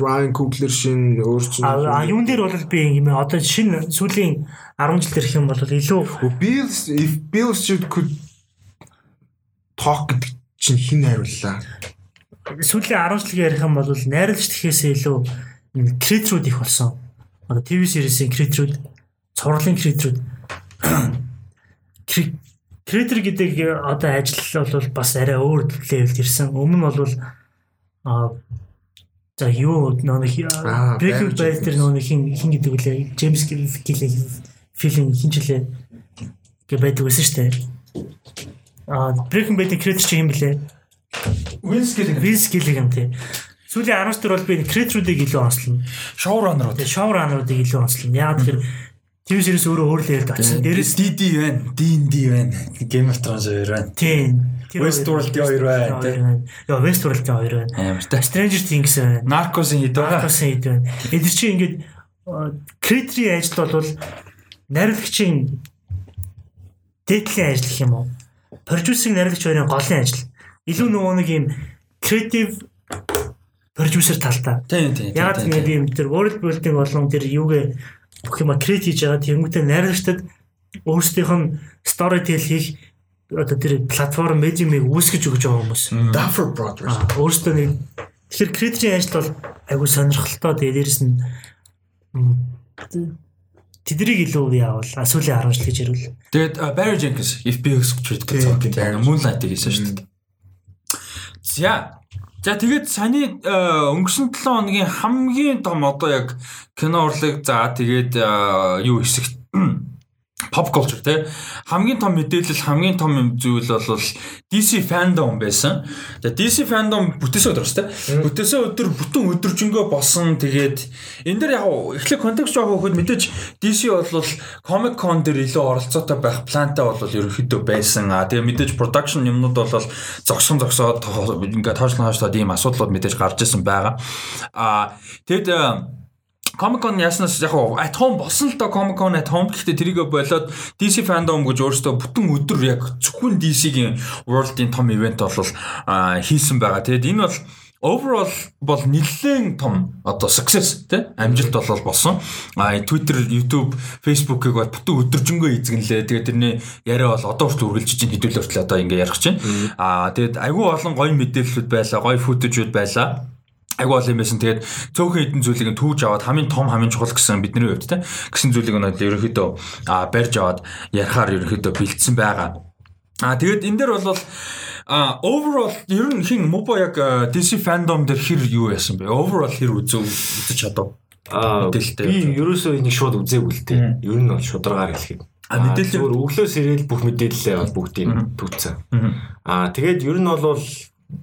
Ryan Coogler шин өөрчлөлт. А юун дээр бол би юм одоо шин сүүлийн 10 жил ирэх юм бол илүү Bills if Bills should could talk гэдэг чинь хин найрууллаа. Сүүлийн 10 жил ярих юм бол найруулагч гэхээсээ илүү креаторуд их болсон. Одоо TV series-ийн креаторуд, цувралын креаторуд креатор гэдэг одоо ажил бол бас арай өөр левелд ирсэн. Өмнө нь бол За юу нэг Breaking Bad дээр нэг хин хин гэдэг үлээ Джеймс Гилли фильм хин жилээ гэ байдаг байсан шүү дээ. Аа Breaking Bad-ийн креатор чи юм блэ? Vince Gilligan. Vince Gilligan тий. Сүүлийн 10 дэх бол би креаторуудыг илүү онцлно. Showrunner-ууд. Тий, showrunner-уудыг илүү онцлно. Яг тэгэхээр TV series өөрөө өөр левелд очсон. Дээрээс DD байна, D&D байна. Game of Thrones хоёр байна. Тийм. Westworld-ийн хоёр байна. Яа, Westworld-ийн хоёр байна. Амар та. Stranger Things байна. Narcos-ийн хэд байна? Narcos-ийн хэд байна. Эдгээр чинь ингээд креаторийн ажил бол найруулагчийн дээдлийн ажил гэх юм уу? Продюсерийн найруулагч хоёрын голын ажил. Илүү нөгөө нэг юм креатив продюсер талтай. Тийм тийм. Яг тийм юм тэр world building болон тэр юугээ бүх юм креат хийж байгаа тэнгуүтэй найруулагчдад өөрсдийнх нь story tell хийх одоо тэр платформ медиумыг үүсгэж өгч байгаа хүмүүс. Duffer Brothers. Өөрсдөө нэг тэгэхээр креаторийн ажил бол айгүй сонирхолтой тэгээ дээрэс нь тэднийг илүү яавал сүүлийн 10 жил гэж ярил. Тэгээд Barry Jenkins FBX гэж цаана Moonlight-ийг хийсэн шүү дээ. За За тэгээд саяны өнгөрсөн 7 хоногийн хамгийн том одоо яг кино урлаг за тэгээд юу хэсэгт pop culture те хамгийн том мэдээлэл хамгийн том зүйл бол DC fandom байсан. Тэгээ DC fandom бүтээсээ өдөр шүү дээ. Бүтээсээ өдөр бүтэн өдөржингөө босон тэгээд энэ дээр яг эхлээ контекст жоох өгөхөд мэдээж DC бол Comic Con дээр илүү оролцоотой байх плантай бол ерөнхийдөө байсан. А тэгээ мэдээж production юмнууд бол зогсон зогсоод ингээд тоочлон хаашдаад ийм асуудлууд мэдээж гарч ирсэн байгаа. А тэгэд Comic Con яснаас яг at home болсон л доо Comic Con at home гэхдээ тэрийг болоод DC fandom гэж өөрөөсөө бүтэн өдөр яг зөвхөн DC-гийн World-ийн том ивент бол хийсэн байгаа. Тэгэд энэ бол overall бол нэлээд том одоо success тий амжилт бол болсон. А Twitter, YouTube, Facebook-ыг бол бүтэн өдөржингөө эзэгнлээ. Тэгээд тэрний яриа бол одоо хүртэл үргэлж чинь хэдүүлээ хүртэл одоо ингээ ярих чинь. А тэгээд айгүй олон гоё мэдээллүүд байлаа, гоё футажууд байлаа айгу бол юм байсан. Тэгээд цөөхөн хідэн зүйлийг түүж аваад хамгийн том хамгийн чухал гэсэн бидний хувьд те гэсэн зүйлийг нь ерөнхийдөө барьж аваад ярихаар ерөнхийдөө бэлдсэн байгаа. А тэгээд энэ дээр бол а overall ер нь хин мобо яг DC fandom дээр хэр юу яасан бэ? Overall хэр үзөө үзэж чадав? Аа би ерөөсөө энийг шууд үзээгүй л дээ. Ер нь бол шударгаар хэлэхэд. А мэдээлэл зөвөр өглөө сэрэл бүх мэдээлэлээ бол бүгдийг түүцсэн. Аа тэгээд ер нь бол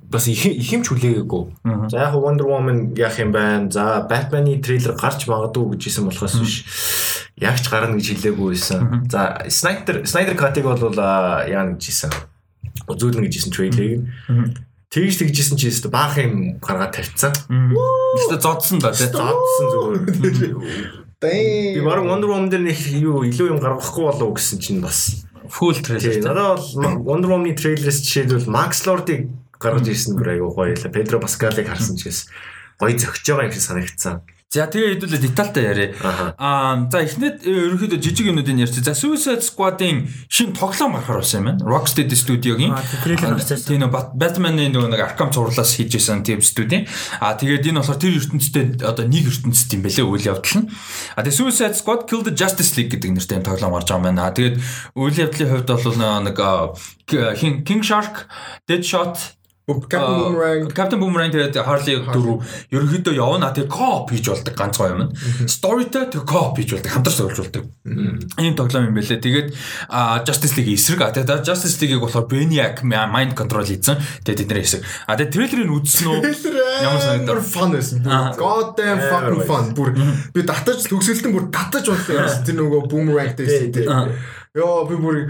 бас их их юм ч хүлээгээгүй. За яг Wonder Woman яах юм байна. За Batman-ы трейлер гарч магадгүй гэж хэлсэн болохоос биш. Яг ч гарна гэж хэлээгүй байсан. За Snyder Snyder Cut-ыг бол яа гэж хэлсэн. Үзүүлнэ гэж хэлсэн трейлерыг. Тэгж тэгжсэн чи өстө баах юм гаргаад тавьцсан. Өстө зодсон да тий. Зодсон зүгээр. Би баруун Wonder Woman дээр нэг юу илүү юм гаргахгүй болов гэсэн чинь бас full trailer. Надад бол Wonder Woman-ы трейлерс жишээлбэл Max Lord-ыг гаргаж ирсэн бүр аюу гоё л Педро Паскалыг харсан ч гэсэн гоё зөгч байгаа юм шиг санагдсан. За тэгээ хэдүүлээ детальтай яриа. Аа за эхнээд э, ерөнхийдөө жижиг юмнуудыг ярьчих. За Suicide Squad-ын шин тоглоом гарахаар болсон юм байна. Rocksteady Studio-гийн тийм нэг Batman-ы нэг Arkham цувралаас хийж исэн тийм студи. Аа тэгээд энэ болохоор тэр ертөнцтэй одоо нэг ертөнцтэй юм бэлээ үйл явдал нь. Аа тэгээд Suicide Squad Kill the Justice League гэдэг нэртэй тоглоом гарч байгаа юм байна. Тэгээд үйл явдлын хувьд бол нэг King Shark, Deadshot Captain Boomerang Captain Boomerang тэгээд Harley дөрөв ерөнхийдөө явна. Тэгээд co-op хийж болдог ганцхан юм. Storyтэй тэгээд co-op хийж болдог. Хамтарч тоглож болдог. Ийм тоглоом юм байлээ. Тэгээд Justice League эсрэг. Тэгээд Justice League-ийг болохоор Brainiac mind control хийсэн. Тэгээд тэдний эсрэг. А тэгээд трейлерыг үзсэн үү? Ямар санагдав? Fun байсан. God damn fucking fun. Бүр би татаж төгсөлтөн бүр татаж боллоо. Тэр нөгөө Boomerang дээр. Йоо би бүр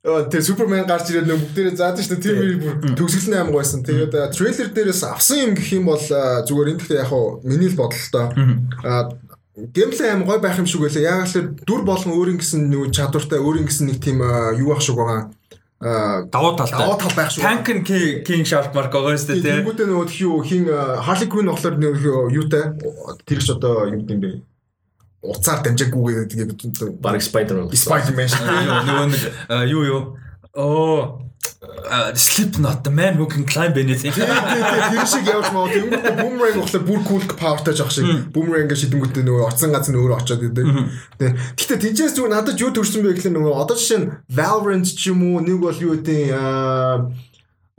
Тэгээ Супермен гарч ирээд нэг бүгдээрээ заадаг шүү дээ. Тэр бүр төгсгөл нь аим гойсон. Тэгээд трейлер дээрээс авсан юм гэх юм бол зүгээр энэ гэхдээ яг хуу миний л бодолтой. Аа геймплей аим гой байх юм шиг байлаа. Яг л дүр болгон өөрийн гэсэн нэг чадвартай, өөрийн гэсэн нэг тийм юу ах шиг байгаа давуу талтай. Давуу тал байх шүү. Tank and King Shark марк байгаа шүү дээ. Тэнгүүдээ нөгөө хин Harley Quinn болохоор нөгөө юутай тэр ч одоо юу гэм бэ? Уцаар дамжааггүй гэдэг баг Spider-Man. Spider-Man. Нөгөө нэг юу юу. Оо Slipknot the man who can climb anything. Тэр шиг явж маа тэнгуүтэ boomerang болохоор бүр cool powerтай жоох шиг гэж шидэнгүүтээ нөгөө оцсон гац нь өөрөө очоод идэв. Гэхдээ тэнцээс зүгээр надад юу төрсөн бэ гэхэл нөгөө одоо жишээ нь Valorant ч юм уу нэг бол юу гэдэг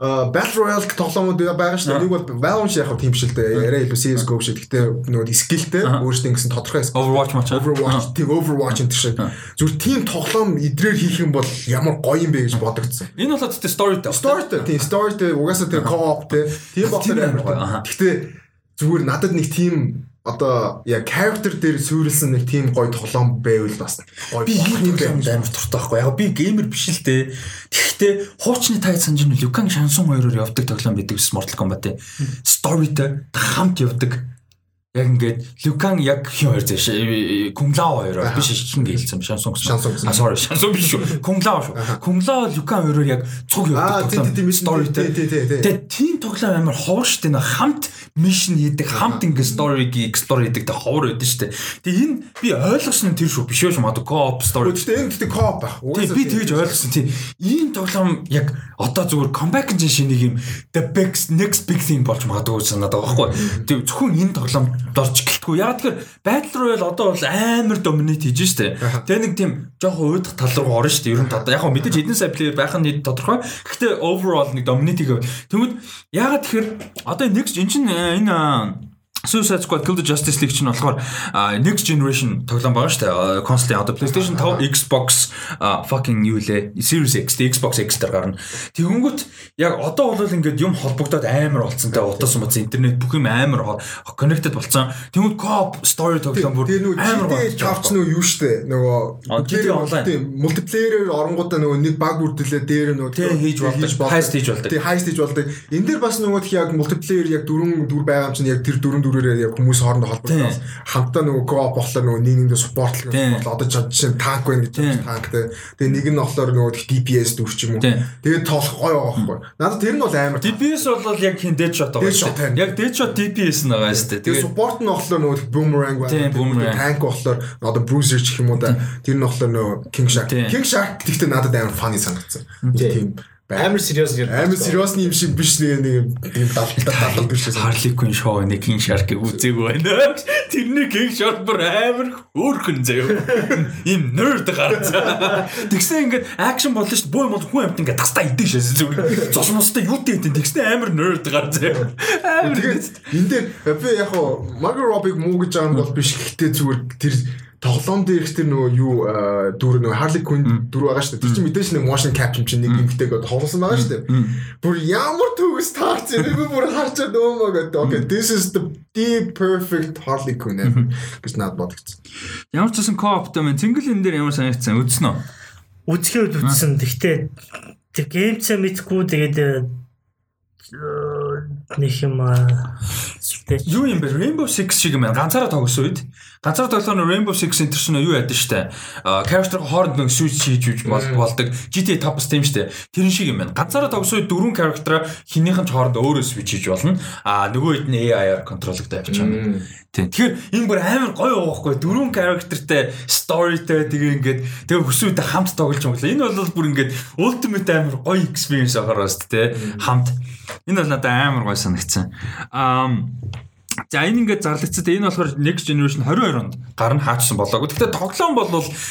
Battle Royale тоглоомууд байгаа шүү дээ. Нэг бол Valorant яг тийм биш л дээ. Арай илүү CS:GO биш. Гэхдээ нөгөө скиллтэй өөрсдөө ингэсэн тодорхой Overwatch матч. Overwatch тийм Overwatch энэ шиг. Зүр тийм тоглоом идрээр хийх юм бол ямар гоё юм бэ гэж бодогдсон. Энэ бол тэгтээ storyтэй. Storyтэй. Тийм storyтэй. Угаасаа тэр co-op тийм болохоор амар гоё. Гэхдээ зүгээр надад нэг тийм одоо яг character дээр суурилсан нэг тийм гоё тоглоом байвал бас гоё би юм амар туртай байхгүй. Яг би геймер биш л дээ. Тэгэхдээ хуучны тайд санаж нь Люкан Шансон хоёроор явдаг тоглоом байдаг ус Mortal Kombat storyтэй хамт явдаг яг ингээд Люкан яг хин хоёр зэш Кунглао хоёр биш хин гэлсэн Шансон Шансон а sorry Шансон биш шүү. Кунглао шүү. Кунглао Люкан хоёроор яг цуг явдаг тоглоом storyтэй тэгээ тийм тоглоом амар ховор штэ хамт мишн хийдэг хамт ингэ сториг эксплор хийдэг тэ ховор байдаг шүү. Дээ. Тэгээ энэ би ойлгосон нь тэр шүү. Биш үү магадгүй кооп стори. Гэхдээ энэ гэдэг кооп байх. Би тэгж ойлгосон. Тийм ийм тоглоом яг одоо зүгээр comeback engine шинийг юм the big next big thing болж магадгүй санаад байгаа байхгүй. Тэгээ зөвхөн энэ тоглоом дорж гэлтгүй. Яг тэгэхээр Battle Royale одоо бол амар dominate хийж штэ. Тэгээ нэг тийм жоохон уйдах тал руу орно штэ. Ер нь одоо яг мэдээж хэдэн сая плеер байх нь тодорхой. Гэхдээ overall нэг dominate хийгээ. Тэгмэд ягаад тэгэхээр одоо next эн чинь энэ Suicide Squad Kill the Justice League чинь болохоор next generation тоглоом байгаа шүү дээ. Консолийн одоо PlayStation 5, Xbox fucking юу лээ? Series X, Xbox X дээр гарна. Тэгэнгүүт яг одоо бол ингээд юм холбогдоод амар болцсон те утас муц интернет бүх юм амар connected болцсон. Тэгвэл co-op story тоглоом бүр амар болж тавч нөгөө юу шүү дээ. Нөгөө GTA Online multiplayer оронгуудаа нөгөө нэг баг бүрдэлээ дээр нөгөө хийж болдог. Heist хийж болдог. Тий heist хийж болдог. Энд дээр бас нөгөө яг multiplayer яг дөрөв дөрв байгаа юм чинь яг тэр дөрөв дөрөөрөө яг хүмүүс хоорондоо холбогдсон. Хамтаа нөгөө co-op болохоор нөгөө нэг нэгэндээ supporтлах бол одоо нь танк байна гэж танк те. Тэгээ нэг нь болохоор нөгөө DPS дүр ч юм уу. Тэгээд тоолох гоё байгаа байхгүй. Надад тэр нь бол амар. DPS бол яг хин dead shot байгаа. Яг dead shot DPS нь байгаа шүү дээ. Тэгээд support нь болохоор нөгөө boomerang байна. Танк болохоор одоо bruiser ч юм уу да. Тэр нь болохоор нөгөө king shark. King shark гэхдээ надад амар funny санагдсан. Тийм Амар сериус гэр. Амар сериус юм шиг биш нэг нэг тийм далдалтай далдал биш. Harley Quinn шоу нэг King Shark-ыг үзээгүй байна. Тэрний King Shark бүр амар хөөрхөн заяа. Им nerd гарцаа. Тэгсэн ингээд акшн болно шүү дээ. Бөө мод хүн амт ингээд тастаа идэх шээс зүгээр. Золмостой юу дээ тэгсэн амар nerd гарцаа. Тэгээд энэ дээр би яг хоо Margot Robbie муу гэж байгаа нь бол биш. Гэхдээ зүгээр тэр тоглоом дээрх тэр нөгөө юу дүр нөгөө Harley Quinn дүр байгаа шүү дээ. Тэр чинь мэдээж нэг motion capture чинь нэг юмтэйг тоглосон байгаа шүү дээ. Бүр ямар төгс таарч би бүр харчаад өөмөө гэдэг. Okay, this is the the perfect Harley Quinn гэж над бодогдсон. Ямар ч гэсэн co-op-тай мэн single энэ дээр ямар санагдсан үзсэн үү? Үзэхэд үзсэн. Гэхдээ тэр геймцээ мэдгүй тэгээд нэг юм юу юм бэ? Rainbow Six шиг юм байна ганцаараа тоглосон үед. Ганцаараа тоглохоор Rainbow Six энэ чинь юу яадаг штэ? Character хооронд нэг switch хийж үж болдог. GTA 5 бас тийм штэ. Тэрэн шиг юм байна. Ганцаараа тоглосон үед дөрвөн character хинийхэн ч хооронд өөрөө switch хийж болно. А нөгөө хэд нь AI-аар контрологдож явчихна Тийм. Тэгэхээр энэ бүр амар гоё уухгүй дөрвөн characterтэй storyтэй тэгээ ингээд тэгээ хүсүүтэй хамт тоглож байгаа. Энэ бол бүр ингээд ultimate амар гоё experience ахаар байна шүү дээ. Хамт. Энэ бол надад амар гоё санагдсан. Аа За энэ ингээд зарлагдсан. Энэ болохоор Next Generation 22 онд гарна хаачсан болоогүй. Гэхдээ тоглоом бол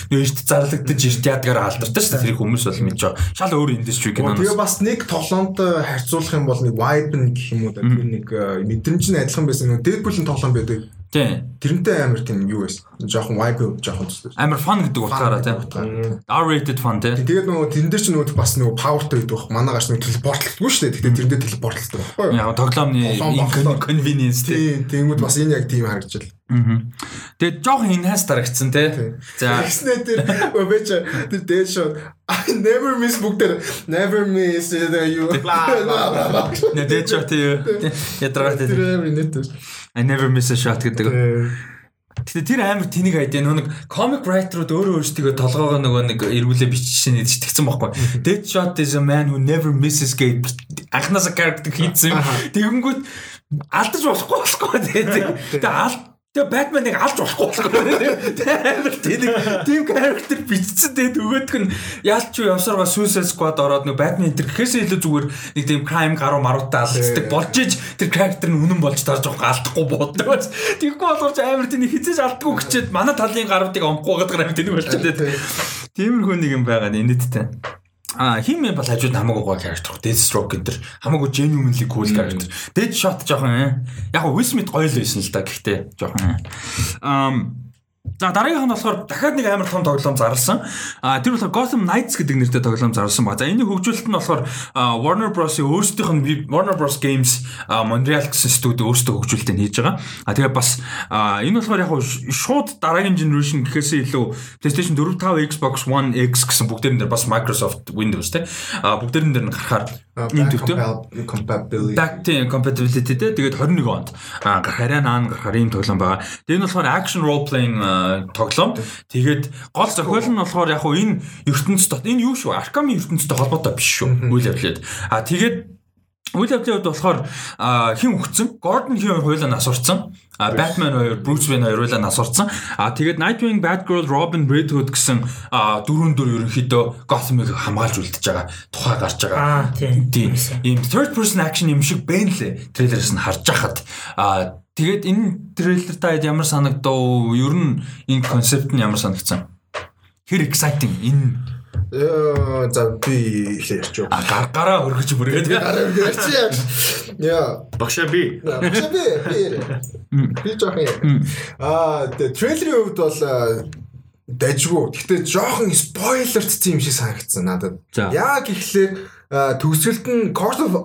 нэрт зарлагдаж ирт ядгаар алдартай шүү дээ. Тэр хүмүүс бол мэдж байгаа. Шал өөр индастри кино. Тэгээ бас нэг тоглоомтой харьцуулах юм бол нэг Vibe гэх юм уу да. Тэр нэг э, мэдрэмж нь адилхан байсан. Deadpool-ын тоглоом байдаг. Тийм. Тэрнтэй амар тийм юу байсан. Жохон vibe жохон зүстэй. Амар fun гэдэг утгаараа тийм. R-rated fun тийм. Тэгээд нөгөө тэн дээр ч нөгөө бас нөгөө powerтай байдаг бах. Манаагаш нөгөө телепортлдгүй шүү дээ. Тэгэхдээ тэрэндээ телепортлдог байхгүй юу? Яг тоглоомны convenience тийм. Тэнгүүд бас энэ яг тийм харагдаж байна. Тэгээд жоохон enhance дарагдсан тий. За. Тэгснэ тэр өвөч тэр дээд I never miss бүгдээр never miss you. Нэ. Ядаргатай. Тэр амар нэт. I never miss a shot гэдэг. Гэтэ тэр амар тэнийг айдэ нэг comic writer-ууд өөрөө өөрсдөө толгоогоо нөгөө нэг эргүүлээ биччихсэн гэж тэгсэн байхгүй. Dead shot is a man who never misses gate. Анхнаасаа character хийсэн. Тэгэнгүүт алдаж болохгүй болохгүй. Тэгээ алд Тэгээ Batman-ыг алж болохгүй болохгүй. Тийм тийм character бичсэн тэгээд өгөөдг нь яалч юу явсаргаа Suicide Squad ороод нөө Batman энэ гэхээсээ илүү зүгээр нэг тийм crime гаруу маруутай алддаг болж иж тэр character нь үнэн болж тарж авах алдахгүй бууддаг. Тэгэхгүй боловч амар тийм хизээж алдгүй гэчихэд манай талын гаруудыг омхгүй байгаа гэдэг юм болчихлоо. Тиймэрхүү нэг юм байгаа нийтдээ. А хим юм бол хажууд хамаагүй гоо character. Deathstroke гэдэг хамаагүй genuinely cool character. Deadshot жоохон э. яг Will Smith гоё л байсан л да гэхдээ жоохон. Ам За дараагийнх нь болохоор дахиад нэг амар том тоглоом зарласан. А тэр болохоор Gotham Knights гэдэг нэртэй тоглоом зарласан ба. За энэ хөгжүүлэлт нь болохоор Warner Bros-ийн өөрсдийнх нь Warner Bros Games Montreal гэсэн студи өөрсдөө хөгжүүлэлтийг хийж байгаа. А тэгээ бас энэ болохоор яг шууд дараагийн generation гэхээсээ илүү PlayStation 4, 5, Xbox One X гэсэн бүгдээрэн дээр бас Microsoft Windows те. А бүгдээрэн дээр нь гарахаар ийм төвтэй compatibility. Dacty compatibility те. Тэгээд 21 онд гарах арай наан гарахаар ийм тоглоом байгаа. Тэгээ энэ болохоор action role playing тоглоом. Тэгээд гол зохиол нь болохоор яг хуу энэ ертөнцид энэ юу шүү? Arkham ертөнцид холбоотой биш шүү. Үйл явдлууд. А тэгээд үйл явдлын хувьд болохоор хин өгцөн, Gordon хин хоёулаа нас урцсан. А Batman 2, Bruce Wayne 2 хоёулаа нас урцсан. А тэгээд Nightwing, Batgirl, Robin, Red Hood гэсэн дөрвөн дүр ерөнхийдөө Gotham-ыг хамгаалж үлдэж байгаа тухай гарч байгаа. Тийм. Ийм third person action юм шиг байна лээ. Трейлерээс нь харж байхад а Тэгээд энэ трейлер та ямар санагдав? Ер нь энэ концепт нь ямар санагдсан? Хэр exciting энэ Яа за би ихлэ ярьчих. А гар гараа хөргөж бүргээд. Гараа ярьчих. Яа. Багшаа би. Багшаа би би. Би жоох юм. Аа трейлерийн хувьд бол дайжгүй. Гэхдээ жоохон спойлерцсан юм шиг санагдсан надад. Яг ихлээр төгсгөлд нь Court of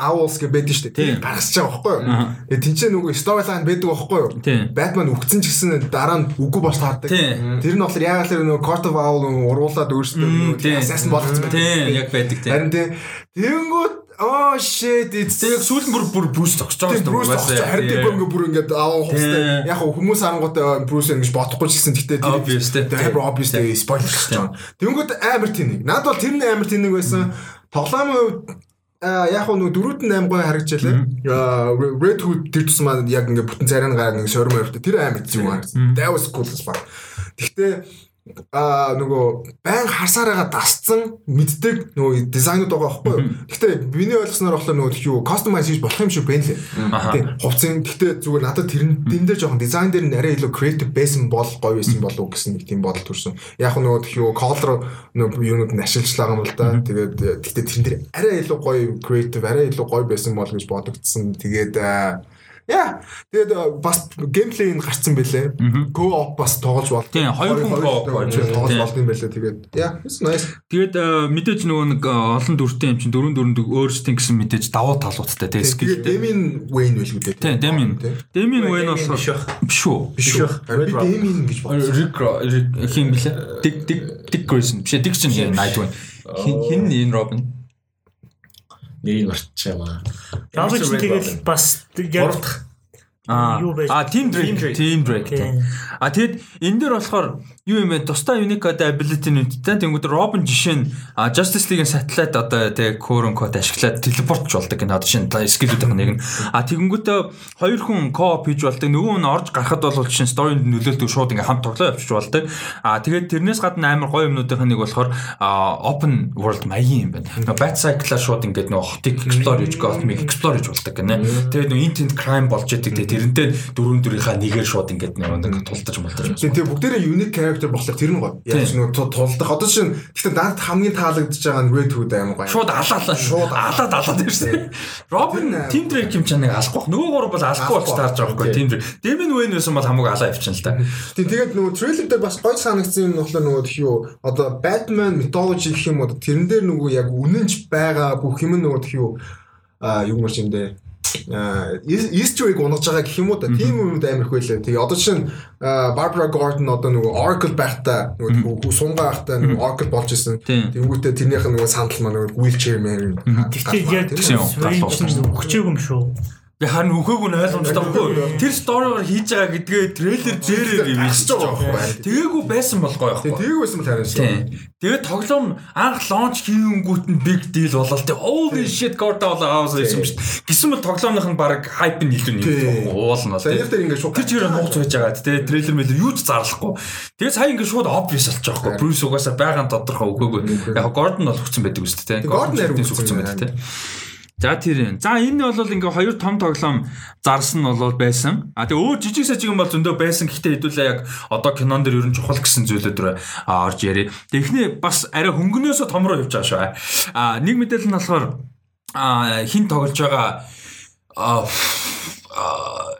Owls гэж байдаг шүү дээ. Тэр гаргасч байгаа байхгүй юу? Тэгээ тэнцээ нөгөө storyline байдаг байхгүй юу? Batman үгцэн ч гэсэн дараа нь үгүй болж таардаг. Тэр нь болохоор яг л нөгөө Court of Owl уруулаад өөрсдөө assassin болгоцсон байдаг. Тийм яг байдаг тийм. Харин тийм тэгэнгүүт Oh shit яг сүүл бүр бүр Брюс тогсож байгаа юм байна. Харин тийм ингээ бүр ингээ аа хостой. Яг хүмүүс харангуйтай Брюс ингэж бодохгүй ч гэсэн гэхдээ тэр obvious тийм. Obvious тийм spoiler гэж байна. Тэгэнгүүт амар тэнэг. Наад бол тэр нь амар тэнэг байсан. Тоглоомын хувьд яг нөгөө дөрүүд нь 8 гой харагдчихлаа. Red Hood тэр тусмаа яг ингээ бүтэн царайны гараа нэг сормоор тэр амар зүг харагдсан. That was cool fuck. Гэхдээ а нөгөө байн харсаар байгаа дасцсан мэддэг нөгөө дизайнууд байгаа байхгүй юу. Гэхдээ миний ойлгосноор болохоор нөгөө юу кастомайз хийж болох юм шиг байна лээ. Тийм хувцсан. Гэхдээ зүгээр надад тэрэн тэн дээр жоохон дизайн дээр нэрээ илүү creative байсан бол гоё байсан болов гэсэн нэг тийм бодол төрсөн. Яг нөгөө юу color нөгөө юунууд нь ашиглаж байгаа юм л да. Тэгээд гэхдээ тэрэн дээр арай илүү гоё creative арай илүү гоё байсан бол гэж бодогдсон. Тэгээд Яа. Тэгээд э, бас геймплей нь гарцсан байлээ. Co-op бас тоглож бол. Тийм, хоёр хүн co-op тоглож болд юм байлээ. Тэгээд яа, it's nice. Тэгээд мэдээж нөгөө нэг э, олон дүртэй юм чинь дөрөв дөрөнд өөрсдийн гэсэн мэдээж давуу талуудтай тийм skill. Демин Wayne байл үү? Тийм, Демин. Демин Wayne бол биш үү? Биш үү? Би Демин гэж бодсон. Rick хин блэ? Dig Dig Dig Grayson. Биш Dig чинь Nightwing. Хин энэ Robin нэрийг марцчихаа. Роберт тэгэл бас яг юу байж А Team Drake, Team Drake. А тэгэд энэ дээр болохоор юу юм бэ? Тусдаа unique ability нэмттэй. Тэнгүүд Robin жишээ нь Justice League-ийн satellite одоо тэг quote code ашиглаад телепорт ч болдог гэнэ. Одоо шинэ скиллүүдийн нэг нь. А тэгэнгүүтээ хоёр хүн co-op хийж болдог. Нөгөө нь орж гарахад бол жишээ story-нд нөлөөлдөг шууд ингээм хамт тоглоо явчих болдог. А тэгээд тэрнээс гадна амар гоё юмнуудын нэг болохоор open world маягийн юм байна. Bat Cycle-а шууд ингээд нөгөө хотыг explore хийж Gotham-ыг explore хийж болдог гэнэ. Тэгээд нөгөө intent crime болж идэг. Тэрнтэй дөрөв дөрийнхаа нэгээр шууд ингээд нэг тулдаж мулдаж. Тэгээд бүгдээрээ unique character болохоор тэр нь гоё. Яаж нэг тулдах. Одоо чинь гэхдээ надад хамгийн таалагдж байгаа нь Red Hood амар гоё. Шууд алаалаа. Шууд алаад алаад ирсэн. Robin Team Drake юм чаныг алахгүй. Нөгөө гур бол алахгүй болж таарж байгаа байхгүй Team Drake. Demi Wayne байсан бол хамаагүй алаа явчихна л та. Тийм тэгээд нөгөө трейлер дээр бас гоё санагдсан юм болохоор нөгөө юу одоо Batman mythology гэх юм уу тэрэн дээр нөгөө яг үнэнч байгаа бүх юм нөгөө юу а юу юм дээ Easter egg унгаж байгаа гэх юм уу та тийм юмд амар их байлаа. Тэгээ одоо чинь Barbara Gordon одоо нөгөө Oracle байхдаа нөгөө сунгаа байхдаа нөгөө Oracle болж исэн. Тэнгүүтээ тэрнийх нь нөгөө сандал маа нөгөө wheelchair man. Тэгтээ яг өгчээгүй юм шүү. Би харин өөхөөг нь ойлгомжтой байхгүй. Тэр сториор хийж байгаа гэдгээ трейлер зээрээр юм хийж байгаа байхгүй. Тэгээгүй байсан бол гоё байхгүй. Тэгээгүй байсан бол харин шүү. Тэгээд тоглоом анх лонч хийнгүүт нь big deal болол тэ holy shit горда болоо аавс байсан шүү дээ. Гэсэн бол тоглоомных нь баг hype нь илүү нэг уулна. Тэр ингээд шууд тэр чигээр нууц байж байгаа тий. Трейлер мэлэр юу ч зарлахгүй. Тэгээд сая ингээд шууд obvious болчих жоохгүй. Bruce угаасаа байгаа тодорхой өгөөгүй. Яг Gordon бол хүчсэн байдаг үст тий. Gordon нэр хүчсэн байдаг тий. За тэр. За энэ бол ингээ хоёр том тоглоом зарсан нь бол байсан. А тэгээ өөр жижиг сажиг юм бол зөндөө байсан. Гэхдээ хэдүүлээ яг одоо кинон дэр ер нь чухал гэсэн зүйлүүд рүү орж ярив. Тэгэхний бас арай хөнгөнөөсөө том руу явж байгаа шүү. А нэг мэдээлэл нь болохоор хин тоглож байгаа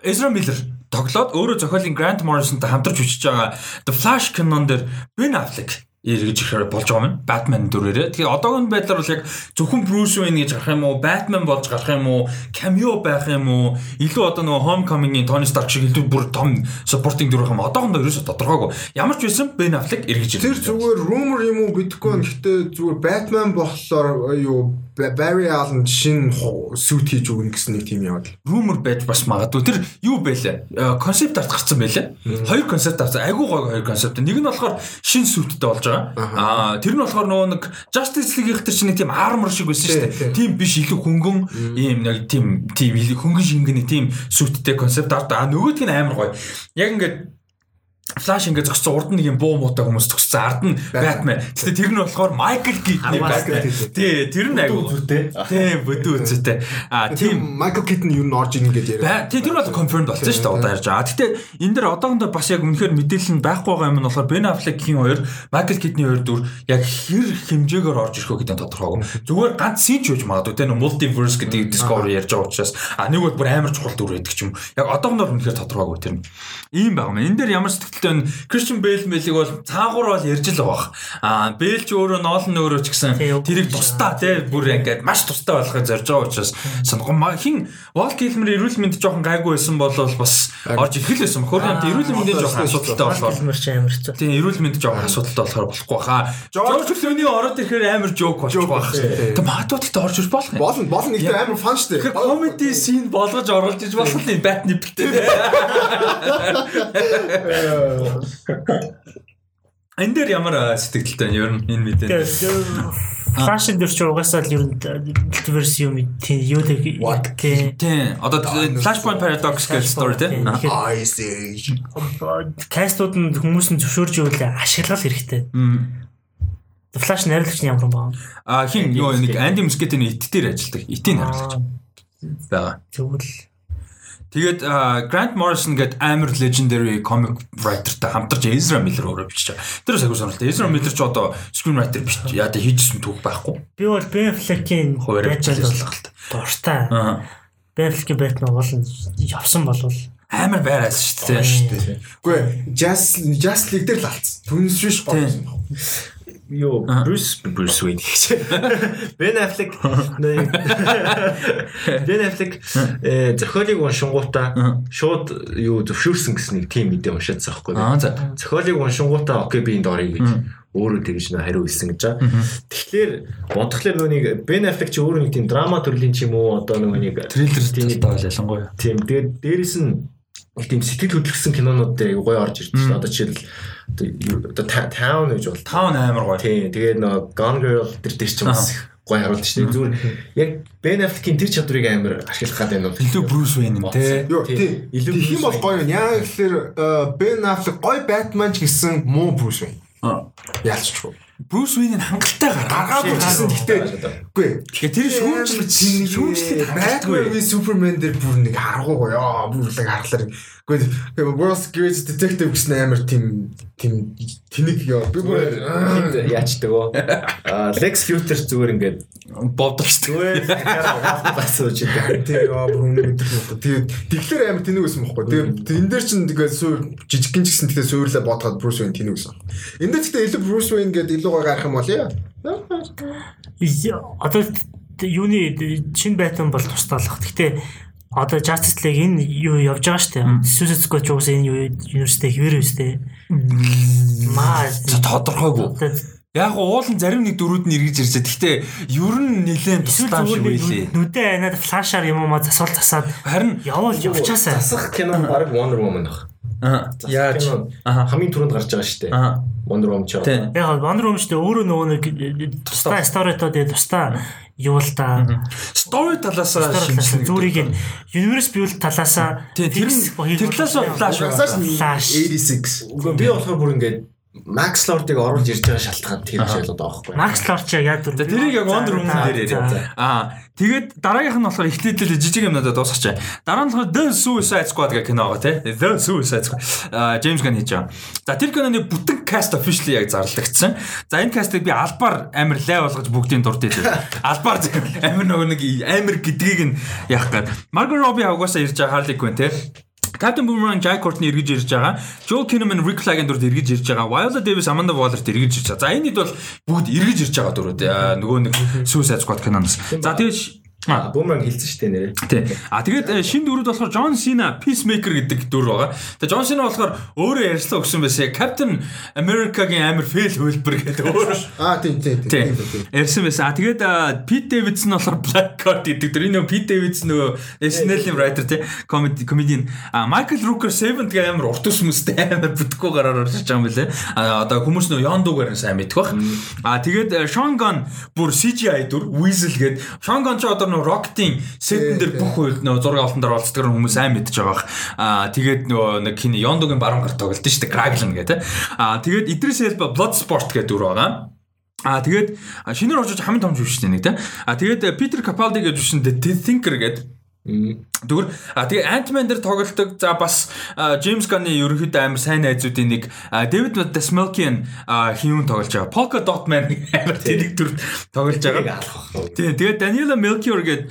Ezra Miller тоглоод өөрөө зохиолын Grant Morrison-тай хамтарч хүчиж байгаа The Flash кинон дэр Ben Affleck эргэж ихээр болж байгаа юм. Batman дүрээрээ. Тэгээ одоогийн байдлаар бол яг зөвхөн Bruce Wayne гэж гарах юм уу, Batman болж гарах юм уу, cameo байх юм уу, илүү одоо нөгөө Homecoming-ийн Tony Stark шиг илүү бүр том supporting дүр юм. Одоохондоо ерөөсө тодорхойгүй. Ямар ч байсан Ben Affleck эргэж ирсэн. Тэр зүгээр rumor юм уу гэдэггүй. Гэхдээ зүгээр Batman болохоор юу Barry Allen шин сүт хийж өгнө гэсэн нэг тийм яваад. Rumor байж бас магадгүй. Тэр юу байлаа? Концепт арт гарцсан байлаа. Хоёр концепт гарцсан. Айгуу гоё хоёр концепт. Нэг нь болохоор шин сүттэй болж байгаа. Аа тэр нь болохоор нөгөө нэг Justice League-ийнх тэр чинь тийм armor шиг байсан шүү дээ. Тийм биш илүү хөнгөн ийм нэг тийм тийм хөнгөн шингэн тийм сүттэй концепт арт. Аа нөгөөдг нь амар гоё. Яг ингээд Флаш ингээд зогссон урд нь нэг юм буу муутай хүмүүс зогссон ард нь Batman. Гэтэ тэр нь болохоор Michael Keaton Batman. Тий, тэр нь айгу үзүүтэй. Тий, бүдүү үзүүтэй. А тийм Michael Keaton юу н орж ийн гэж яриа. Тий, тэр бол confirmed болсон шүү дээ одоо ярьж байгаа. Гэтэ энэ дэр одоохондоо бас яг үнэхээр мэдээлэл нь байхгүй байгаа юм нь болохоор Ben Affleck-ийн хоёр, Michael Keaton-ийн хоёр дүр яг хэр хэмжээгээр орж ирэх вэ гэдэг нь тодорхойгүй. Зүгээр ганц син ч үж магадгүй те multiverse гэдэг Discovery ярьж байгаа учраас а нэг бол бүр амар чухал дүр ч юм. Яг одоохондоо үнэхээр тодорхойгүй тэр нь. Ийм байгаа юм. Энэ дээр ямар өрсөлдөлтөө нь Christian Bale мэлийг бол цаагуур бол ярьж л байгаа. Аа Bale ч өөрөө ноолн өөрөө ч гэсэн тэрийг тусдаа тий бүр ингээд маш тусдаа болгохыг зорж байгаа учраас сонгом хин Walt Kilmer эрүүл мэнд жоохон гайгүй байсан болол бас орж ирэх л байсан. Хөрөнгө эрүүл мэндийн жоохон асуудалтай болохоор Kilmer ч амар хэцүү. Тий эрүүл мэнд жоохон асуудалтай болохоор болохгүй хаа. George Clooney ороод ирэхээр амар жоок болчих байх. Тэг магадгүй тэгтээ орж ирэх болох. Болно болно нэгтэй амар фан штэ. Comedy scene болгож оруулж иж болох юм Batman битээ. Энд дээр ямар сэтгэлтэй байна? Ер нь энэ мэдээ. Фашн дээр ч угаасаа л ер нь multiverse юм тийм юу тэг тийм Тийм. Одоо Flashpoint Paradox гэх story тийм. Ice Age. кастууд нь хүмүүс нь зөвшөөрж ивэл ашиглал хэрэгтэй. Flash найруулагч нь ямар юм баа. А хин юу нэг Andy Muschietti-ийн ит дээр ажилладаг. Итийн найруулагч. Бага. Тэгвэл Тэгээд Grant Morrison гэдэг амар legendary comic writer-тай хамтарч Ezra Miller өөрөө бичиж байгаа. Тэр агуу сонирхолтой. Ezra Miller ч одоо screenwriter биш. Яа тэ хийжсэн түүх байхгүй. би бол Ben Affleck-ийн Batman ажиллаж бол дуртай. Аа. Ben Affleck-ийн Batman бол явсан болвол Амар байраас шүү дээ. Үгүй Just Just League дээр л алдсан. Түнс биш гоё. Юу? Bruce Bruce Wayne гэж. Affleck. Ben Affleck э зохиолыг уншингуудаа шууд юу зөвшөөрсөн гэсэн нэг тийм мэдээ уншаадсан байхгүй юу? за. Зохиолыг уншингуудаа окей би энд орё гэж. Өөрөө тэгж нэ хариу хэлсэн гэж байгаа. Тэгэхээр бодглохлоор нүг Ben Affleck чи өөрөө нэг тийм драма төрлийн ч юм уу одоо нэг Трейлер тийм таавал ялангуяа. Тийм тэгээд дээрэс нь нэг тийм сэтгэл хөдлөсөн кинонууд дээр гоё орж ирж байна. Одоо жишээл одоо Town гэж бол Таун амар гоё. Тийм тэгээд нөгөө Gone Girl тэр дээр ч юм бас их гоё харуулж штеп. Зүгээр яг Ben Affleck-ийн тэр чадварыг амар ашиглах гад байна уу? Илүү Bruce Wayne юм Тийм. тийм. Илүү юм Bruce гоё юм. Яа гэхээр э, Ben Affleck гоё Batman ч гэсэн муу Bruce Wayne. Яалчгүй. Bruce Wayne-ийн хангалттай гаргаа. Гаргаагүй гэсэн гэхдээ үгүй. Тэгэхээр тэр шүүмжлэл Batman v Superman дээр бүр нэг харгуу яа бүр л харахлаар үгүй. World's Greatest Detective гэсэн амар тийм тийм тэнэг яа би бүр яачдаг оо. Lex Luthor зүгээр ингээд бовдолч. зүгээр гасууж идэг. тий яа бүр юм. Тэгээд тэгэхээр амар тэнэг байсан байхгүй. Тэгээд энэ дээр чинь тэгээд суур жижигхэн ч гэсэн тэгээд суурлаа бодоход Bruce Wayne тэнэг байсан. Энд дээр гэхдээ илүү Bruce Wayne гэдэг илүү гой гарах юм бол яа. одоо юуны чин байтан бол тусдаалах. Гэтэ одоо Justice League энэ юу явж байгаа шүү дээ. Suicide Squad ч уусаа энэ юу университет хэвээр үстэй. Маа тодорхойгүй. Яг уулын зарим нэг дөрүүд нь эргэж ирж байгаа. Гэхдээ ер нь нэлээд тусдаа шиг байлээ. нүдэ айнаад флашаар юм уу ма засвал засаад Харин явал явчаасаа. Засах кино баг Wonder Woman ах. Аа, яаж? Хамгийн түрүүнд гарч байгаа шүү дээ. аа Wonder Woman ч. тийм. Яг Wonder Woman ч дээ өөрөө нөгөө нэг тусдаа сторитоо дээ тусдаа юу л да. Story талаас Зүрийг нь universe build талаасаа Тийм, тэр нь- тэр талаас нь Flash Флаш Flash. 86. Үгүй би болохоор бүр ингээд Max Lord-ыг оруулж ирж байгаа шалтгаан тэр жишээл одоо аахгүй. Max Lord ч яа дүр. За тэрийг яг Wonder Woman дээр яриа. Аа тэгээд дараагийнх нь болохоор ихтэйдэл жижиг юмнуудаа дуусгач. Дараа нь болохоор The Suicide Squad гэх кино байгаа тий. The Suicide Squad. Аа James Gunn хийж байгаа. За тэр киноны бүтэн cast officially яг зарлагдсан. За энэ cast-ыг би албаар амар лай болгож бүгдийн дурд идэв. Албаар амар нөгөө нэг амар гэдгийг нь яах гээд. Margot Robbie угаасаа ирж байгаа Harley Quinn тий. Captain Boomerang Jai Courtney эргэж ирж байгаа. Joel Kinnaman Rick Flag-ын дүрд эргэж ирж байгаа. Viola Davis Amanda Waller эргэж ирж байгаа. За энэ хэд бол бүгд эргэж ирж байгаа дүрүүд. Аа, Нөгөө нэг Suicide Squad киноноос. За тэгээд А Boomerang хэлсэн шүү дээ нэрээ. Тий. А тэгээд э, шинэ дүрүүд болохоор John Cena Peacemaker гэдэг дүр байгаа. Тэгээд John Cena болохоор өөрөө ярьслаа өгсөн байсан. Captain America-гийн амар фейл хөлбөр гэдэг өөрөө тийм тийм Тий. тийм. Ярьсан байсан. А тэгээд а, Pete Davidson болохоор Black Card гэдэг тэр энэ Pete Davidson нөгөө SNL-ийн writer тий comedy comedian а Michael Rooker 7 гэх амар урт ус хүмүүстэй амар бүтэхгүй гараар орж байгаа юм билэ. А одоо хүмүүс нөгөө Yondu-гаар нь сайн мэдэх бах. А тэгээд э, Sean Gunn бүр CGI дүр Weasel гээд Sean Gunn ч одоо нөгөө Rocket-ийн сетэн дээр бүх үйл нөгөө зураг алтан дээр олцдог хүмүүс айн мэдж байгаа бах. Аа тэгээд нөгөө нэг хин Yoндогийн баруун гарт тоглолт шүү дээ. Kraglin гэдэг. Аа тэгээд Idris Elba Bloodsport гэдэг дүр байгаа. А тэгээд шинээр орж хамгийн том жүжигч нэг те. А тэгээд Питер Капалди гэж жүжигч The Thinker гэдэг Тэгвэр а тэгээ Ant-Man дээр тоглолдог за бас Джеймс Ганны ерөнхийдөө амар сайн найзуудын нэг Дэвид Desmelkian хийвэн тоглож байгаа. Polka Dot Man амар тэнэг төр тоглож байгаа. Тийм тэгээ Daniela Melchior гээд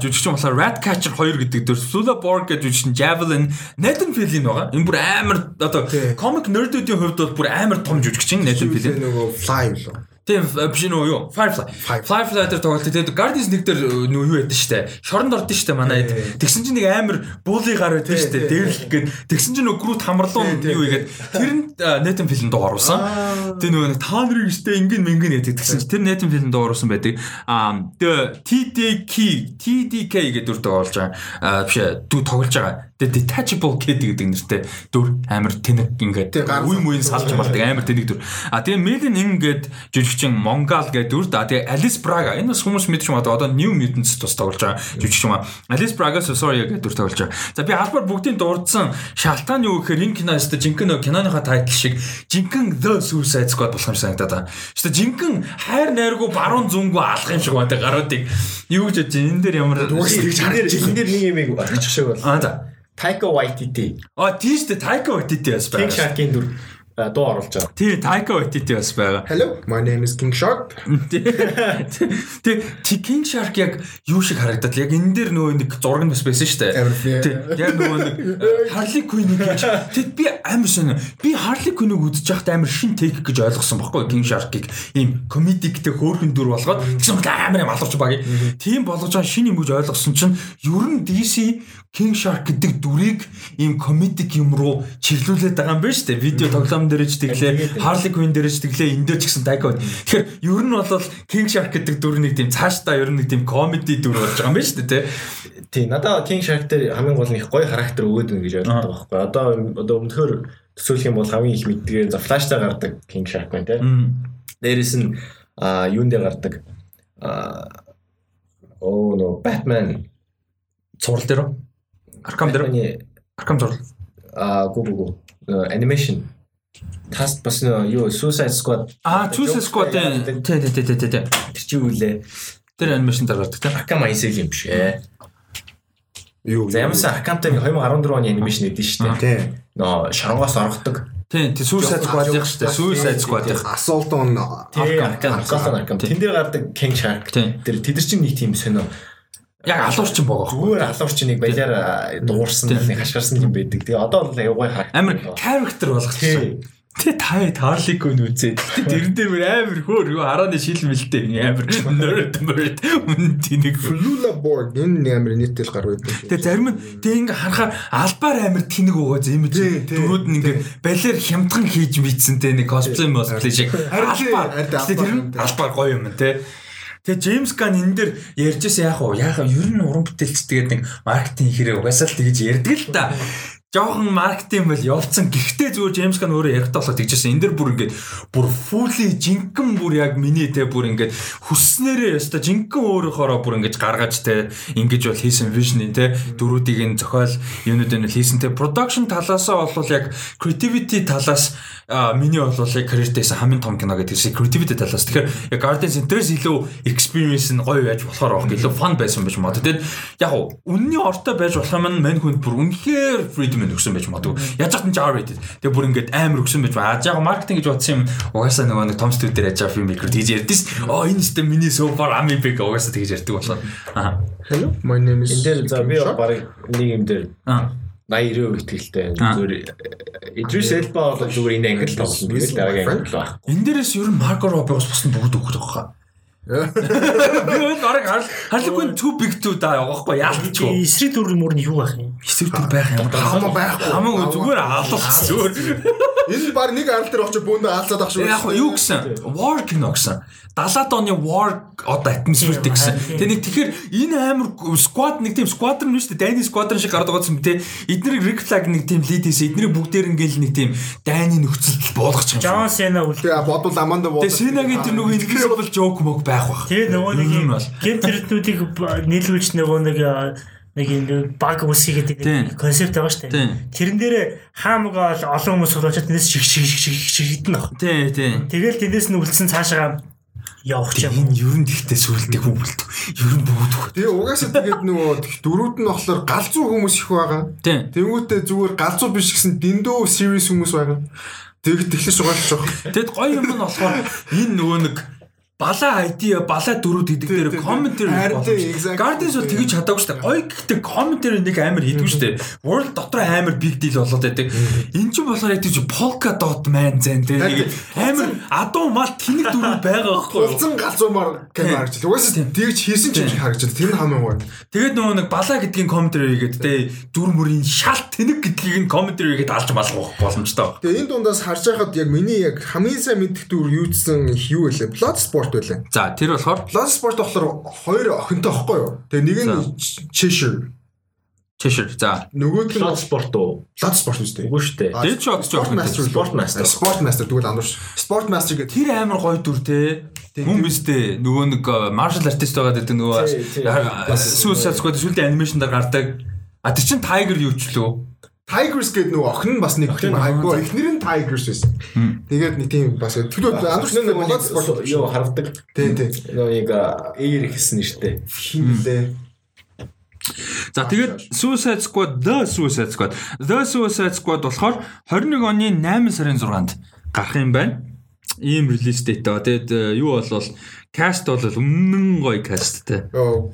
жүжигчин болохоор Ratcatcher 2 гэдэг дөр Sula Borg гэж жүжигчин Javelin Nathan Fillion байгаа. Энэ бүр амар одоо comic nerd-үүдийн хувьд бол бүр амар том жүжигчин Nathan Fillion. Нөгөө Fly лөө. Тийм биш нөө юу? Firefly. Firefly дээр тоглолт. Тэгээд Guardians нэг дээр нөө юу ядсан штэ. Шоронд ордон штэ манай. Тэгсэн чинь нэг амар буули гар байдсан штэ. Дээрлэх гээд тэгсэн чинь нөө Groot хамрлуун юу игээд тэр нь Nathan Fillion дуу оруулсан. Тэр нөгөө та нарыг штэ ингэн мэнгэн яадаг тэгсэн чинь тэр Nathan Fillion дуу оруулсан байдаг. Аа тэгээ TDK TDK гэдэг дүр тоглож байгаа. Аа биш дүү тоглож байгаа. Тэгээ detachable kid гэдэг нэртэй дүр амар тэнэг ингээд үе мууийн салж болдог амар тэнэг дүр. А тэгээ Melin ингээд жүжигчин Монгол гэдэг дүр да. Тэгээ Alice Braga энэ бас хүмүүс мэдчих магадгүй одоо New Mutants тус тоглож байгаа жүжигчин маа. Alice Braga Sorry гэдэг дүр тоглож байгаа. За би албаар бүгдийн дурдсан шалтгаан юу гэхээр энэ кино өстө жинхэнэ киноныхаа тайтл шиг жинхэнэ The Suicide Squad болох юм санагдаад байна. Өстө жинхэнэ хайр найргуу баруун зүнгүү алах юм шиг байна гаруудыг. Юу гэж бодож энэ дээр ямар үгс дээр нэг юм очих шиг бол. Аа за. Taika Waititi. А тийш дээ Taika Waititi бас байна. King Shark-ийн дүр дуу оруулж байгаа. Тий, Taika Waititi бас байгаа. Hello, my name is King Shark. Тэг King Shark яг юу шиг харагдаад яг энэ дээр нөгөө нэг зураг нь бас байсан шүү дээ. Тэг яг нөгөө нэг Harley Quinn гэж тэг би амар сонио. Би Harley Quinn-ыг үзэж байхдаа амар шин take гэж ойлгосон байхгүй King Shark-ыг ийм комедиктэй хөөрхөн дүр болгоод тэгсэн бол амар юм алууч баг. Тийм болгож байгаа шин юм гэж ойлгосон чинь ер нь DC King Shark гэдэг дүрийг ийм комедик юм руу чиглүүлээд байгаа юм байна шүү дээ. Видео тоглоом дээр ч тэглээ, Harley Quinn дээр ч тэглээ, энэ дээр ч гэсэн Taika. Тэгэхээр ер нь бол King Shark гэдэг дүр нэг тийм цаашдаа ер нь нэг тийм комеди дүр болж байгаа юм байна шүү дээ, тий. Надаа King Shark дээр хамгийн гол нь их гоё характер өгөөд өгнө гэж ойлгоод байгаа байхгүй. Одоо одоо өмнөхөр төсөөлөх юм бол хамгийн их мэддгээр за Flash-та гардаг King Shark байна тий. Дээрээс нь а юун дээр гардаг а оо нөө Batman цуврал дээр Аркам дээр зурлал. Аа гү гү гү. Анимашн. Тас бас юу Suicide Squad. Аа Suicide Squad тий тий тий тий тий. Тэр чи юу лээ? Тэр анимашн дараадаг тий. Arkham Asylum биш ээ. Юу. За ямарсан Arkham-тай 2014 оны анимашн эдэн шүү дээ. Тий. Нөө шоронгоос орохдаг. Тий, тий Suicide Squad-ийн шүү дээ. Suicide Squad-ийн Assault on Arkham. Arkham. Тэн дээр гардаг King Shark. Тэр тэд нар чинь нэг тийм сонио яг алуурчин байгаа. Зүгээр алуурчныг баялаар дуурсан хашгирсан юм байдаг. Тэгээ одоо бол аюугай хаа. Амар character болгочихсон. Тэ таа таарлыг гүн үзээд. Тэрэн дээр бүр амар хөөр юу харааны шил мэлтэй амар nerd nerd. Үн тэнэг Flula board энэ амар нийтэл гар байдаг. Тэгээ зарим нь тэг ингээ харахаар албаар амар тэнэг байгаа зэмж дөрүүд нь ингээ балер хямдхан хийж мэдсэн тэ нэг cosplay cosplay шиг албаар. тэр нь албаар гоё юм тэ Тэгээ Джеймс Ган энэ дээр ярьжсэн яах вэ? Яах вэ? Ер нь уран бүтээлч тэгээд нэг маркетинг хэрэг угаасаа л тэгж ярьдаг л та жоохон маркетинг бол явцсан. Гэхдээ зүгээр Джеймс Ган өөрөө ярихтаа болоод тэгжсэн. Энэ дэр бүр ингээд бүр фули жинкэн бүр яг миний те бүр ингээд хүсснээрээ өстой жинкэн өөрөөхөөрөө бүр ингээд гаргаж те ингэж бол хийсэн вижн те дөрүүдийг нь зохиол юунууд нь хийсэн те production талаасаа бол яг creativity талаас миний бол яг карьертэйсэн хамгийн том кино гэдэг шиг creativity талаас. Тэгэхээр яг Guardians Centers илүү experience нь гоё байж болохоор авах илүү fun байсан байж магадгүй. Тэгээд яг үнний ортой байж болох юм мань хүнд бүр үнэхээр freedom минь өгсөн байж магадгүй. Яаж ч R rated. Тэгээ бүр ингээд амар өгсөн байж байгаа. Яг маркетинг гэж бодсон юм угаасаа нөгөө нэг том студиудээр яаж байгаа фильм микро тийж ярьдээс. Оо энэ систем миний so far ami big угаасаа тэгж ярьдаг болохоор. Аа. Hello my name is. Энд дээр за би баг нэг юм дээр. Аа 80 90% итгэлтэй. Зүгээр Idris Elba бол зүгээр энэ англи тоглосон. Тэгээд дараагийн англи баг. Энэ дээрээс ер нь Margot Robbie-гоос бус нь бүгд өгөх байгаа. Би бол баг харлахгүй too big to die явахгүй яалтчгүй. Эсрэг дүр мөр нь юу байх юм? Эсрэг дүр байх юм. Хамаа байхгүй. Хамаа зүгээр алуулах зүгээр. Энэ баг нэг арал дээр очиж бөөндө хаалцаад ах шүү. Яг юу гэсэн? War кино гэсэн. 70-аад оны war одоо атмосферт гэсэн. Тэ нэг тэгэхээр энэ амар squad нэг тийм squadron биш үү? Дайны squadron шиг гараад байгаа юм те. Эднийг Rick Flag нэг тийм lead хийсэн. Эднийг бүгдээр ингээл нэг тийм дайны нөхцөлд буулгах юм. John Cena үл. Тэгээ бодвол Amanda Waller. Тэгээ Cena-гийн тэр нөгөө invisible joke мог байх бах. Тэгээ нөгөө нэг нь бол. гем тэрэтнүүдийг нийлүүлж нөгөө нэг нэг юм баг Тийм. нэг концепт байгаа шүү дээ. Тэрэн дээр хаамгаа олон хүмүүс суулгачаад тэрнээс шиг шиг шиг шиг хитэн ах. Тий, тий. Тэгэл тэрнээс нь үлдсэн цаашаа явах юм ер нь ихтэй сүултээ хүүбэлт. Ер нь бүгдөх. Тэгээ угаасаа тэгээд нөгөө дөрүүд нь болохоор галзуу хүмүүс их байгаа. Тэнгүүтээ зүгээр галзуу биш гэсэн дэндүү serious хүмүүс байгаа. Тэгээд тэгэхээр сугаалж жоох. Тэгэд гоё юм нь болохоор энэ нөгөө нэг балаа ID балаа дөрүүд гэдэг дээр комментэр тийм. Guardians бол тэгж чадаагүй шүү дээ. Гоё гэхдээ комментэр нэг амар хийдэггүй шүү дээ. World дотор амар big deal болоод байдаг. Энд чинь болохоор яг тийч polka dot man зэн нэг амар адуу мал тэнэг дөрүүд байгаа байхгүй юу? Улцан галзуумаар камер харж байна. Угаасаа тэгж хийсэн ч юм байна. Тэр нь хамгийн гоё. Тэгээд нөгөө нэг балаа гэдгийн комментэр хийгээд тэ дүр мөрийн шал тэнэг гэдгийг нь комментэр хийгээд алж малах боломжтой. Тэгээ энэ дундаас харж байхад яг миний яг хамгийн сайн мэддэг дүр юуцсан юу вэ? Bloodsport байлаа. За тэр болохоор Bloodsport болохоор хоёр охинтой байхгүй юу? Тэгээ нэг нь Cheshire. Cheshire. За. Нөгөөд нь спорт уу? Bloodsport шүү дээ. Үгүй шүү дээ. Дээд ч одч Sport Master. Sport Master. Sport Master тэгвэл андуурш. Sport Master гэдэг Тэр амар гоё дүр те. Хүн бистэй нөгөө нэг э, martial artist байгаа гэдэг нөгөө Suicide Squad сүүлийн анимашн дээр гардаг. А тэр чин Tiger юу ч лөө. Tigers гэдэг нөгөө охин нь бас нэг тийм айгуу эхнэр нь Tigers байсан. Тэгээд нэг тийм бас тэгвэл андуурш Нэг нөгөө нэг Bloodsport юу харагдаг. Тий, тий. Нэг эйр гэсэн нэртэй. Хин лээ. За тэгээд Suicide Squad The Suicide Squad The Suicide Squad болохоор 21 оны 8 сарын 6-нд гарах юм байна. Ийм релиз date аа. Тэгээд э, юу болвол каст бол өмнөн гоё касттэй. Оо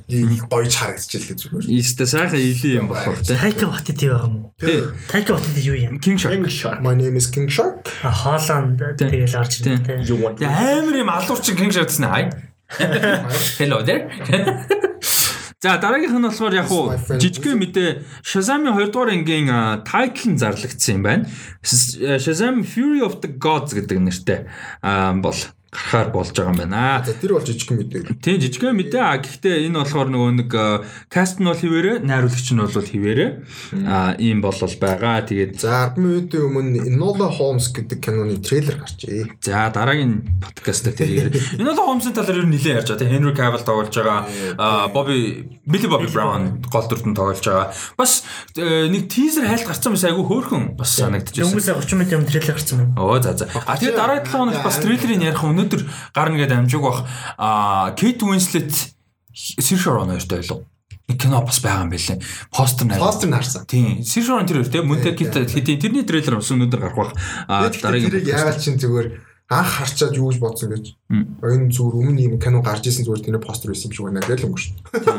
гоё харагдчихлээ зүгээр. Ийстэй сайхан илийн юм болохоор те. Тайка Ватити байгаа юм уу? Тий. Тайка Ватити юу юм? King Shark. My name is King Shark. А, Хооланд тэгэл орж want Тэгээ амар юм алуурчин King Shark гэсэн хай. Hello there. За дараагийнх нь болохоор яг уу жижигхэн мэдээ Shazam-ийн 2 дугаар ангийн тайтл нь зарлагдсан юм байна. Shazam Fury of the Gods гэдэг нэртэй аа бол гарахаар болж байгаа юм байна. За тэр бол жижиг мэдээ. Тийм жижигхэн мэдээ а гэхдээ энэ болохоор нөгөө нэг каст нь бол хിവэрэ найруулагч нь бол хിവэрэ а ийм болол байгаа. Тэгээд За 10 минутын өмнө Enola Holmes гэдэг киноны трейлер гарчээ. За дараагийн подкаст дээр тэр энэ бол Холмсын талаар ер нь нэлээд ярьж байгаа тийм Henry Cavill тоглож байгаа Bobby Billy Bobby Brown гол дүртэн тоглож байгаа бас э, нэг тийзер хайлт гарсан байсан айгүй хөөрхөн бас санагдчихсан Дөнгөс 30 минут юм трейлер гарсан байна. Оо за за. А тэгээ дараа 7 хоног бас трейлерыг ярих өнөөдөр гарна гэдэг амжиг бах. Winslet Saoirse Ronan хоёртой байлуу. Нэг кино бас байгаа юм байлээ. Постэр найр. Постэр нь харсан. Тийм. Ronan тэр хоёртэй мөнтэй Kate хэдийн тэрний трейлер бас өнөөдөр гарах бах. Дараагийн тэрийг яагаад чинь зүгээр анх харчаад юу гэж бодсон гэж. Энэ зүгээр өмнө юм кино гарч исэн зүгээр тэрний постэр байсан юм шиг байна гэж л өнгөш.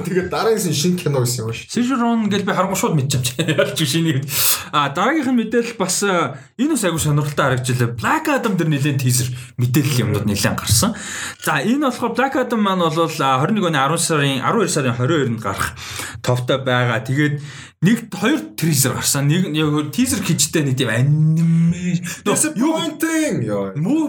Тэгээд дараагийнх нь шинэ кино гэсэн юм шүү. Сижрон гэж би харангуй шууд байна. Ялч шинийг. А дараагийнх нь мэдээлэл бас энэ бас айгу сонирхолтой харагдчихлаа. Black Adam дэр нэлээд тийзер мэдээлэл юмнууд нэлээд гарсан. За энэ болохоор Black Adam маань бол а, 21 оны 10 сарын 12 сарын 22-нд гарах товтой байгаа. Тэгээд нэг хоёр тизер гарсан. Нэг яг тизер хийжтэй нэг тийм аниме Disappointing.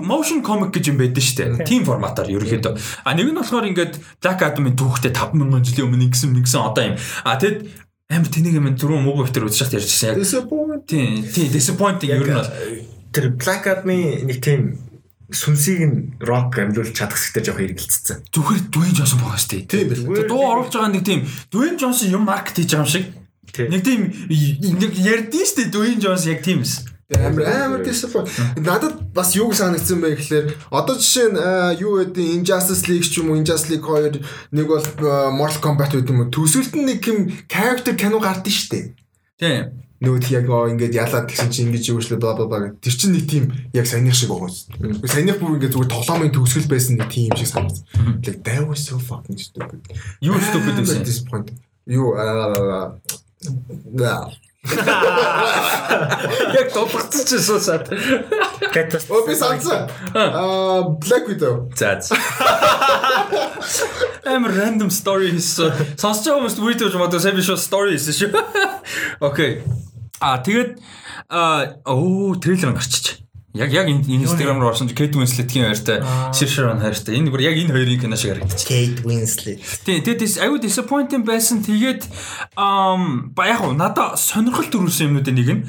Motion comic гэж юм байдаг шүү дээ. Тим форматаар ерөөхдөө. А нэг нь болохоор ингээд Black Adam-ын түүхтэй 5000 жилийн өмнө ингэсэн ингэсэн одоо юм. А тэгэд амар тэнийг юм дөрөв муу байтер үзчихэж ярьжсэн. Яг Disappointing. тийм тийм disappointing ер нь бол тэр Black Adam-ы нэг тийм сүнсийг нь рок амьлуулж чадах хэрэгтэй жоох хэрэгэлцсэн. зүгээр Dwayne Johnson байгаа шүү дээ. Тийм. Дуу оруулж байгаа нэг тийм Dwayne Johnson юм маркет хийж байгаа юм шиг. Тийм. Нэг тийм нэг ярдэн дээ Dwayne Johnson яг тийм эс. Амар амар disappoint. Надад бас юу санагдсан бэ гэхээр одоо жишээ нь юу гэдэг Injustice League ч юм уу Injustice League 2 нэг бол Mortal Kombat гэдэг юм уу төсөлд нь нэг юм character кино гардыг штэ. Тийм. Нөгөө тэг яг оо ингээд ялаад тэгсэн чинь ингэж юушлээ бла бла бла гэх. Тэр чинь нэг тийм яг саяных шиг байгаа юм. Саяных бүр ингээд зүгээр тоглоомын төгсгөл байсан нэг тийм шиг санагдсан. Like that was so fucking stupid. Юу stupid гэсэн. disappointing. Юу аа Яг ч суусаад. Гэтас. Оо би санацсан. Аа Black Widow. За. за. Амар random story хийсэн. Сонсож байгаа хүмүүст video ч бодоо сайн биш story хийсэн шүү. Окей. А тэгээд а оо трейлер гарчиж. Яг яг энэ Instagram руу орсон чи Kate Winslet-ийн хоёртой Saoirse Ronan хоёртой. Энэ бүр яг энэ хоёрын кино шиг харагдчих. Kate Winslet. Тийм тэгээд аюу disappointing байсан. Тэгээд ам ба яг уу надаа сонирхол төрүүлсэн юмнуудын нэг нь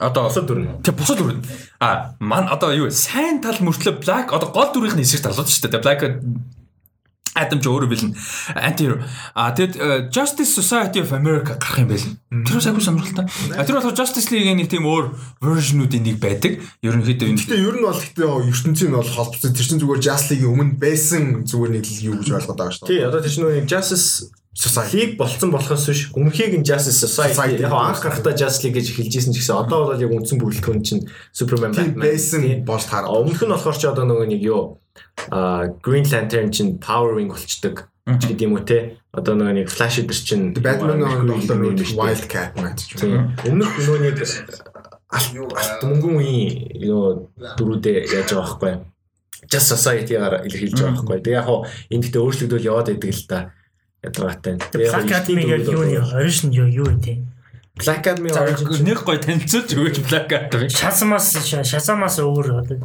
одоо Бусад дүр. Тэг бусад дүр. А ман одоо юу сайн тал мөртлөө Black одоо гол дүрийнх нь эсрэг талууд шүү дээ. Black Адам ч өөрөө бэлэн анти а тэгэд э, Justice Society of America гарах юм байл. Тэр бас айгүй сонирхолтой. А тэр болохоор Justice League-ийн нэг тийм өөр version-уудын нэг байдаг. Ерөнхийдөө энэ Гэтэ ер нь бол гэхдээ ертөнцийн бол холбогдсон. Тэр чинь зүгээр Just League-ийн өмнө байсан зүгээр нэг л юу гэж ойлгоод байгаа шүү Тий, одоо тийч нөгөө Justice Society. Болцсон болохоос биш өмнөхийг нь Justice Society яг анх гарахтаа Justice League гэж хэлжсэн ч гэсэн одоо бол яг үндсэн бүрэлдэхүүн чинь Superman Batman байсан болж А, таараа. Өмнөх нь болохоор ч одоо нөгөө нэг юу а Green Lantern чинь Power Wing болчдөг ч гэдэг юм уу те. Одоо нөгөө нэг Flash эдэр чинь Batman юм нэг. Wildcat match ч юм. Тийм. Өмнөх нөгөө нэг алт мөнгөн үеийн юу дөрүүдээ яаж байгаа байхгүй. Just Society-гаар илэрхийлж байгаа байхгүй. Тэгээ яг хоо энэ дэхтэй өөрчлөгдөөл яваад байдаг л та. Ядаргатай. Black Academy яг юу нэг оригин юу юу вэ? Black Academy Origin нэг гой танилцуулж өгөөч Black Adam. Шазамаас шазамаас өөр одоо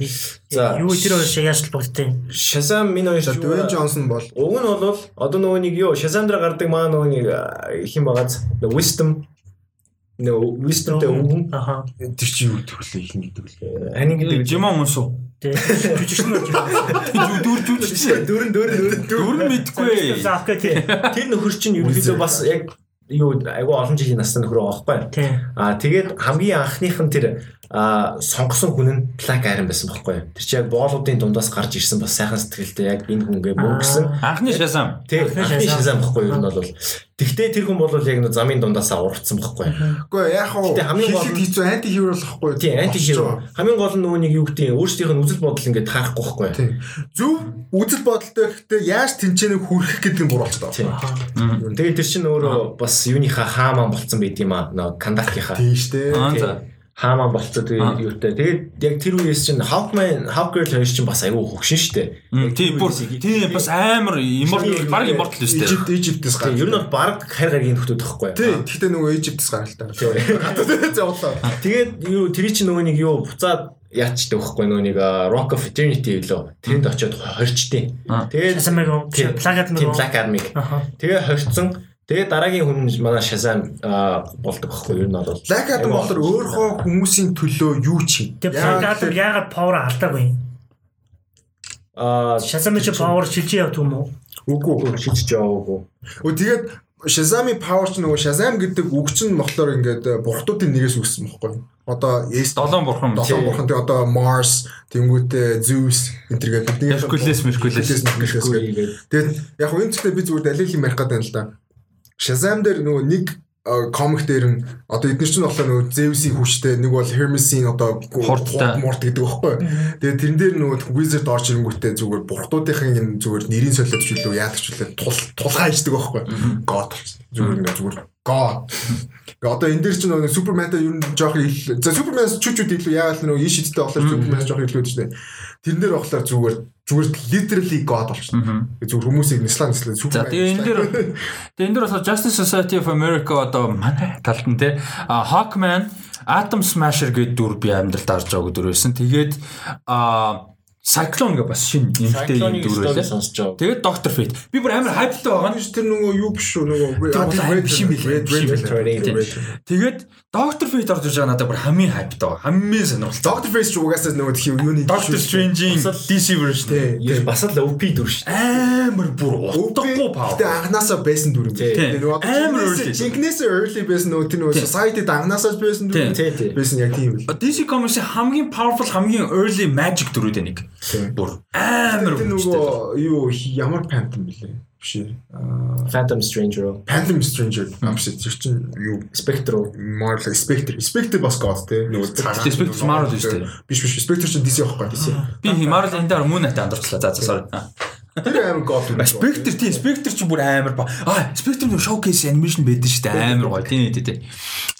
За. юу тэр хоёр шиг яаж холбогдтой юм? Shazam минь хоёр Dwayne Johnson бол Уг нь бол одоо нөгөө нэг юу Shazam дээр гардаг маа нөгөө нэг их юм багаз Wisdom нөгөө Wisdomтэй өвгөн Аха. тэр чи юу гэдэг вэ их нэг гэдэг вэ? Хани гэдэг Жимон. Тэгээ жүжигчнүүд юу? Дүр жүжигч. дөрөн дөрөн дөрөн Дүр мэдгүй. Тэр нөхөр чинь ерөнхийдөө бас яг юу айгу олон жилийн настай нөхөр байхгүй. Тий. А тэгээд хамгийн анхных нь тэр а сонгосон хүн нь Black Iron байсан байхгүй. Тэр чинь яг боолуудын дундаас гарч ирсэн бас сайхан сэтгэлтэй яг энэ хүнгээ мөнгөсөн. Анхны шазам. Тий, Анхны. Shazam байхгүй юу нь бол. Тэгтээ тэр хүн бол яг нэг замын дундаасаа урагдсан байхгүй. Үгүй яг хаа Гэтэ хамгийн гол нь- хэцүү анти хиро л ахгүй. Тий, анти хиро. Хамгийн гол нь нэг юу гэдэг өөрсдийнх нь үзэл бодол ингээд таахгүй байхгүй. Тийм. Зөв үзэл бодолтой гэхдээ яаж тэнцэнэг хүрэх гэдэг нь буруулж Тий. байгаа. Тэгээд тэр чинь өөрөө бас юуныхаа хаамаа болцсон байд юм аа. Нөгөө Кандакийнхаа. Тийм штэ. Аа Тий. за. Хаамаа болцсон тэгээд юутай. Тэгээд яг тэр үеэс чинь Hawkman, Hawkgirl хоёр чинь бас аюу хөгшин штэ. Тийм бүр тийм бас амар immortal баг immortal үстэй. Египт Египтээс Тийм, ер нь бол баг хайр гаргийн нөхдүүд байхгүй. Тий, гэхдээ нөгөө Египтээс гаралтай. Гадаад зовлоо. Тэгээд юу тэр чинь нөгөө нэг юу буцаад яачдаг байхгүй нөгөө нэг Rock of Eternity гэлөө тэнд очиод хорчтой. Тэгээд? Тийм. Тийм уу? Black Academy. Аха. Тэгээ хорцсон. Тэгээ дараагийн хүн манай Shazam а, болдог байхгүй юу? Нь бол Black Adam болохоор өөрөө хүмүүсийн төлөө юу чи? Тэгээ Black Adam яагаад power алдаагүй юм? а Шазамыг чи power шилжиж явдаг юм уу? Үгүй. шидэж яваагүй. Өө тэгээд Shazam-ийн power ч нөгөө Shazam гэдэг үг чинь болохоор ингээд э, бурхтуудын нэрээс үссэн байхгүй. Одоо Ace Долоон бурхан. Долоон бурхан тэгээ одоо Mars, тэнгуүтэ Zeus энэ төр гэдэг. Hercules. Hercules гэдэг. Тэгээд яг хөө энэ зөвхөн би зүгээр далил юм ярих гэдэг юм л да. Shazam дээр нөгөө нэг комик дээр нь одоо эдгээр чинь болохоор нөгөө Zeus-ийн хүчтэй нэг бол Hermes-ийн одоо Хурдтай. мурт гэдэг байхгүй. Тэгээд тэрэн дээр нөгөө Wizard орж ирэнгүүтээ зүгээр бурхтуудынхын энэ зүгээр нэрийн солиод ч үлээ яадаг ч үлээ тул тулгаа ичдэг байхгүй. God болсон. Зүгээр ингээ зүгээр God. Одоо энэ дээр чинь нөгөө Суперментай ер нь жоох ил. За Супермен чүчүүд илүү яагаад нөгөө иш шидтэй болохоор Супермен жоох илүү гэж дээр болохоор зүгээр зүгээр literally God болчихсон. Зүгээр хүмүүсийг нислаа нислаа За Супермен. тэгээ энэ дээр тэгээ энэ дээр болохоор Justice Society of America одоо манай талд нь те Hawkman, Atom Smasher гэдэг дүр би амьдралд харж байгааг дүр байсан. Тэгээд а Cyclone гэ бас шинэ нэмэлттэй юм дүр байлаа. сонсож байгаа. Тэгээд Doctor Fate. Би бүр амар хайптай байгаа нь. Тэр нөгөө юу биш үү нөгөө биш юм билээ. Биш. Тэгээд Doctor Fate орж иж байгаа надад бүр хамгийн хайптай байгаа. Хамгийн сонирхолтой. Doctor Face ч угаасаа нөгөө тхий юуны Doctor Strange-ийн DC version. Тий. Ер бас л OP дүр шүү дээ. Амар бүр утгагүй power. Гэтэ анханасаа байсан дүр юм. Тий. нөгөө Амар early. жинкнээс early байсан нөгөө тэр нөгөө society-д анханасаа байсан дүр. Байсан яг тийм. DC Comics-ийн хамгийн powerful хамгийн early magic дүрүүдээ нэг. Тий. Бүр амар нөгөө юу ямар Phantom бэлээ? Биш ээ. Phantom Stranger, Phantom Stranger. Тэр чинь юу Spectre. Marvel Spectre. Spectre бас god тий. Нөгөө цагаан. Spectre Marvel шүү дээ. Биш биш Spectre чинь DC байхгүй. DC. Би Marvel энэ дээр мөн натаа андарчлаа. За за sorry. Тэр амар god дүр. Spectre тийм Spectre ч бүр амар ба. Аа Spectre нэг showcase animation байдаг шүү дээ. Амар гоё. Тийм тийм тийм.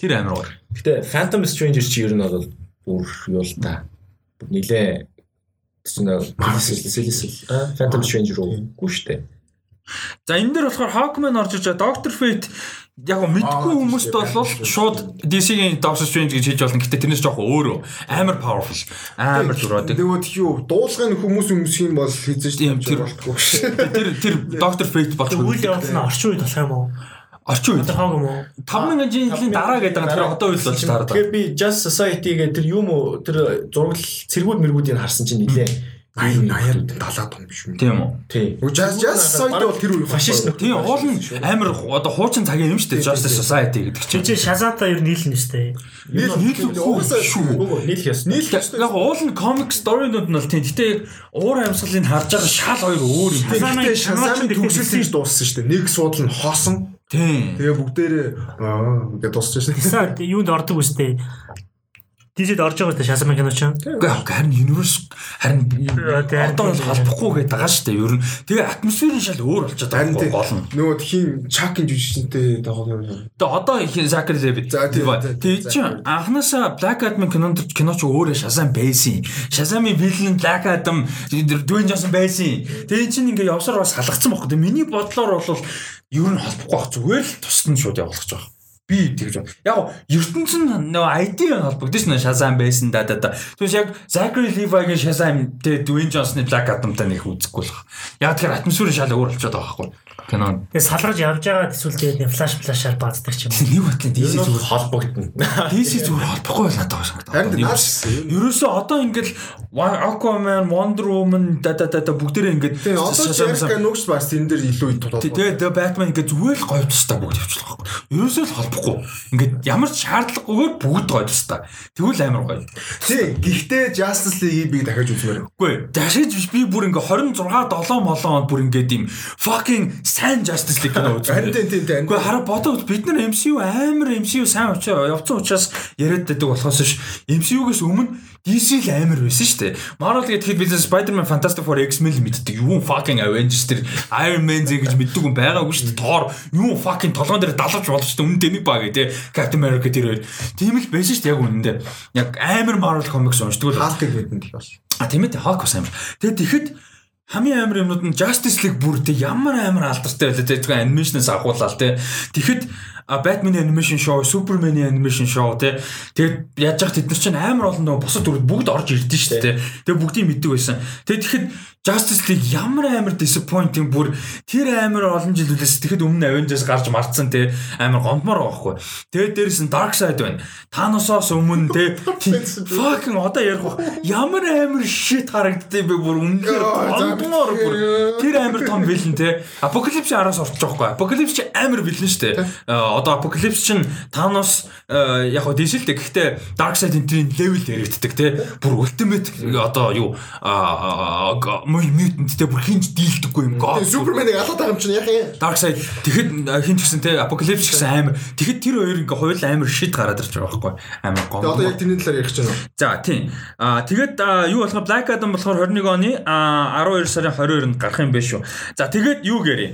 Тэр амар гоё. Гэтэ Phantom Stranger чи ер нь бол бүр юу л та. Бүр нилээ чинь Celestial а Phantom Stranger үгүй шүү дээ. За энэ дээр болохоор Hawkman орж иж Doctor Fate яг го мэдгүй хүмүүст тийм бол шүү шууд DC-ийн Doctor Strange гэж хийж болно. Гэтэ тэрнээс жоох өөрөө амар powerful. Амар зураадаг. Нөгөө юу дуулгын хүмүүс хүмүүсийн бол хийжэж Тийм, тэр- болтгоо. Тэр тэр Doctor Fate болж Үйл явдал нь орчин үед болох юм уу? Орчин үед Одоо хааг юм уу? 5000 жилийн дараа гэдэг нь тэр одоо үед болж таардаг. Тэгэхээр би Just Society гэдэг тэр юм уу тэр зураг цэргүүд мэргүүдийг харсан чинь нилээ 80 80-аад 70-аад он биш үү? Тийм үү? Тийм. Jazz jazz society бол тэр үе фашист. Тийм уул нь амар одоо хуучин цагийн юм шүү дээ Justice Society гэдэг чинь. Чи шазаата ер нь нийлнэ шүү дээ. нийл нийл угаасаа Үгүй нийлэх ёстой. нийл Яг уул нь comic story-нууд нь бол тийм. Гэтэ уур амьсгалыг харж байгаа шал хоёр өөр юм. Гэхдээ шазамын төгсөлтийг ч дууссан шүү дээ. Нэг суудал нь хоосон. Тийм. Тэгээ бүгдээрээ аа шүү дээ. Тэсаа юунд ордог үстэй. Дижид орж байгаа үстэй шазамын кино ч. Үгүй харин universe харин одоо бол холбохгүй гэдэг байгаа шүү дээ. Ер нь тэгээ атмосфер нь шал өөр Харин байгаа тийм гол нь. нөгөө тхийн чакин жүжигчтэй дагуу Тэгээ одоо их тийм, тийм, Тэгээ тийм, чи анханасаа Black Adam кинонд кино ч өөрөө Shazam байсан. Shazam-ийн villain Black Adam Dwayne Johnson байсан. Тэгээ чинь ингээ явсаар бас халагдсан байхгүй. Миний бодлоор бол ер нь холбохгүй байх зүгээр л тусдан шууд явуулах гэж байгаа. Би тэгж байна. Яг гоо ертөнц нь нөгөө ID холбогдсон нь Shazam байсан да да да. Тэгвэл яг Zachary Levi-гийн Shazam тэгээ Dwayne Johnson-ы Black Adam-тай нэг үзэхгүй л баг. Яг тэгэхээр атмосфер нь шал өөр болчиход байгаа байхгүй. Кинон. Тэгээ салгаж явж байгаа эсвэл тэгээд флаш флашаар бааздаг ч юм. Нэг батлын DC зүгээр холбогдно. DC зүгээр холбохгүй байл надад санагдав. Харин наас Ерөөсөө одоо ингээл Aquaman, Wonder Woman да да да да бүгдээрээ ингээд Тэгээ одоо Jessica нүгс бас тэн дээр илүү тодорхой. Тэгээ тэгээ Batman ингээд зүгээр л гоё тустай бүгд явуулах байхгүй. Ерөөсөө л холбохгүй. Ингээд ямар ч шаардлагагүйгээр бүгд гоё тустай. Тэгвэл амар гоё. Тий, гэхдээ Justice League-ийг би дахиад үзмээр. Үгүй дашиж би бүр ингээ 26 7 молоо онд бүр ингээд юм fucking сайн Justice League кино үзсэн. Харин тийм тийм тийм. Үгүй хараа бодоод бид нар MCU амар MCU сайн явцсан учраас яриад байдаг болохоос ш MCU-гээс өмнө DC л амар байсан шүү дээ. Marvel гэхэд бид Spider-Man Fantastic Four X-Men л мэддэг. Юу fucking Avengers тэр Iron Man зэ гэж мэддэг юм байгаагүй шүү дээ. Thor юу fucking толгойн дээр далавч болж шүү дээ. Өмнө дэнийг баг тий. Captain America тэр хоёр. Тийм л байсан шүү дээ яг үнэндээ. Яг амар Marvel comics уншдаг л. Хаалтыг бидэнд л бол. А тийм ээ Hawk бас амар. Тэгээд тэгэхэд хамгийн амар юмнууд нь Justice League бүр тэ ямар амар алдартай байлаа тэ зөвхөн анимашнаас агууллаа тэ. Тэгэхэд Batman animation show, Superman animation show тэ. Тэгээд яаж яах тэд нар чинь амар олон нөгөө бусад дүрүүд бүгд орж ирдэ шүү дээ. Тэгээд бүгдийг мэддэг байсан. Тэгээд тэгэхэд Justice League ямар амар disappointing бүр тэр амар олон жил үлээс тэгэхэд өмнө Avengers гарч марцсан те амар гомдмоор байгаа хгүй. Тэгээд дээрэс нь Dark Side байна. Thanos-оос өмнө те fucking одоо ярих бах. Ямар амар shit харагддээ би бүр үнэхээр гомдмоор бүр тэр амар том villain те. Apocalypse араас орчих жоохгүй. Apocalypse чи амар villain штэ. Одоо Apocalypse чин Thanos яг хоо дийшэлтэй гэхдээ Dark Side энэ level яригддаг те. Бүр ultimate одоо юу мөл мютэнттэй бүр хинж дийлдэггүй юм god. Суперменыг алаад байгаа юм чинь яах юм? Dark Side тэгэхэд хинч гэсэн те Apocalypse гэсэн амар. Тэгэхэд тэр хоёр ингээ хоёул амар shit гараад ирж байгаа байхгүй. Амар гоо. Одоо яг тэрний талаар ярих гэж байна. За тийм. Аа тэгээд юу болохоор Black Adam болохоор 21 оны 12 сарын 22-нд гарах юм байна шүү. За тэгээд юу гэрээ?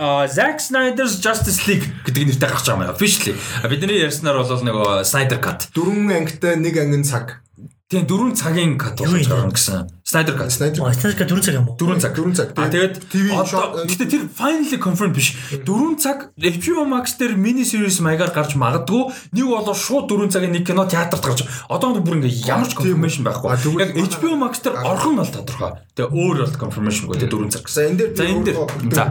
Zack Snyder's Justice League гэдэг нэртэй гарч байгаа юм аа. Officially. Бидний ярьснаар бол нөгөө Snyder Cut. Дөрвөн ангитай нэг ангин цаг. Тийм дөрвөн цагийн кат болж байгаа юм гэсэн. Snyder Cut. Snyder Астаска 4 цаг юм уу? Дөрвөн цаг. Дөрвөн цаг. А тэгээд TV одоо гэтээ тэр finally confirmed биш. Дөрвөн цаг HBO Max дээр mini series маягаар гарч магадгүй. Нэг болоо шууд дөрвөн цагийн нэг кино театрт гарч. Одоо бүр ингээ ямар ч confirmation байхгүй. Яг HBO Max дээр орхон бол тодорхой. Тэгээ өөр бол confirmation гоо тэгээ дөрвөн цаг. За энэ дээр За энэ дээр за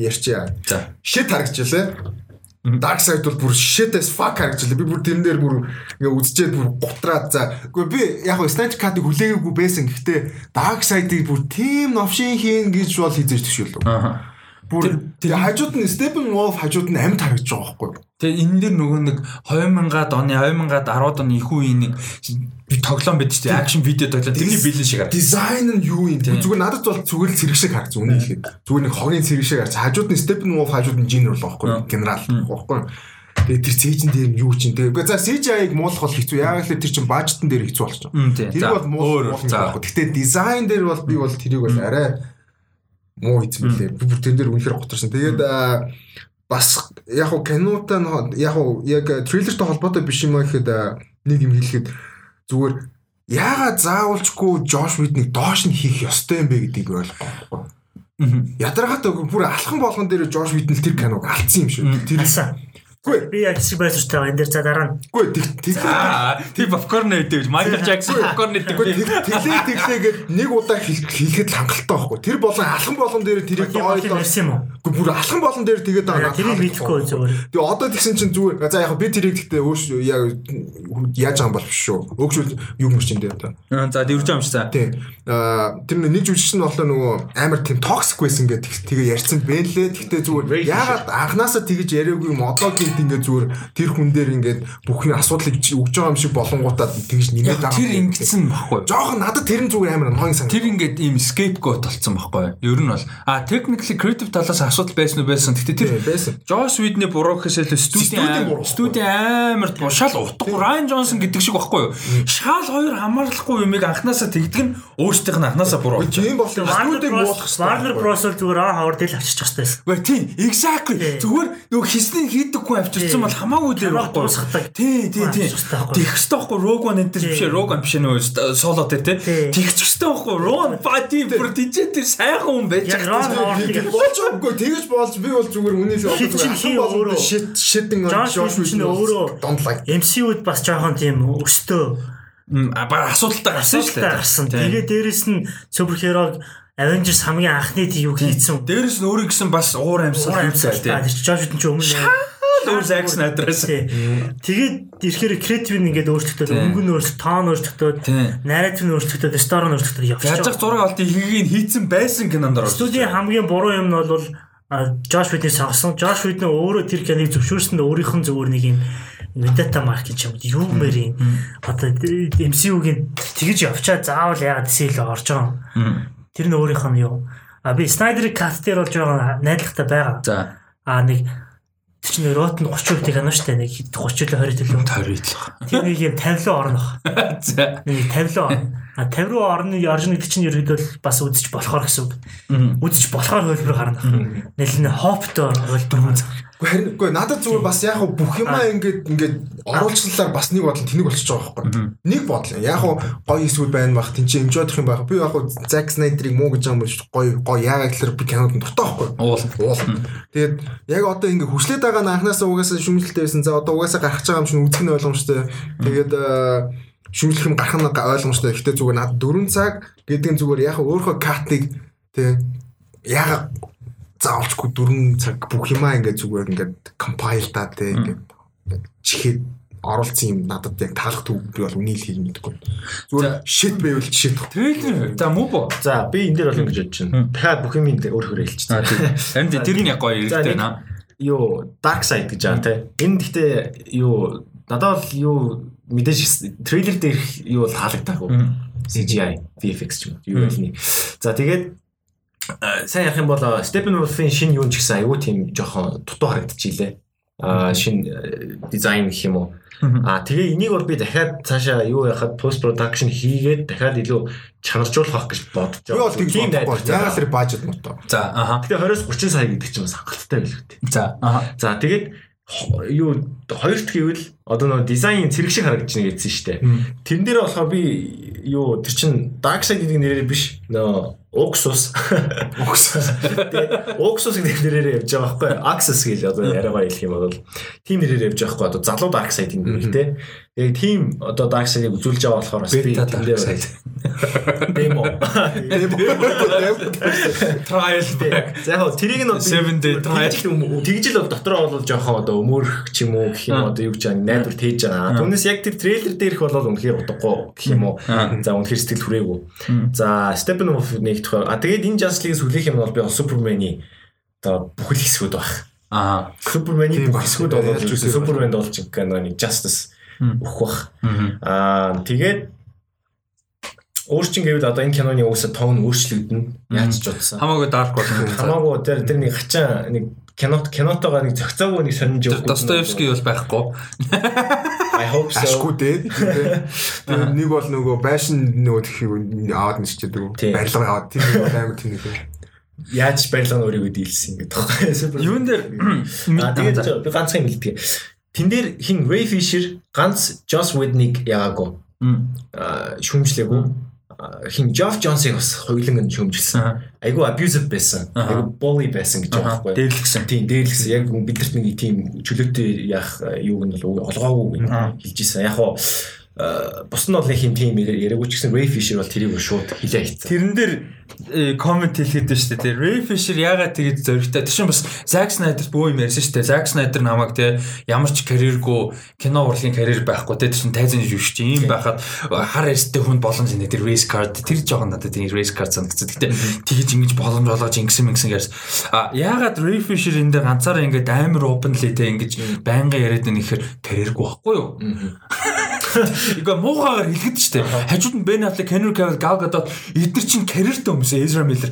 ярьчаа. за Shit харагчлаа. Dark Side бол бүр shit as fuck харагчлаа. Би бүр тэрэн дээр бүр ингээ үзчихэд бүр гутраад за. Гэхдээ би яг хөө Snyder Cut-ыг хүлээгээгүй байсан. Гэхдээ Dark Side-ыг бүр team новшин хийн гэж бол хийж аа. Бүр тэр хажууд нь Steppenwolf хажууд нь амьд харагдаж байгаа байхгүй юу? Тэгээ энэ дэр нөгөө нэг 2000-аад оны 2000-аад 10-аад оны их үеийн нэг тоглоом байдаг шүү дээ. Акшн видео тоглоом. Тэрний бэлэн шиг харагдав. Дизайн нь юу юм? Зүгээр надад бол зүгээр л цэрэг шиг харагдсан үнэ хэлэхэд. Зүгээр нэг хогийн цэрэг шиг харагдсан. Хажууд нь Steppenwolf хажууд нь Jin бол байхгүй? Генерал байхгүй? Тэгээ тэр цээжин дээр нь юу чинь тэгээ. Гэхдээ за CGI-г муулах бол хэцүү. Яг л тэр чинь бажетн дээр хэцүү тийм. Тэр бол муу өөр, муу за. байхгүй. Гэхдээ дизайн дээр бол би бол тэрийг бол арай муу мөлий. Би бүр тэн дээр үнэхээр готарсан. Тэгээд бас яг уу кинотой яг уу яг трейлертэй холбоотой биш юм аа гэхэд аа, нэг юм хэлэхэд зүгээр яагаад заавалчгүй Жош Видник доош нь хийх ёстой юм бэ гэдгийг ойлгохгүй. Ядаргаатай бүр алхан болгон дээр Жош Виднэл тэр киног алдсан юм шүү. Тэр Үгүй. Би яг хэсэг байсан ч тагаа энэ дээр за дараа нь. Аа, тийм попкорн өгдөө. Майкл Джексон попкорн өгдөг. Үгүй тэг тэглээ тэглээгээд нэг удаа хэлэхэд хангалттай байхгүй. Тэр болон алхан болон дээр тэрийг ярьсан юм уу? Үгүй бүр алхан болон дээр тэгээд байгаа. Тэрийг мэдэхгүй зүгээр. Тэгээ одоо тэгсэн чинь зүгээр. За яг би тэрийг гэхдээ өөш яг яаж байгаа юм бол биш шүү. Өөгшүүл юу юм чинь дээ одоо. За дэрвж юм. Тийм. Аа тэр нэг жүжигч нь болохоор нөгөө амар тийм токсик байсан гэдэг тэгээ ярьсан бэлээ. Тэгтээ зүгээр ягаад анханасаа тэгэж яриаггүй юм одоогийн ингээд зүгээр тэр хүн дээр ингээд бүхний асуудлыг өгж байгаа юм шиг болонгуудаа тэгж нэмээд байгаа. Тэр ингэсэн баггүй. Жохон надад тэр нь зүгээр амар ноён сан. Тэр ингээд ийм scapegoat болсон баггүй. Ер нь бол а technically creative талаас асуудал байсан уу байсан. Гэтэ тэр. Joss Whedon-ы буруу гэхээс илүү Студийн студийн амар шал утга Ryan Johnson гэдэг шиг баггүй юу? Шал хоёр хамаарлахгүй юмыг анханасаа тэгдэг нь өөрсдийнх нь анханасаа буруу. Тийм бол студийг Bros. буулах Warner Bros. зүгээр аа хавар дээл авчирч байгаа байсан. Гэ тийм exactly зүгээр нөгөө хийсний хийдэг хүн авчирсан бол хамаагүй дээр дуусгадаг. Тий, тий, тий. Байхгүй. Тэгэх ёстой байхгүй One энэ төр биш One биш нөгөө соло дээр тий. Тэгэх ёстой байхгүй Ron Party бүр тийчээ тэр сайхан хүн байж Howard-ыг болж байгаагүй тэгэж болж би бол зүгээр үнээс on Josh Josh Whedon чинь Whedon өөрөө like MCU-д бас жоохон тийм өстөө А баг асуудалтай гарсан шүү асуудалтай гарсан. Тэгээ дээрэс нь суперхерог Avengers хамгийн анхны тийм хийсэн. Дээрээс нь өөрөө гэсэн бас уур амьсгал амьсгал тий. та Josh Whedon ч өмнө Өөр Zack Snyder-аас. Тэгээд ирэхээр креатив нь ингээд өөрчлөгдөд, өнгө нь өөрчлөлт, тоон өөрчлөгдөд, нарратив нь өөрчлөгдөд, стори нь өөрчлөгдөд явж Яаж зураг олт ихийг хийцэн байсан кинонд орсон. Студийн хамгийн буруу юм нь бол Josh Whedon сонгосон. Josh Whedon өөрөө тэр киныг зөвшөөрсөнд өөрийнх нь зүгээр нэг юм Vendetta mark гэж юм. Юу мэр юм. Одоо MCU-гийн тэгж явчаа заавал яагаад сэл орж байгаа юм. Тэр нь өөрийнх нь юу. А би Snyder Cut дээр болж байгаа найдлагатай байгаа. За. А нэг чинь Rotten 30% кино шүү дээ. Нэг 30 20 төлөв. Торидлох. Тэр нэг юм 50 руу орно. За. Нэг 50 руу орно. А 50 руу орно орно гэдэг чинь ерөөдөө бас үзэж болохоор гэсэн үг. Үзэж болохоор хөлбөр гарна. Нэл нь хоптоор хөлбөр. Гэхдээ харин үгүй надад зүгээр бас яг хуу бүх юмаа ингээд ингээд оруулчлалаар бас нэг бодол тэнэг болчихж байгаа байхгүй. Нэг бодол. Яг хуу гоё эсвэл байна бах тэн чинь эмжоодох юм байх. Би яг хуу Zack Snyder-ыг муу гэж байгаа юм биш гоё гоё яагаад гэхээр би кинод нь дуртай байхгүй. Уул. Уул. Тэгээд яг одоо ингээд хүслээд байгаа нь анханасаа угаасаа шүмжлэлтэй байсан. За одоо угаасаа гарах байгаа юм чинь үзэх нь ойлгомжтой. Тэгээд шүмжлэх юм гарах нь ойлгомжтой. Гэхдээ зүгээр надад 4 цаг гэдэг нь зүгээр яг өөрөө катыг тэг яагаад заавалчгүй 4 цаг бүх юмаа ингээд зүгээр ингээд compile та тэг ингээд чихээд оруулсан юм надад яг таалах төв би бол үнийг хэлнэ гэдэггүй. Зүгээр shit байвал shit. Трейлер. За муу бо. За би энэ дээр бол ингэж бодож байна. Дахиад бүх юм өөр өөр хэлчих. А тийм. Харин тэр нь яг гоё хэрэгтэй наа. юу dark side гэж байгаа те. Энэ гэхдээ юу надад бол юу мэдээж трейлер дээр юу бол хаалгадаагүй. CGI, VFX ч юм уу. Юу хэлний. За тэгээд сайн ярих юм бол Steppenwolf-ийн шинэ юу ч гэсэн аюу тийм жоохон дутуу харагдчихилээ. А шинэ дизайн гэх юм уу. А тэгээ энийг бол би дахиад цаашаа юу яхад post production хийгээд дахиад илүү чанаржуулах гэж бодож Би бол тэгж Тийм найдвар. Яагаад тэр бажет мото. За аха. Тэгээ 20-с 30 сая гэдэг чинь бас хангалттай байл үү. За аха. За тэгээд юу хоёрт гэвэл одоо нөгөө дизайн цэрэг шиг харагдаж байна гэсэн шүү дээ. Тэрэн дээр болохоор би юу тэр чин dark side гэдэг нэрээр биш нөгөө Oxus. Oxus. Oxus гэдэг нэрээр явж байгаа байхгүй. Axis гэж одоо яриагаар хэлэх юм бол тийм нэрээр явж байгаа байхгүй. Одоо залуу dark side юм нэр тэ. Тэгээд тийм одоо dark side-ыг үзүүлж байгаа болохоор бас би тэндээ Side. демо. Trial back. За яг тэрийг нь бол би- Seven day trial. тэгж л дотроо бол жоохон одоо өмөрөх ч юм уу гэх юм одоо юу гэж байгаа найдвар тээж байгаа. Түүнээс яг тэр трейлер дээрх бол үнэхээр утгагүй гэх юм уу. За үнэхээр сэтгэл хүрээгүй. За Steppenwolf нэгдэх. А тэгээд энэ Justice League сүлэх юм бол би бол Superman-ы одоо бүхэл хэсгүүд байх. Аа. Superman-ы Тийм бүх баг. хэсгүүд бол Яаж үгүй. Superman бол ч нэг Justice өгөх бах. Аа тэгээд өөрчин гэвэл одоо энэ киноны уусаа тоон өөрчлөгдөн. Яаж ч утсан. Хамаагүй dark болно. Хамаагүй тэр тэр нэг хачаа нэг кинот кинотойгоо нэг зохицоогүй нэг сонирж Тэр Достоевский бол байхгүй. I hope so. Ашгүй дээ. Тэр нэг бол нөгөө байшин нөгөө тхийг аваад нэрчээд нөгөө барилга аваад тийм амар тийм нэг. Яаж барилга нь өөрийгөө дийлсэн гэдэг байна. Юун дээр тэгээд би ганцхан юм хэлдэг. Тэн дээр хин Ray Fisher ганц Joss Whedon-ыг яагаагүй. Аа шүмжлээгүй. Хин Жоф Джонсыг бас хоёуланг нь шөмжилсэн. Айгу abusive байсан. Айгу bully байсан гэж байгаа байхгүй. Дээрлэгсэн. Тийм дээрлэгсэн. Яг бидэрт нэг тийм чөлөөтэй яах юуг нь бол олгоогүй хэлж ийсэн. Яг хоо бус нь бол нэг хин тим яриаггүй ч гэсэн Ray Fisher бол тэрийг шууд хилээ хийсэн. Тэрэн дээр коммент хэлэхэд байна шүү дээ. Ray Fisher яагаад тэгэж зөрөгтэй. Тэр чинь бас Zack Snyder бөө юм ярьсан шүү дээ. Zack Snyder намайг те ямар ч карьергүй кино урлагийн карьер байхгүй те тэр чинь тайзан жүжигч юм байхад хар эстэй хүн боломж нэ тэр race card тэр жоохон надад тэр race card санагдсан. Гэтэ тэгэж ингэж боломж олгож ингэсэн мэгсэн ярьс. А яагаад Ray Fisher энэ дээр ганцаараа ингэж амар openly те ингэж байнга яриад байна гэхээр карьергүй байхгүй юу? Ига муугаар хэлэхэд штэ. Хажууд нь Ben Affleck, Henry Cavill, Gal Gadot эдгээр чинь карьертэй хүмүүс Ezra Miller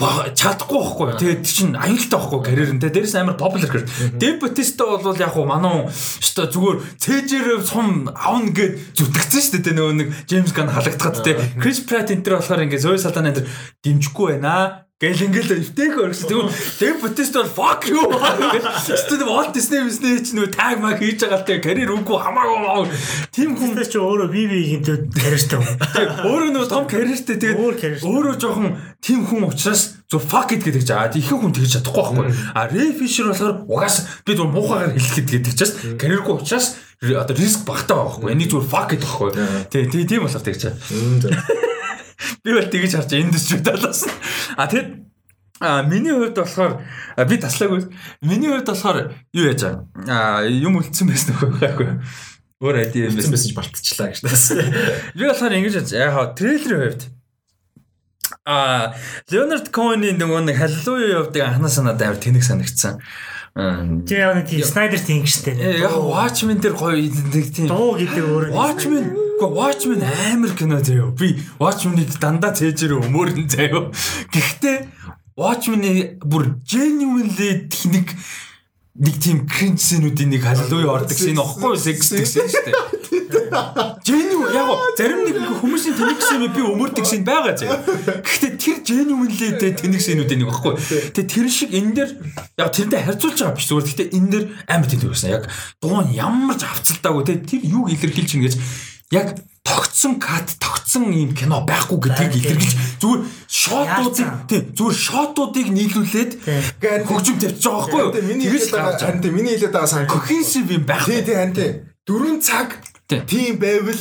чадахгүй байхгүй. Тэгээд чинь аюултай байхгүй карьер нь. Дээрээс амар популяр гэр. Dev Bautista бол яг хуу манай өстө зүгээр цээжээр сум авна гэд зүтгэсэн шүү дээ. Нөгөө нэг James Gunn халагдахад те. Chris Pratt энэ төр болохоор ингээ Zoe Saldana энэ дэмжихгүй байна. Гэл ингээл эвтэйх өргөс. Dev Bautista бол fuck you. Студ Walt Disney Disney ч нөгөө tag mag хийж байгаа л те карьер үгүй хамаагүй. Тим хүн ч өөрөө бие биеийн карьертэй. Өөрөө нөгөө том карьертэй тэгээд өөрөө жоохон тим хүн учраас зөв fuck it гэдэг жаа. Ихэнх хүн тэгж чадахгүй байхгүй. А Ray Fisher болохоор угаас би зөв муухагаар хэлэхэд гэдэг чаас карьергүй учраас одоо риск багтаа байхгүй. Энийг зөв fuck it байхгүй. Тий, тийм болохоор тэгж чаа. Би бол тэгж харж индустрид талаас. А тэгэд А миний хувьд болохоор би таслаагүй. Миний хувьд болохоор юу яаж аа юм үлдсэн байсан нөхөхгүй. Өөр айди юм байсан мессеж балтчлаа гэж тас. Би болохоор ингэж яг трейлерийн хувьд а Леонард Коуны нөгөө нэг халилуун явдаг анханасаа надад амар тэнэг санагдсан. Тэ яг тийм Снайдер тийм гэжтэй. Яг Watchmen дээр гоё нэг тийм дуу гэдэг өөрөө. Watchmen Гэхдээ Watchmen амар кино заяа. Би Watchmen-ийг дандаа цээжээр өмөрөн заяа. Гэхдээ Watchmen-ы бүр genuinely техник нэг тийм кринж сэнүүдийн нэг халилуун ордог шин ихгүй секс гэсэн шүү дээ. Genuine яг зарим нэг хүмүүсийн тэнэг шин би өмөрдөг шин байгаа заяа. Гэхдээ тэр genuinely тэнэг сэнүүдийн нэг ихгүй. Тэгээ тэр шиг энэ дэр яг тэрнтэй харьцуулж байгаа биш зүгээр. Гэхдээ энэ дэр амар тэнэг байсан. Яг дуун ямар ч авцалтаагүй те тэр юу илэрхийлж чинь гэж яг тогтсон кат тогтсон юм кино байхгүй гэдгийг илэрхийлж зүгээр шотуудыг тийм зүгээр шотуудыг нийлүүлээд хөгжим тавьчих байгаа байхгүй юу миний хэлээд байгаа харин миний хэлээд байгаа сан cohesive юм байх тий тий харин тий дөрөв цаг тийм байвал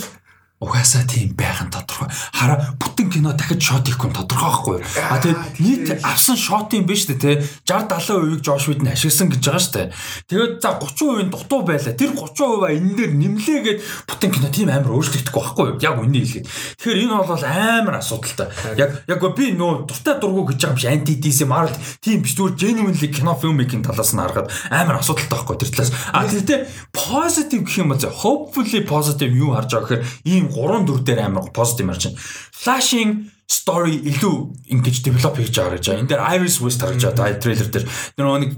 угаасаа тийм байх нь тодорхой. Хараа бүтэн кино дахиж шот хийхгүй тодорхой байхгүй. А тэгээд нийт авсан шот юм биш үү те 60 70% Жош Вид нь ашигласан гэж байгаа дээ. Тэгээд за 30% дутуу байлаа. Тэр 30% энэ дээр нэмлээгээд бүтэн кино тийм амар өөрчлөгдөхгүй байхгүй юу? Яг үнэ хэлгээд. Тэгэхээр энэ бол амар асуудалтай. Яг яг би нөө дуртай дургу гэж байгаа юм шиг анти DC Marvel тийм биш зүгээр genuinely кино filmmaking талаас нь харахад амар асуудалтай байхгүй тэр талаас. А тэгтээ positive гэх юм бол hopefully positive юу харж байгаа гэхээр ийм 3 4 дээр амар позитив марж байна. Flashing story илүү ингэж develop хийж байгаа гэж байна. Энд дээр Iris West харж байгаа трейлер дээр нөгөө нэг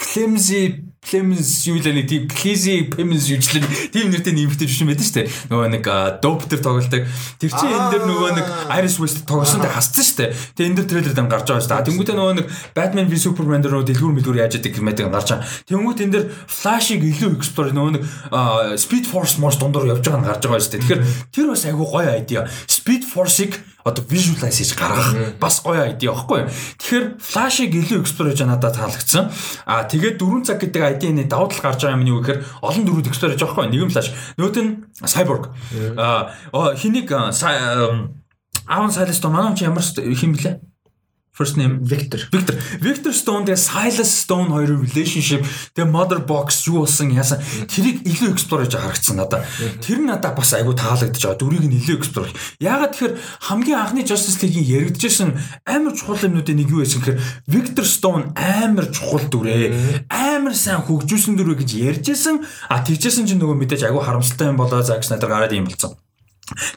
Clemsy Clemens юу л нэг тийм Clizy Clemens юучлэн тийм нэртэй нэмэгтэй жишээ байдаг шүү дээ. Нөгөө нэг Dope дээр тоглолдог. Тэр чинь энэ дээр нөгөө нэг Iris West тоглосон дээр хассан шүү дээ. Тэгээ энэ дээр трейлер дээр гарч байгаа шүү дээ. Тэнгүүтээ нөгөө нэг Batman v Superman дээр нөгөө дэлгүүр мэлгүүр яаж яадаг гэмэдэг гарч байгаа. Тэнгүүт энэ дээр Flash-ыг илүү explore нөгөө нэг Speed Force Morse дундуур явж байгаа нь гарч байгаа шүү дээ. Тэгэхээр тэр бас айгүй гоё idea. Speed Force-ыг одоо visualize хийж гаргах бас гоё idea байхгүй. Тэгэхээр Flash-ыг илүү explore хийж надад таалагдсан. Аа тэгээд 4 цаг гэдэг ID-ний давуу тал гарч байгаа юм юу гэхээр олон дөрүүд explore хийж байгаа байхгүй. Нэг нь Flash, нөгөөт нь Cyborg. Аа хэнийг Аавн Сайлсто манай чи ямар хин блэ? First name Victor. Victor. Victor Stone тэгээ Silas Stone хоёрын relationship тэгээ Mother Box юу болсон яасан тэрийг илүү explore хийж харагдсан надад. Тэр нь надад бас айгүй таалагдж байгаа. Дүрийг нь илүү explore. Яагаад тэгэхээр хамгийн анхны Justice League-ийн яригдчихсэн амар чухал юмнуудын нэг юу байсан гэхээр Victor Stone амар чухал дүрээ. Амар сайн хөгжүүлсэн дүрээ гэж ярьжсэн. А тэгжсэн чинь нөгөө мэдээж айгүй харамсалтай юм болоо Zack Snyder гараад юм болсон.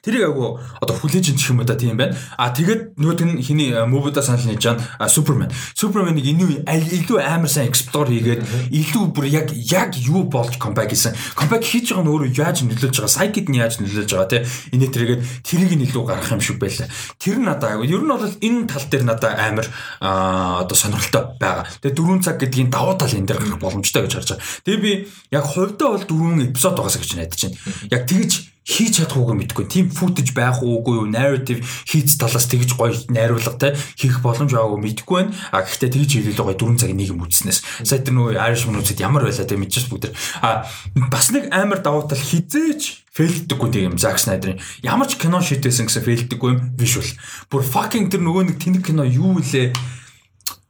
Тэрийг агуу одоо хүлээж ин гэх юм да тийм байна. А тэгээд нөгөөд нь хиний мөвөдө санал нэж чана Супермен. Суперменыг энэ илүү амар сайн эксплор хийгээд илүү бүр яг яг юу болж компак хийсэн. Компак хийж байгаа нь өөрөө яаж нөлөөлж байгаа, сайкид нь яаж нөлөөлж байгаа те. Энэ тэргээд тэрийг нь илүү гаргах юм шиг байлаа. Тэр нь надаа агуу. Ер нь бол энэ тал дээр надаа амар одоо сонирхолтой байгаа. Тэгээд дөрөв цаг гэдгийн давуу тал энэ дээр гарах боломжтой гэж харж байгаа. Тэгээ би яг хувьдаа бол дөрөв эпизод байгаасаа гэж найдаж байна. Яг тэгж хийж чадахгүйг мэдгүй. Тим футаж байх уугүй юу, narrative хийц талаас тэгж гоё найруулгатай хийх боломж байгаагүй мэдгүй байна. А гэхдээ тэгж хийлээ гоё 4 цагийн нэг юм үзснээс. Сая тэр нөгөө Irish Moon-ууд ямар байлаа тэг мэдчихс бүгд. А бас нэг амар давуу тал хизээч фейлддэггүй тийм Zack Snyder-ын ямар ч кино шийдсэн гэсэн фейлддэггүй юм visual. Бүр fucking тэр нөгөө нэг тэнэг кино юу вэ?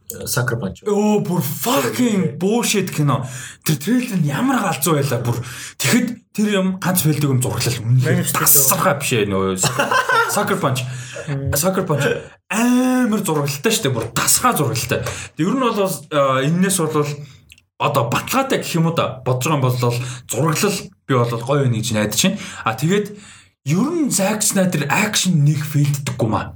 Sucker Punch. Оо бүр fucking bullshit кино. Тэр трейлер нь ямар галзуу байлаа бүр. Тэгэхэд тэр юм ганц фейлдэг юм зураглал үнэхээр тасархаа биш ээ нөө. Sucker Punch. Sucker Punch амар зурагтай шүү дээ. Бүр тасгаа зурагтай. Ер нь бол энэс бол одоо баталгаатай гэх юм уу да бодож байгаа юм бол зураглал би бол гоё байна гэж найдаж байна. А тэгээд ер нь Zack Snyder акшн нэг фейлддэггүй маа.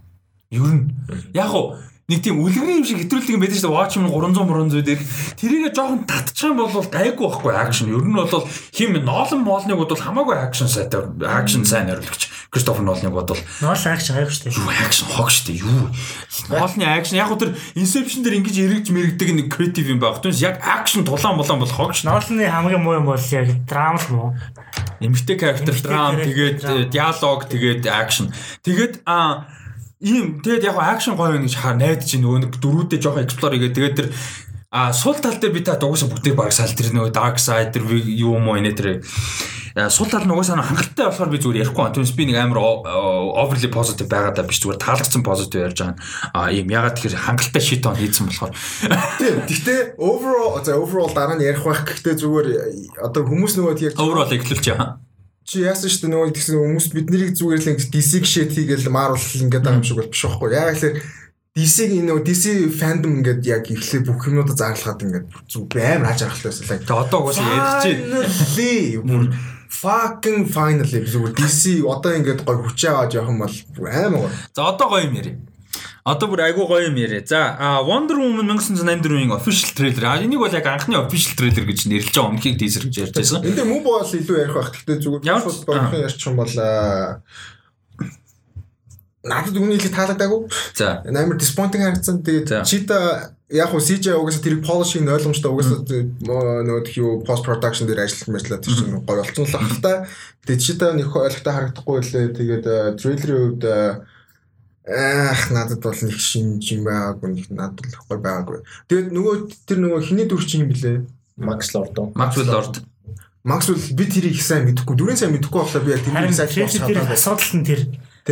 Ер нь яг уу нэг тийм үлгэрийн юм шиг хэтрүүлдэг юм байдаг шүү дээ. Watchmen 300 300 дээр тэрийгээ жоохон татчих юм бол гайгүй байхгүй акшн. Ер нь бол хим Нолан Молныг бол хамаагүй акшн сайтай акшн сайн хариулагч. Кристофер Нолныг бодвол Нолан акшн гайгүй шүү дээ. Юу акшн хог шүү дээ. Юу. Нолны акшн яг тэр Inception дээр ингэж эргэж мэрэгдэг нэг креатив юм байх. Түнс яг акшн тулаан болон бол хог шүү. Нолны хамгийн муу юм бол яг драм л муу. Эмэгтэй character драм тэгээд диалог тэгээд акшн. Тэгээд аа ийм тэгээд яг акшн гоё гэж хаа найдаж нөгөө нэг дөрүүдээ жоохон explore хийгээд тэгээд тэр а сул тал дээр би та дугасаа бүгдийг баг сал тэр нөгөө dark side тэр юу юм уу инээ тэр сул тал нугасаа хангалттай болохоор би зүгээр ярихгүй байна. Түүнээс би нэг амар overly positive байгаад та биш зүгээр таалагдсан positive ярьж байгаа. А ийм ягаад тэгэхээр хангалттай shit on хийсэн болохоор. Тийм. Гэхдээ overall за overall дараа нь ярих байх гэхдээ зүгээр одоо хүмүүс нөгөө яг overall эхлүүлж байгаа чи яасан шүү дээ нөгөө тэгсэн хүмүүс биднийг зүгээр л DC shit хийгээл маарвал ингээд байгаа юм шиг бол биш байхгүй. Яг л DC-ийн нөгөө DC fandom ингээд яг ихлэ бүх юмудаа зарлахад ингээд зүг амар хааж аргалтай байсан. Тэгээ одоо угаасаа ярих чинь fucking finally зүгээр DC одоо ингээд гой хүчээ аваад явах юм бол амар гоё. За одоо гоё юм ярив. Одоо бүр айгуу гоё юм яриа. За Wonder Woman 1984-ийн official trailer. А энийг бол яг анхны official trailer гэж нэрлэж байгаа өмнөхийг teaser гэж ярьж байсан. Энд муу боол илүү ярих байх. Гэхдээ зүгээр бодхон ярьчих юм бол надад үүний хэлийг таалагдаагүй. За. Амар disappointing харагдсан. Тэгээд чита яг хуу CJ угаасаа тэрийг polishing ойлгомжтой угаасаа нөгөө тхий post production дээр ажиллах мэтлээ тэр чинь гоё болцсон л ах та. Тэгээд чита нэг ойлгохтой харагдахгүй лээ. Тэгээд трейлерийн үед Ах надад бол нэг шинж юм байгаагүй нэг надад л гоё байгаагүй. Тэгээд нөгөө тэр нөгөө хиний дүр чинь юм блэ? Макс Лорд. Макс Лорд. Макс бол би тэрийг их сайн мэдэхгүй. Дөрөв сайн мэдэхгүй болохоор би яг тэрийг сайн хэлж асуудал нь тэр.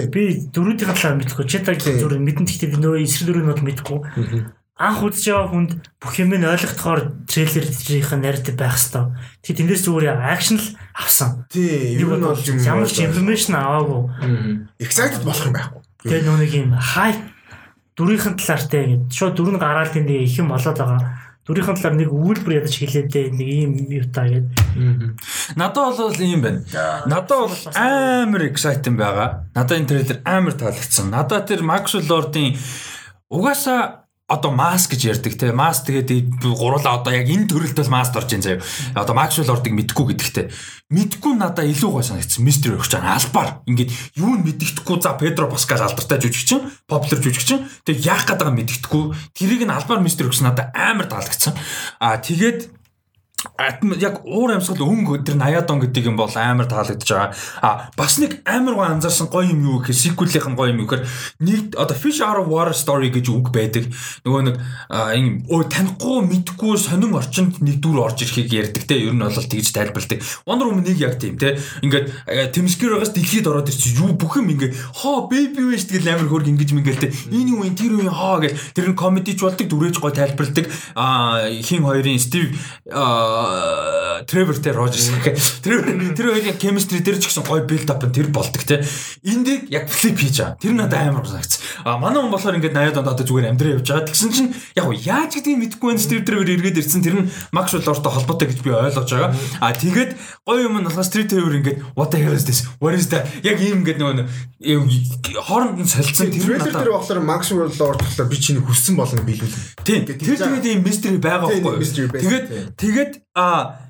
Би дөрүүдийн талаар мэдэхгүй. Чи та зүр мэдэн гэхдээ би нөгөө эсрэг бол мэдэхгүй. Анх үзэж байгаа хүнд бүх юм нь ойлгохдохоор трейлерийнх нь нарратив байх хэвээр. Тэгээ тэндээс зүгээр акшн л авсан. Тий, ер нь бол ямар ч информашн аваагүй. Excited болох юм байхгүй. Тэгээ нэг юм хайп дүрийнхэн талаар те ингээд шууд дөрөв гараал тийм нэг их юм болоод байгаа. Дүрийнхэн талаар нэг үйлбэр ядаж хэлээд нэг юм юутай гээд. Надад бол ийм байна. Надад бол амар exciting байгаа. Надад энэ трейлер амар таалагдсан. Надад тэр Maxwell Lord-ын угаасаа одоо маск гэж ярьдаг те. Маск тэгээд гурлаа одоо яг энэ төрөлд бол маск орж ийн заяа. Одоо Maxwell ордог мэдгүй гэдэгтэй мэдгүй надаа илүү гой санагдсан. Мистер өгч байгаа. Албаар. Ингээд юу нь мэддэхгүй? За Педро Паскал алдартай жүжигчин популяр жүжигчин. Тэгээд гээд байгаа мэддэхгүй. Тэрийг нь албаар мистер өгч надаа амар таалагдсан а тэгээд яг уур амьсгал өнгө тэр 80 он гэдэг юм бол амар таалагдж байгаа. А бас нэг амар гоо анзаарсан гоё юм юу гэхээр sequel-ийнх нь гоё юм юу гэхээр нэг одоо Fish Out of Water Story гэж үг байдаг. Нөгөө нэг ийм өө танихгүй мэдгүй сонин орчинд нэг дүр орж ирэхийг ярьдаг те. Ер нь бол тэгж тайлбарладаг. Wonder Woman нэг яг тийм те. Ингээд Тэмскэрээс дэлхийд ороод ирчих юу бүх юм ингээд хоо baby wish тэгэл амар хөрг ингэж мингээл те. Энэ юу энэ тэр юу хоо гэх тэр нь комедич болдог дүрэж гоё тайлбарладаг. А хин хоёрын Steve Тревор те Рожерс гэх. Тревор тэр хоёрын chemistry дээр ч гэсэн гоё build up тэр болдог те. Энд яг flip хийж байгаа. Тэр надад амар санагц. А манай хүн болохоор ингээд 80-аад онд одоо зүгээр амьдраа явж байгаа. Тэгсэн чинь яг уу яаж гэдгийг мэдэхгүй байна. Steve Trevor эргээд ирсэн тэр нь Max Lord-той холбоотой гэж би ойлгож байгаа. А тэгээд гоё юм нь болохоор Steve Trevor ингээд what the hell is this? What is that? Яг ийм ингээд нөгөө хооронд нь солилцсон тэр надад тэр болохоор Max Lord болохоор би чиний хүссэн болно биелүүлнэ. Тийм. Тэр тэгээд ийм mystery байгаа байхгүй. Тэгээд тэгээд а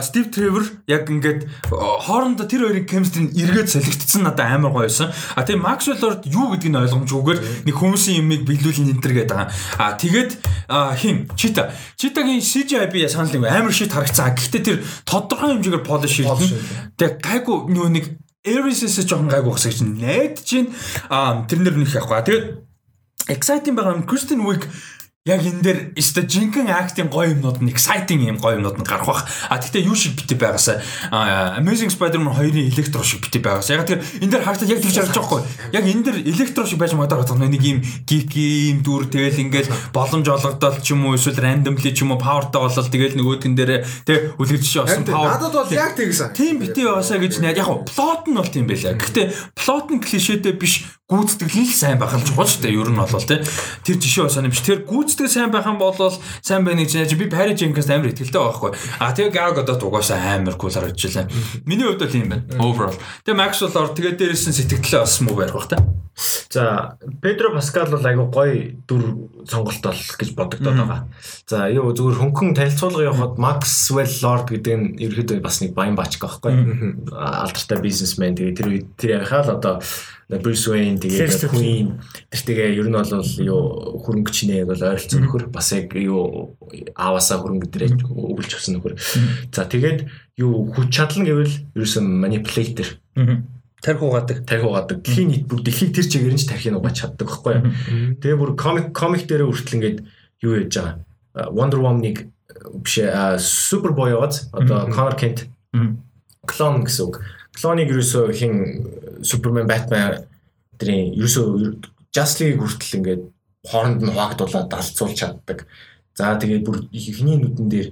Стив Тревор яг ингээд хоорондоо тэр хоёрын chemistry эргээд солигдсон надад амар гоё байсан. А тэгээ Maxwell Lord юу гэдгийг нь ойлгомжгүйгээр нэг хүмүүсийн юмыг биелүүлэн энтер гэдэг байгаа. А тэгээд хин Чита. Читагийн CGI би санал нэг амар шит харагцсан. Гэхдээ тэр тодорхой хэмжээгээр polish хийлдэн. Тэгээ гайгүй нөгөө нэг Ares-с жоохон гайг ухсаг чинь найдаж байна. Аа тэрнэр нөх явахгүй. Тэгээд exciting байгаа юм Kristen Wiig яг энэ дээр өстой жинхэнэ актинг гоё юмнууд нь exciting юм гоё юмнууд нь гарах бах. А тэгтээ юу шиг бити байгаас Amazing Spider-Man 2-ын электро шиг бити байгаас. Яг тэр энэ дээр харагдаад яг тэгж харж байгаа хгүй. Яг энэ дээр электро шиг байж магадгүй байна. Нэг юм geek юм дүр тэгэл ингээл боломж олгодол ч юм уу эсвэл randomly ч юм уу powerтай болол тэгэл нөгөөдгөн дээр тэг үлгэж чи осон power. Надад бол яг тэгсэн. Тийм бити байгаасаа гэж яг плот нь бол тийм байлаа. Гэхдээ плот нь клишэтэй биш гүйцэтгэл нь сайн байх юм чухал шүү дээ. Ер нь бол тий. Тэр жишээ бас юм биш. Тэр гүйцэтгэл сайн байх юм бол сайн байна гэж яаж би Пари Дженкинс амар ихтэй байхгүй. А тэгээ Гаг одоо угаасаа амар кул харагдчихлаа. Миний хувьд бол юм байна. Overall. Тэгээ Макс бол ор тэгээ дээрээс нь сэтгэлээ бас муу байх бах та. За Педро Паскал бол айгу гоё дүр сонголт бол гэж бодогдоод байгаа. За юу зүгээр хөнгөн танилцуулга явахад Maxwell Lord гэдэг нь ерөөдөө бас нэг баян баачг байхгүй. Алдартай бизнесмен тэгээ тэр үед тэр яхаа л одоо Bruce Wayne тэгээд Queen тэр тэгээ ер нь бол юу хөрөнгөч нэ бол ойролцоо нөхөр бас яг юу аавасаа хөрөнгө дээрээ өгүүлж өгсөн нөхөр. За тэгээд юу хүч чадал гэвэл ерөөсөн manipulator. Тарих угаадаг. Тарих угаадаг. Дэлхийн нийт бүр дэлхийг тэр чигээр нь ч тарихыг угааж чаддаг байхгүй юу? Тэгээ бүр комик комик дээр хүртэл ингээд юу яаж байгаа. Wonder Woman-ыг биш Superboy яваад одоо Connor Kent клон гэсэн үг клоныг ерөөсөө хин Супермен, Батман тэрийн ерөөсөө Just League хүртэл ингээд хооронд нь хуваагдуулаад алцуулж чаддаг. За тэгээд бүр ихний нүдэн дээр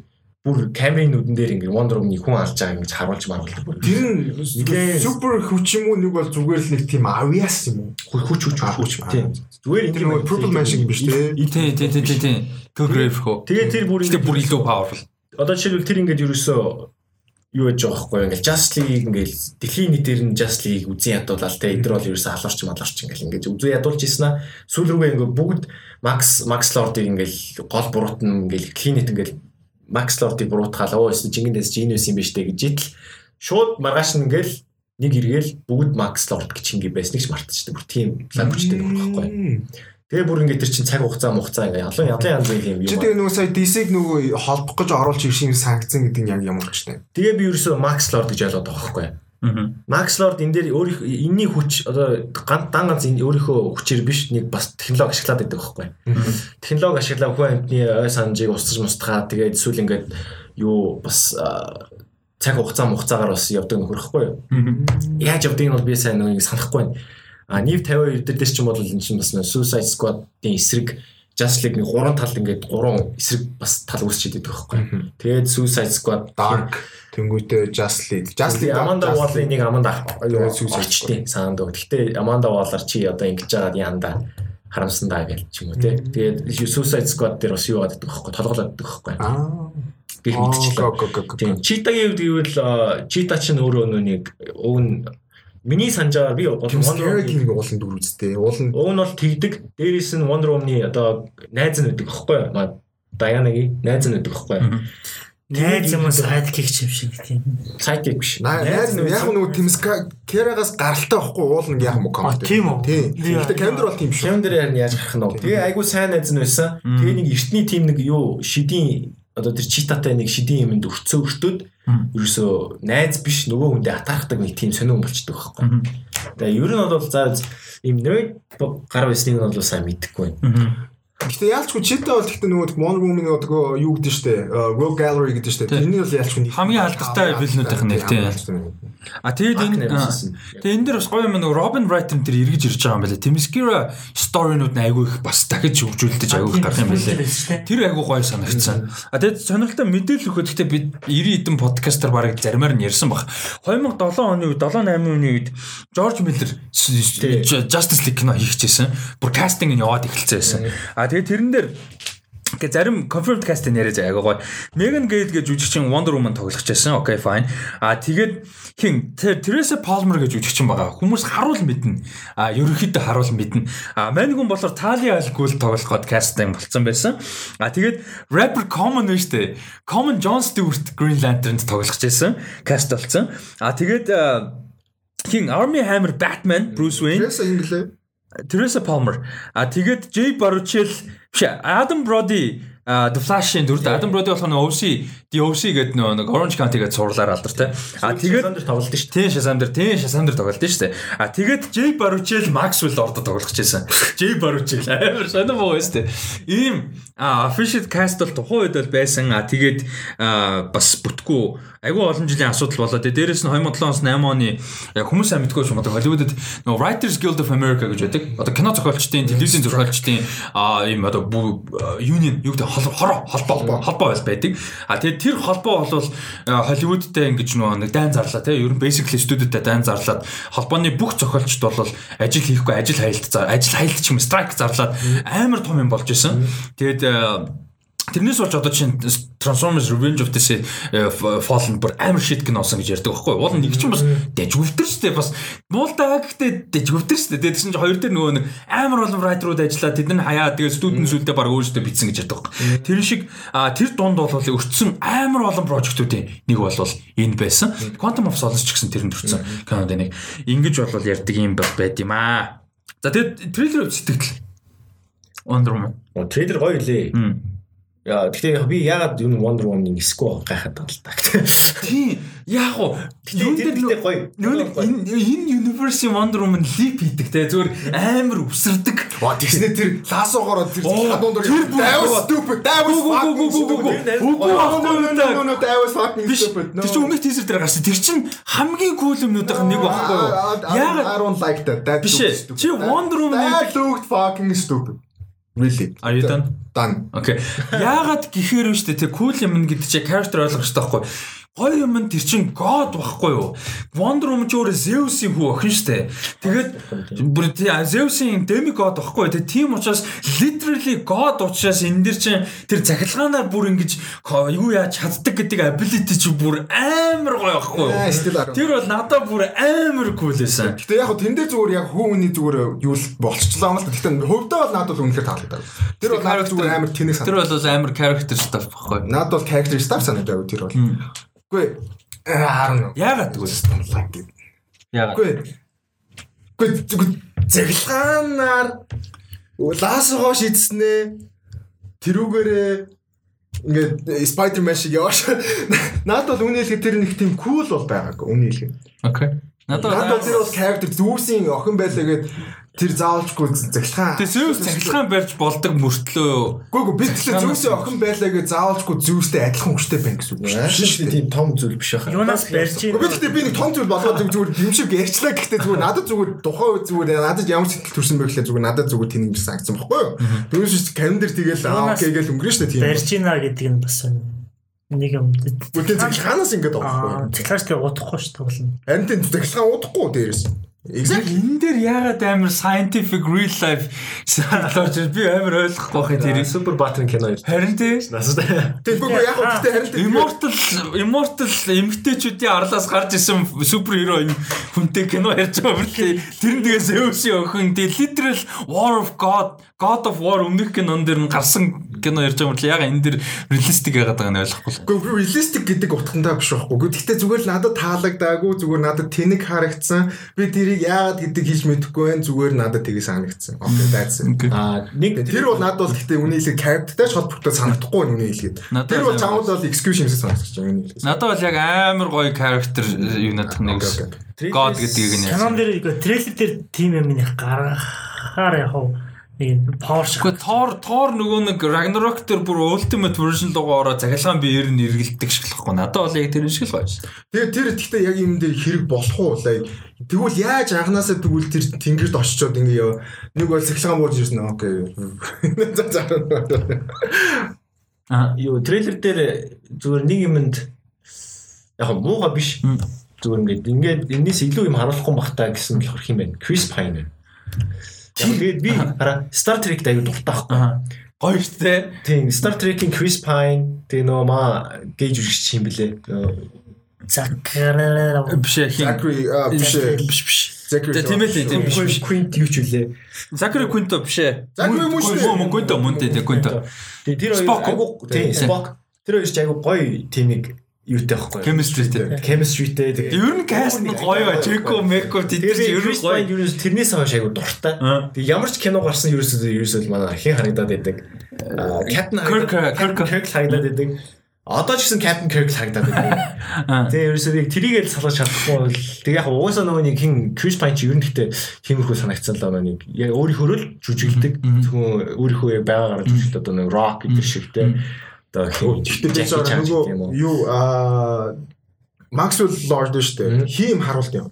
бүр камерын нүдэн дээр ингээд Wonder Woman-ыг хүн алж байгаа ингэж харуулж маруулдаг бүр. Тэр нь супер хүч юм уу нэг бол зүгээр л нэг тийм авиас юм уу? Хүч хүч хүч. Тийм. Зүгээр энэ нэг Purple Man шиг юм биш тий. Тий тий тий тий. Telegraph хөө. Тэгээд тэр бүр ингээд бүр илүү powerful. Одоо жишээлбэл тэр ингээд ерөөсөө юу яж байгаа хгүй ингээл Just League ингээл дэлхийн нийтээр нь Just League үзэн ядуулаад те. Эдгээр бол ерөөсө халуурч малуурч ингээл ингээд үзэн ядуулж ийсэн аа. Сүүл рүүгээ ингээд бүгд Max Max Lord-ыг ингээл гол буруут нь ингээл нийт ингээл Max Lord-ыг буруутгаал. Оо эсвэл жингэнээс Genius юм биш те гэж итл шууд маргааш нь ингээл нэг эргээл бүгд Max Lord гэж ингэ байсныг ч мартчихдаг. Бүр тийм лагчдаг байхгүй Тэгээ бүр ингээд тэр чин цаг хугацаа мухацаа ингээд ялан ялан янзын юм юм. Чи тэгээ нөгөө сая DC-г нөгөө холбох гэж оруулж ирсэн юм санкцэн гэдэг нь яг ямар ч нэ. Тэгээ би ерөөсөө Max Lord гэж ойлгоод байгаа байхгүй. Max Lord энэ дээр өөрийнх энэний хүч одоо ганц дан ганц өөрийнхөө хүчээр биш нэг бас технологи ашиглаад байдаг байхгүй. Технологи ашиглаа хүн амьтны ой санжийг устж мустгаад тэгээд эсвэл ингээд юу бас цаг хугацаа мухацаагаар бас явдаг нөхөрөхгүй юу. Яаж явдгийг нь бол би сайн нэг санахгүй байна А нийв 52 дээр ч юм бол энэ чинь бас Suicide Squad-ийн эсрэг Just League нэг гурван талд ингээд гурван эсрэг бас тал үүсчихэд байдаг байхгүй. Тэгээд Suicide Squad Dark тэнгуүтэй Just League. Just League Amanda Waller нэг Amanda очтیں۔ саанд. Гэхдээ Amanda Waller чи одоо ингэж жагаад янда харамсан даа гэж ч юм уу тий. Тэгээд Suicide Squad дээр бас юу гаддаг байхгүй толголоод байдаг байхгүй. Аа би мэдчихлээ. Тийм. Cheetah-гийн үед гэвэл Cheetah ч өөрөө нэг нь Миний санджаар би Wonder Woman-ийн уулын дүр үзтэй. Уулын уг нь бол тэгдэг. Дээрээс нь Wonder Woman-ы одоо найз нь байдаг байхгүй юу? Даянагийн найз нь байдаг байхгүй юу? Найз юм уу сайдкик юм шиг тийм. Сайдкик биш. Найз нь яг нөгөө Тимс Керагаас гаралтай байхгүй уул нь яг юм комент. Тийм үү? Тийм. Гэхдээ камер бол тийм шүү. Дээр яаж гарах нь вэ? Тэгээ айгу сайн найз нь байсан. Тэгээ нэг эртний тим нэг юу шидийн одоо тэр читатай нэг шидийн юмд өрцөө өртөөд ерөөсөө найз биш нөгөө хүндээ атархдаг нэг тийм сонирн болчдөг байхгүй. Тэгээ ер нь бол за ийм нerd гар байсныг нь бол сайн мэдэхгүй байна. Гэхдээ яалчгүй читээ бол гэхдээ нөгөө Wonder Woman нөгөө юу гэдэг штэ Rogue Gallery гэдэг штэ тэрний бол яалчгүй хамгийн алдартай вилнүүдийнх нэг тийм. А тэгээд энэ тэгээд энэ дэр бас гоё юм нөгөө Robin Wright энэ төр эргэж ирж байгаа юм байна. Timiskira story-нууд айгүй их бас дахиж хөгжүүлдэж айгүй их гарах юм байна. Тэр айгүй гоё санагдсан. А тэгээд сонирхолтой мэдээлэл өгөхөд гэхдээ бид 90 хэдэн подкастер бараг заримаар нь ярьсан баг. 2007 оны үед 7 8 оны үед George Miller Justice League кино хийчихсэн. Бүр кастинг нь яваад эхэлсэн байсан. А тэгээ тэрэн дээр Гэ зарим confirmed cast нэрэж аяга гоё. Megan Gale гэж жүжигчин Wonder Woman тоглож байсан. Окей, fine. А тэгээд хин Teresa Palmer гэж жүжигчин байгаа. Хүмүүс харуул мэднэ. А ерөнхийдөө харуул мэднэ. А Mangun болохоор Talia al Ghul тоглох гээд casting болцсон байсан. А тэгээд rapper Common нь штэ. Common John Stewart Green Lantern-д тоглож байсан. Cast болцсон. А тэгээд хин Army Hammer Batman Bruce Wayne. Teresa инглээ. Teresa Palmer. А тэгээд Jay Baruchel биш Adam Brody The Flash-ийн дүрд Adam Brody болох нэг OC, The OC гэдэг нэг Orange County гэдэг сурлаар алдар те. А тэгээд тоглолт шүү Тийм Shazam дээр, тийм Shazam дээр тоглолт нь шүү. А тэгээд Jay Baruchel Maxwell ордо тоглох гэсэн. Jay Baruchel амар сонирм уу шүү. Ийм official cast бол тухайн үед бол байсан. А тэгээд бас бүтггүй айгүй олон жилийн асуудал болоод дээрэс нь 2007 оноос 8 оны яг хүмүүс сайн мэдгүй юм одоо Hollywood-д нөгөө Writers Guild of America гэж байдаг. Одоо кино зохиолчдын, телевизийн зохиолчдын ийм одоо union юу гэдэг холбоо холбоо байл байдаг. А тэгээд тэр холбоо бол Hollywood-тэй ингэж нөгөө нэг дайн зарлаа тий. Ер нь basically студиутай дайн зарлаад холбооны бүх зохиолчд бол ажил хийхгүй ажил хайлт ажил хайлт ч юм страйк зарлаад амар том юм болж исэн. Тэгээд а, Тэрнээс болж одоо чинь Transformers Revenge of the э, Fallen бүр амар shit киносон гэж ярьдаг байхгүй юу? Уул нэг чинь бас дэжгүвтер штэ бас муултаа гэхдээ дэжгүвтер штэ. Тэгээд чинь хоёр дээр нөгөө нэг амар олон writer-ууд ажиллаад тэд нь хаяа тэгээд студент сүлдээ баг өөрсдөө бичсэн гэж ярьдаг байхгүй. Тэр шиг тэр дунд бол өртсөн амар олон прожектуудын нэг бол энэ байсан. Quantum of Solace ч гэсэн тэрэнд өртсөн кинод нэг ингэж бол ярьдаг юм байд юм аа. За тэгээд трейлер сэтгэл Wonder Woman. Трейлер гоё лээ. Яа гэхдээ би ягаад юу Wonder Woman-ыг эсгүй гайхаад байгаа л та. Тийм. Яг уу. Юу дээр гэдэг гоё. Нөө энэ энэ universe Wonder Woman leap хийдэг те зүгээр амар өсөрдөг. Ва тэгснэ тэр лаасоогоор тэр хадуун дор гоо. stupid no that was fucking stupid Тэр чинь өмнөх тийзер дээр гарсан. Тэр чинь хамгийн cool юмнуудын нэг байхгүй юу? Яг don't like ээ. looked stupid. Чи Wonder looked fucking stupid really Are you done? done Окей. Яагаад гэхээр вэ штэ тэр cool юм гэдэг чи character ойлгох хэрэгтэй байхгүй Гоё юм нь тэр чин god байхгүй юу? Wonder Woman ч өөрөө Zeus-ийн хүү охин штэ. Тэгээд бүр тий Zeus-ийн demigod байхгүй юу? Тэгээд тийм учраас literally god учраас энэ дэр чин тэр захилгаанаар бүр ингэж юу яаж чаддаг гэдэг ability чи бүр амар гоё байхгүй юу? Тэр бол надад бүр амар cool байсан. Гэтэ яг тэн дээр зүгээр яг хүн хүний зүгээр юу болчихлоо юм л да. Гэтэ хөвдөө бол надад бол үнэхээр таалагдав. Тэр бол надад зүгээр амар тэнэг Тэр санагдав. бол амар character stuff байхгүй юу? Надад бол character star санагдав тэр бол. Үгүй I don't know. Яагаад гэвэл like it. яагаад? Үгүй. Үгүй зүгээр зэрлгаанаар лаасгоо шийдснэ. Тэрүүгээрээ ингээд Spider-Man шиг явааш. Надад бол үний хэлэхэд тэр нэг тийм cool бол байгаагүй үний хэлэхэд. Окей. Надад Надад тэр бол character Zeus-ийн охин байлаа гэд тэр заавалчгүй захилгаан. Тэгээ Zeus цахилгаан барьж болдог мөртлөө Гүг бид тэр Zeus-ийн охин байлаа гэд заавалчгүй Zeus-тэй адилхан хүчтэй байна гэсэн үг юм аа. Биш тийм том зүйл биш байхаа. Юунаас барьж ийн Гэхдээ би нэг том зүйл болгоод зүг зүгээр юм шиг ярьчлаа гэхдээ зүгээр надад зүгээр тухайн үед зүгээр надад ямар сэтгэл төрсэн бэ гэхлээр зүгээр надад зүгээр тийм юм санагдсан баггүй юу. Тэрээс чи календар тэгэл аа окей гэл өнгөрөн штэ тийм. барьж ийна гэдэг нь бас нэг юм. Үгүй захилгаанаас ингэж Аа, байгаа. цэглэртэй удахгүй ш тоглоно. Харин тийм захилгаан удахгүй дээрээс. Exactly. энэ дээр яагаад амар scientific real life санагдаж би амар ойлгохгүй байх тэрийг. Супер батрын кино юм. Харин тий Насаа. Тийм үгүй яг гэхдээ харин тийм Immortal Immortal эмгтээчүүдийн арлаас гарч исэн супер хиро юм хүнтэй кино ярьж байгаа бүртээ тэр нь тэгээ Zeus-ийн охин тэгээ literal War of God God of War өмнөх кинон дээр нь гарсан кино ярьж байгаа мөртлөө яг энэ дэр реалистик яагаад байгааг нь ойлгохгүй. Үгүй реалистик гэдэг утгандаа биш байхгүй. Гэхдээ зүгээр л надад таалагдаагүй, зүгээр надад тэнэг харагдсан. Би тэрийг яагаад гэдэг хийж мэдэхгүй байх. Зүгээр надад тгий санагдсан. Окей, it. Аа нэг Тэр бол надад бол гэхдээ үний хэлээ characterтай ч холбогдоод санагдахгүй нь үний хэлгээд. Надад Тэр бол чамд бол excuse юмсаа санагдаж байгаа үний хэлээс. Надад бол яг амар гоё character юу надад нэг. God гэдгийг нь Канон дээр трейлер дээр тим юм их гаргахаар яг хав нэг power шиг Гэхдээ Thor Thor нөгөө нэг Ragnarok дээр бүр ultimate version руугаа ороо захилгаан биеэр нь эргэлдэг шиг л байхгүй. Надад бол яг тэр шиг л гоё. Тэгээ тэр гэхдээ яг юм дээр хэрэг болох уу лээ. Тэгвэл яаж анханасаа тэгвэл тэр тэнгэрд очичоод ингэ яа. Нэг бол сахилгаан бууж ирсэн. Окей. За за. Аа. юу трейлер дээр зүгээр нэг юмд яг мууга биш. Зүгээр ингээд ингээд энэс илүү юм харуулахгүй бахтаа гэсэн болохоор хин байна. Chris Pine байна. Яг тэгээд би хараа Star Trek-д аягүй дуртай байхгүй. Гоё шүү дээ. Тийм Star Trek-ийн Chris Pine тэгээ нөө маа гейж үргэлж юм блэ. закараа Биш а, биш биш биш. Тэгээ тийм ээ тийм биш биш. Quint юу ч үлээ. Zachary Quinto биш ээ. Zachary мөн шүү дээ. Мөн Quinto мөн дээ Quinto. Тэр хоёр айгу тийм Тийм. Spock. Тэр хоёр ч айгу гоё тимийг юутай байхгүй. Chemistry-тэй. Chemistry-тэй. Ер нь cast нь гоё. Чеко, Меко тэд чинь ер нь гоё. Юу тэрнээс хойш айгу дуртай. Тэг ямар ч кино гарсан ерөөсөө ерөөсөө манай хин харагдаад байдаг. Captain Kirk Kirk харагдаад байдаг. Одоо ч гэсэн Captain Kirk харагдаад байдаг. Тэгээ ерөөсөө яг трийгээ салгаж чадахгүй бол тэг яг угаасаа нөгөө нэг хин Chris Pine ч ер нь гэхдээ тиймэрхүү санагцсан л нэг яг өөрийнхөө л жүжиглдэг. Зөвхөн өөрийнхөө яг байгаа гараад жүжиглдэг одоо нэг rock гэдэг шиг те. Одоо Гэхдээ нөгөө юу аа Maxwell Lord шүү дээ. Хим харуулт юм.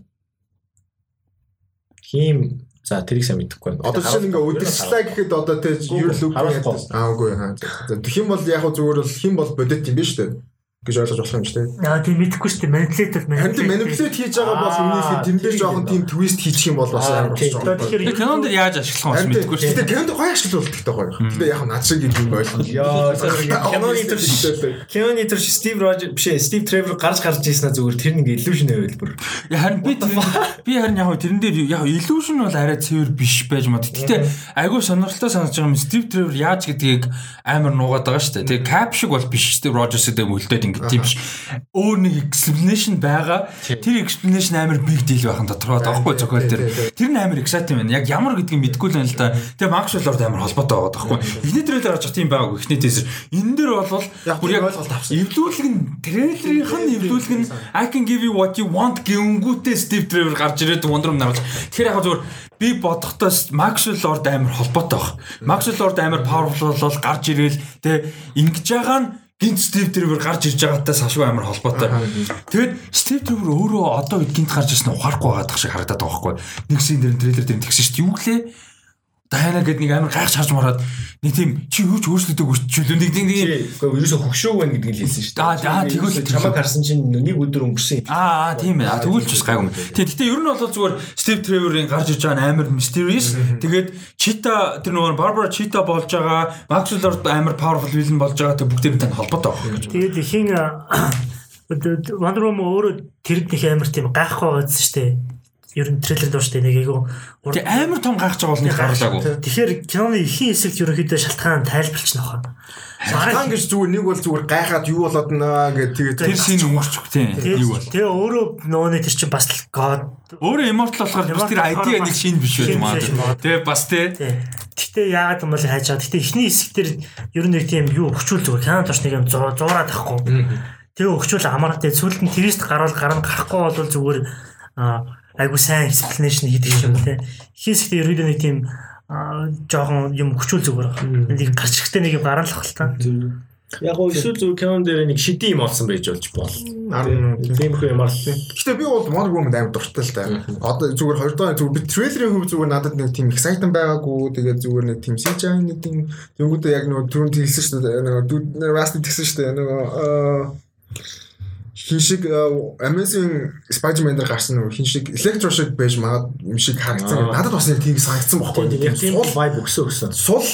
Хим За тэрийг сайн мэдэхгүй байна. Одоо чинь ингээ удирчлаа гэхэд одоо тэ ер л үг аа үгүй хаа. Тэгэх юм бол яг зүгээр бол хим бол бодит юм биш үү? Гэж ойлгож болох юм дээ. Яа тийм мэдэхгүй шүү дээ. Манипулятор манипулят манипулят хийж байгаа бол үнэхээр тэмдээ жоохон тийм твист хийчих юм бол бас амар болж байгаа. Тэгэхээр кинонд яаж ашиглах юм мэдэхгүй шүү дээ. Кинонд гоё ашиглуулдаг гэдэг гоё. Гэтэ яг над шиг юм ойлгоно. Яа киноны төр киноны төр Стив Рожер биш ээ Стив Тревор гарч гарч ийснэ зүгээр тэр нэг illusion хэлбэр. Харин би би харин яг тэрэн дээр яг illusion бол арай цэвэр биш байж мод. Гэтэ айгүй сонирхолтой санаж байгаа юм Стив Тревор яаж гэдгийг амар нуугаад байгаа шүү дээ. Тэгээ cap шиг бол биш Стив Рожерс гэдэг мөлдөөд ингэ тийм биш. Өөр нэг explanation байгаа. Тэр explanation амар big deal байхын дотороо таахгүй зохиол тэр. Тэр нь амар exciting байна. Яг ямар гэдгийг мэдгүй л байна л да. Тэгээ Maxwell-оор амар холбоотой байгаа таахгүй. Эхний трейлер гарч тийм байгаагүй. Эхний teaser. Энэ дээр бол бүр яг ойлголт авсан. Эвлүүлэг нь трейлерийнх нь эвлүүлэг нь I can give you what you want гэнгүүтээ Steve Trevor гарч ирээд Wonder Woman наруулж. Тэгэхээр яг зүгээр би бодохдоо Maxwell Lord амар холбоотой баг. Maxwell Lord амар powerful бол гарч ирээл тэ ингэж байгаа нь гинт Стив Тревор гарч ирж байгаатай сашгүй амар холбоотой. Тэгэд Стив Тревор өөрөө одоо үед гинт гарч ирсэн ухаарахгүй байгаа шиг харагдаад байгаа байхгүй. Нэгсэн дэр трейлер дээр тэгсэн шүү дээ. Юу гэлээ? Дайна гэдэг нэг амар гайхаж харж мараад нэг тийм чи юу ч өөрчлөгдөг үрчлээ нэг нэг нэг ерөөсө хөгшөөг байна гэдгийг хэлсэн шүү дээ. Аа тэгвэл чамаг харсан чинь нэг өдөр өнгөрсөн. Аа тийм ээ. Тэгвэл ч бас гайгүй. Тэг. Гэтэ ер нь бол зүгээр Стив Треворын гарч иж байгаа амар mysterious. Тэгээд Чита тэр нөгөө Барбара Чита болж байгаа, Maxwell амар powerful villain болж байгаа тэг бүгдээр тань холбоотой байна гэж. Тэгээд хин Wonder Woman өөрөө тэр нэг амар тийм гайхах байгаадсэн шүү дээ ер нь трейлер дууштай нэг айгу Тэг амар том гайхаж байгаа бол нэг гарлаагүй. Тэгэхээр киноны ихийн хэсэгт ерөнхийдөө шалтгаан тайлбарлчихна хаа. Шалтгаан гэж зүгээр нэг бол зүгээр гайхаад юу болоод наа гэдэг тэгээд тэр шин өнгөрчих тийм юу бол. Тэгээ өөрөө нөгөөний тэр чинь бас god өөрөө immortal болохоор бас тэр ID нэг шин биш байж магадгүй. Тэгээ бас тий. Гэтэ яагаад юм бол хайж байгаа. Гэтэ эхний хэсэгтэр ер нь нэг тийм юу өгчүүл зүгээр Canon турш нэг юм зураад ахгүй. Тэгээ өгчүүл амараа тэгээ сүүлд нь твист гарвал гарна гарахгүй бол зүгээр айгу сайн explanation хийдэг юм те. Хийсгтээ ерөөдөө нэг тийм жоохон юм хүчүүл зүгээр байна. Нэг гарч ихтэй нэг юм гаргалах л та. Яг гоо эсвэл зөв кинон дээр нэг шиди юм олсон байж болж бол. Тиймэрхүү юм аа. Гэтэ би бол Wonder Woman амар дуртай л та. Одоо зүгээр хоёр дахь зүгээр би трейлерын хөв зүгээр надад нэг тийм exciting байгаагүй. Тэгээд зүгээр нэг тийм CGI нэг тийм зөвгүүдээ яг нөгөө түрүүнд хэлсэн шүү дээ. Нөгөө Rust тэгсэн шүү дээ. Нөгөө хин шиг Amazing Spider-Man дээр гарсан нөгөө хин шиг Electro шиг байж магад юм шиг харагдсан. Надад бас нэг тийм санагдсан бохоггүй. Тийм сул vibe өгсөн өгсөн. Сул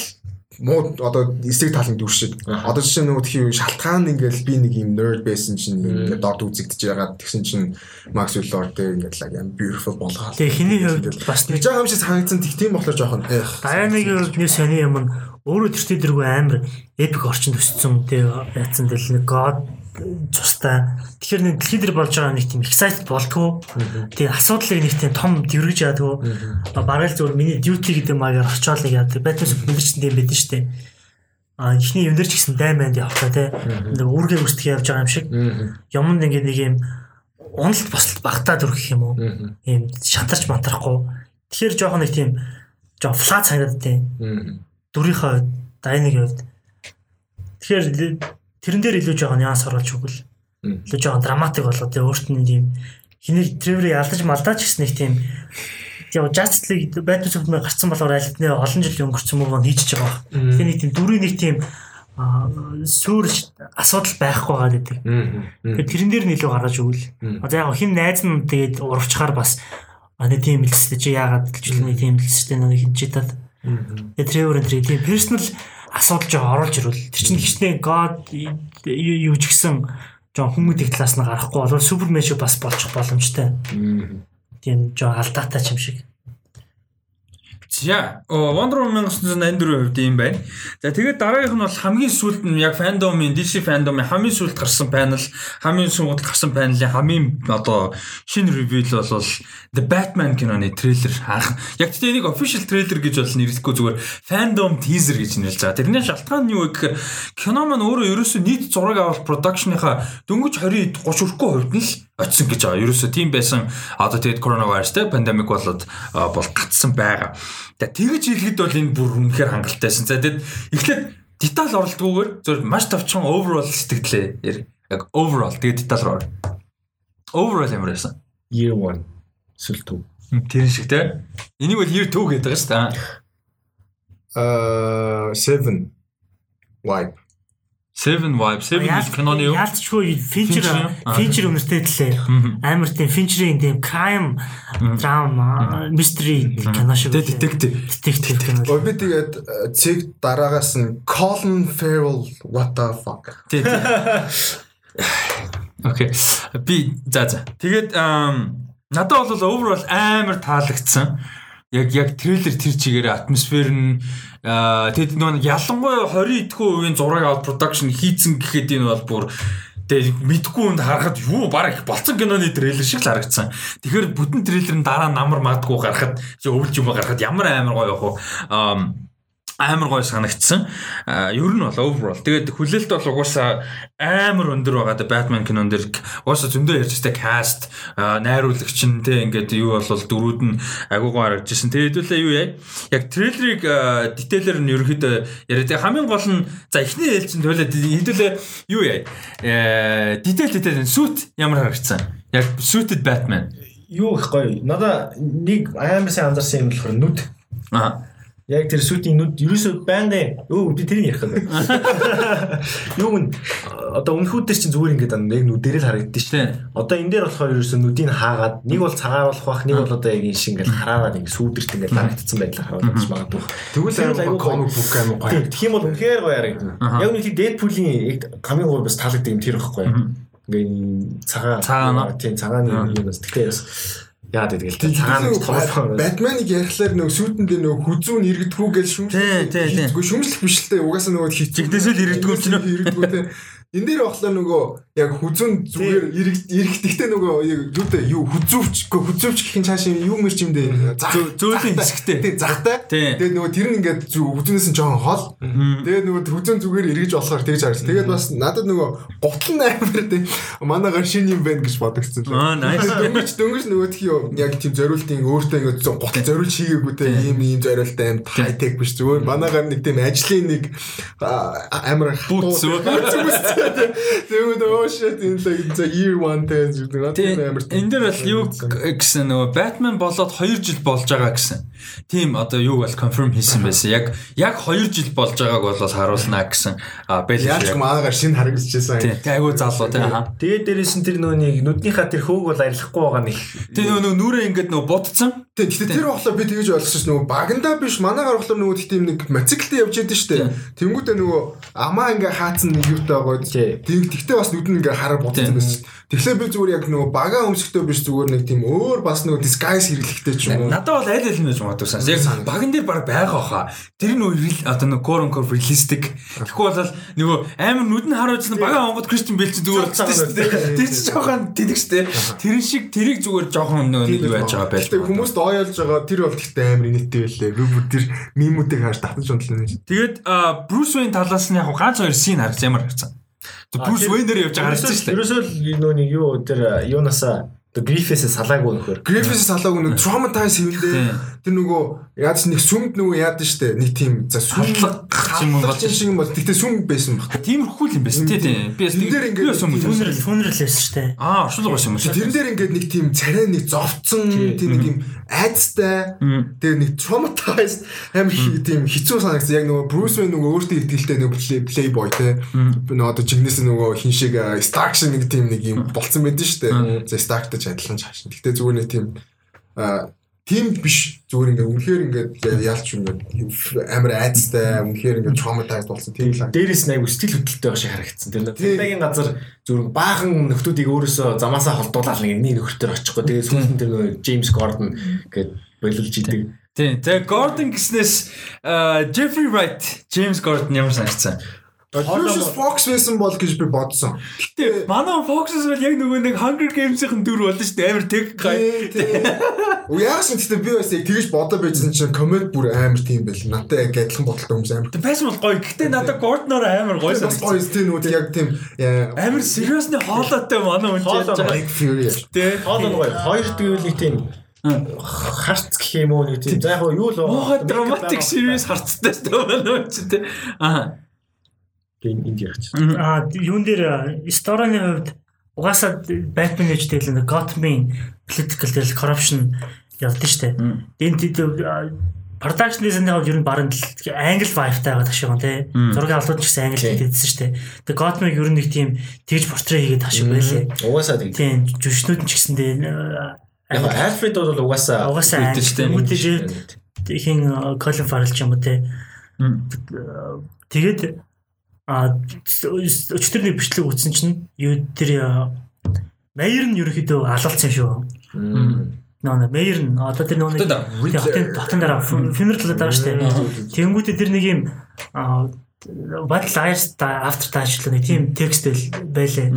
муу одоо эсрэг талын дүр шиг. Одоо жишээ нөгөө тхий шалтгаан ингээл би нэг юм nerd байсан чинь ингээд дорд үзэгдэж байгаа тэгсэн чинь Maxwell Lord дээр ингээд л юм beautiful болгоо. Тэгээ хиний хувьд бас нэг жаа юм шиг санагдсан тэг тийм болохоор жоохон эх. Хувьд нэг сони юм нь өөрөө тэр тэргүй амар epic орчинд өссөн тэг яатсан del нэг god цустай. Тэгэхээр нэг дэлхий дээр болж байгаа нэг тийм excited болтгоо. Тэгээ асуудлыг нэг тийм том дэрвэж яадгүй. Бараг л зөвөр миний duty гэдэг маягаар очиод нэг яадаг. Байтус бид ч тийм байдэн штэ. А ихний юм дээр ч гэсэн дайманд явахта те. Нэг үүргээ үстгэж явж байгаа юм шиг. Юмд ингээ нэг юм уналт басалт багтаа дүрх юм уу? Ийм шантарч мантрахгүй. Тэгэхээр жоохон нэг тийм жоо флат санагдаад те. Дүрийнхээ дайныг хувьд. Тэгэхээр тэрэн дээр илүү жоохон нюанс оруулж өгвөл илүү жоохон драматик болоо тэгээ өөрт нь тийм хиний тревери алдаж малдаач гэсэн нэг тийм яг Justice League Batman Superman гарцсан болохоор аль нь олон жил өнгөрцөн мөр хийж байгаа. Тэгэхээр нэг тийм дөрвийн нэг тийм сүрж асуудал байхгүй байгаа гэдэг. Тэгэхээр тэрэн дээр нь илүү гаргаж өгвөл. Одоо яг хин найз нь тэгээд урагчаар бас нэг тийм хэлстэй чи яагаад гэж нэг тийм хэлстэй нэг хинжитад. Тэгээд Trevor энэ тийм personal асуудал жоо оруулж ирвэл тэр чинь хичнээн god юу ч гэсэн жоо хүмүүдийн талаас нь гарахгүй бол супермен шиг бас болчих боломжтой. Тийм жоо алдаатай юм шиг. За Wonder Woman 1984 хувьд юм байна. За тэгээд дараагийнх нь бол хамгийн сүүлд нь яг фандомын DC фандомын хамгийн сүүлд гарсан панел, хамгийн сүүлд гарсан панелын хамгийн одоо шинэ ревю бол The Batman киноны трейлер анх. Яг тийм нэг official trailer гэж бол нэрлэхгүй зүгээр fandom teaser гэж нэрлэж байгаа. Тэрний шалтгаан нь юу гэхээр кино маань өөрөө ерөөсөө нийт зураг авалт production-ийнхаа дөнгөж 20 30 хүрэхгүй хувьд нь л очисон гэж байгаа. Ерөөсөө тийм байсан. Одоо тэгээд коронавирус те пандемик болоод бол гацсан байгаа. Тэгээ тэгж хэлэхэд бол энэ бүр үнэхээр хангалтайсэн. За тэгээд эхлээд деталь оролдгоогоор зөв маш товчхон overall сэтгэлээ. Яг overall тэгээд деталь руу. Overall ямар байсан? Year 1 сүл төв. Тэр шиг те. Энийг бол year 2 гэдэг шүү дээ. Аа 7 wipe Seven Vibe, Seven гэж киноны юу? Яалтчгүй финчер финчер үнэртэй тлээ. Амар тийм финчерийн тийм crime drama mystery кино шиг. Detective. Detective кино. Ой би тэгээд цэг дараагаас нь Colin Farrell what the fuck. Окей. Би за за. Тэгээд надад бол overall амар таалагдсан яг яг трейлер тэр чигээр атмосфер нь тэгэд нөгөө ялангуяа 20 идэхүү үеийн зураг аваад production хийцэн гэхэд энэ бол бүр тэгээ мэдгүй хүнд харахад юу баг их болцсон киноны трейлер шиг л харагдсан. Тэгэхээр бүтэн трейлер нь дараа намар мадгүй гарахад өвлж юм гарахад ямар амар гоё явах вэ? Амар гоё санагдсан. Ер нь бол overall. Тэгээд хүлээлт бол угаасаа амар өндөр байгаа да Batman кинон дэр угаасаа зөндөө ярьж байгаа cast, найруулагч нь те ингээд юу бол дөрүүд нь агуугаа харагдчихсан. Тэгээд хэдүүлээ юу яа? Яг трейлерыг детейлэр нь ерөөхдөө яриад хамгийн гол нь за эхний ээлжинд хойлоо хэдүүлээ юу яа? Детейл детейл сүт ямар харагдсан? Яг suited Batman. Юу их гоё. Надаа нэг амар сайн анзаарсан юм болохоор нүд. Аа Яг тэр сүтийн нүд ерөөсөө байнгын өө би тэрийг ярих гэдэг. Юу н одоо өмнөхүүд дээр чинь зүгээр ингээд яг нүдээр л харагддээ шүү дээ. Одоо энэ дээр болохоор ерөөсөө нүдийг хаагаад нэг бол цагааруулах бах нэг бол одоо яг энэ шиг ингээд хараагаад ингээд сүүдэрт ингээд харагдсан байдлаар харуулж магадгүй. Тэгвэл аюу комик бук амар гоё. Тэгэх юм бол үнэхээр гоё харагдана. Яг нэг Дэдпулийн яг хамгийн гоё бас таалагддаг юм тэр ихгүй. Ингээд цагаан цагаан тийм цагааны юм бас тэгтээ бас Яа тэгэл цагаан тоолох. Батманыг ярихлаар нөгөө сүйдэн дээр нөгөө хүзүү нь иргэдэггүй гэж шүүмжлэх. Тэггүй шүүмжлэх биш л дээ. Угаасаа нөгөө хичигдээсэл иргэдэггүй ч нэ. Иргэдэггүй те. Энэ дээр болохоор нөгөө яг хүзүүн зүгээр эргэдэгтэй нөгөө юутай юу хүзүүвч хүзүүвч гэх нь цааш юу мэрч юм дээ. Зөөлөн хэсэгтэй. Тий загтай тэгээд нөгөө тэр нь ингээд хүзүүнээс нь жоохон хол. Тэгээд нөгөө хүзүүн зүгээр эргэж болохоор тэгж харсан тэгээд бас надад нөгөө гутал амар тий манайгаар шин юм байна гэж бодогцсон аа nice. Дөнгөж дөнгөж нөгөө тхий яг тийм зориултын өөртөө ингээд гутал зориулж хийгээгүй тий. Ийм ийм зориултай аим хайтек биш зүгээр. Манайгаар нэг тийм ажлын нэг амар хатуу Тэгвэл оо shit энэ л за year 1 тань гэдэг тийм амар. Энд дээр бол юу гэсэн нөгөө Batman болоод 2 жил болж байгаа гэсэн. Тийм одоо юу бол confirm хийсэн байсан. Яг яг 2 жил болж байгааг бол харуулнаа гэсэн. А бэл яаж маагаар шинэ харагдчихсан. Тийм айгуу залуу тийм. Тэгээд дээрээс нь тэр нөгөө нүднийхаа тэр хөөг бол арилахгүй байгаа нэг. Тийм нөгөө нүрээ ингээд нөгөө будцсан. Тийм гэхдээ тэр болохоор би тэгэж ойлгосон ш нөгөө багандаа биш манаагаар болохоор нөгөө тийм нэг мотоциклтэй явж яадаг штэ. Тэнгүүтээ нөгөө амаа ингээ хаацсан нэг юутай байгаа. Тийм тэгтээ бас нүд нь ингээ хараа будсан байсан. Тэгэхээр би зүгээр яг нөгөө бага өмсөхтэй биш зүгээр нэг тийм өөр бас нөгөө disguise хэрэглэхтэй ч юм уу. Надад бол аль аль нь гэж бодсон. Яг баган дээр баг байгаа хаа. Тэр нь одоо нөгөө core core realistic. Тэгэхгүй бол нөгөө амар нүд нь харуулсан бага онгод Кристиан Бэл чи зүгээр болчихсон шүү. Тэр чи жоохон тэлэгчтэй. Тэр шиг тэрийг зүгээр жоохон нөгөө нэг байж байгаа байж. Тэгээ хүмүүст ойлж байгаа тэр бол гэхдээ амар инээдтэй байлээ. Би бүр тэр мимүүдийг харж татаж унтлаа. Тэгээд Брюс Вейн талаас нь яг ганц хоёр син харагч ямар харагцсан. Брюс Вейнээр явж байгаа харагдсан шүү дээ. Ерөөсөө нөө нэг юу тэр юунасаа Грифэс салаагүй нөхөр. Грифэс салаагүй нэг traumatize хийвэлдээ. Тэр нөгөө яаж нэг сүмд нөгөө яад штэ нэг тийм за сүм юм бол шиг юм бол тэгтээ сүм байсан баг. Тиймэрхүү юм байсан тий. Би энэ дээр ингээд фунерал фунерал байсан штэ. Аа оршуулга байсан юм шиг. Тэрэн дээр ингээд нэг тийм царай нэг зовцсон тийм нэг юм айцтай тэгээ нэг traumatized амар тийм хэцүү санагдсан. Яг нөгөө Bruce Wayne нөгөө өөртөө ихтгэлтэй нөгөө playboy тий. Би нөгөө одоо жигнэс нөгөө хин шиг Stark шиг нэг тийм нэг юм болцсон байдэн штэ. За Stark ч адилхан чааш. Гэтэ зүгээр нэг тийм тийм биш зүгээр ингээ үнэхээр ингээ яалч ингээ амар айцтай үнэхээр ингээ traumatized болсон тийм л. Дээрээс нэг сэтгэл хөдлөлттэй байх шиг харагдсан. Тэр тагын газар зүгээр баахан нөхдүүдийг өөрөөсөө замаасаа холдуулаад нэг нэг нөхөртөр очихгүй. Тэгээ сүүлд нь тэр Джеймс Гордон гээд болилж идэг. Тийм. Тэгээ Gordon гэснээс Jeffrey Wright, James Gordon ямар санагдсан? Lucius Fox байсан бол гэж би бодсон. Гэтэ манай Fox-с бол яг нөгөө нэг Hunger Games-ийн дүр болно шүү дээ. Амар тэг гай. Уу яасан гэхдээ би бас яг тэгэж бодоо байжсэн чинь комент бүр амар тийм байл. Натаа яг адилхан бодолтой хүмүүс амар. Байсан бол гоё. Гэтэ надад Gordon-оор амар гоё санагдсан. Гоё тийм үү яг тийм амар seriously хоолойтой манай хүн яаж Fury. Тэ. Хоолой гоё. Хоёр дүүлийн тийм харц гэх юм уу нэг тийм. За яг юу л оо драматик series харцтай шүү дээ манай хүн чинь. Аа гейм энд байна. Аа юун дээр стороны хувьд угаасаа Batman гэж тэгэл Gotham-ийн political тэгэл corruption явдаг штэ. Энэ production design-ийн хувьд ер нь баран англи vibe-тай байгаа шиг байна тий. Зургийн албад ч гэсэн англи хэлсэн штэ. Тэгээ Gotham-ыг ер нь нэг тийм тэгж портрет хийгээд ташиг байлээ. Угаасаа тийм. Тийм жүжигчнүүд ч гэсэн дээ Яг Alfred бол угаасаа угаасаа штэ. Мөдөж хин Colin Farrell ч юм уу тий. Тэгээд а өчтөрний бичлэг үтсэн чинь юу тэр Мэйр нь ерөөхдөө алалцсан шүү. Нөө Мэйр нь одоо тэр нөө хотын хотын дараа фимер талаад байгаа шүү дээ. Тэнгүүтээ тэр нэг юм Battle Liars after таачлаа нэг тийм текст байлээ.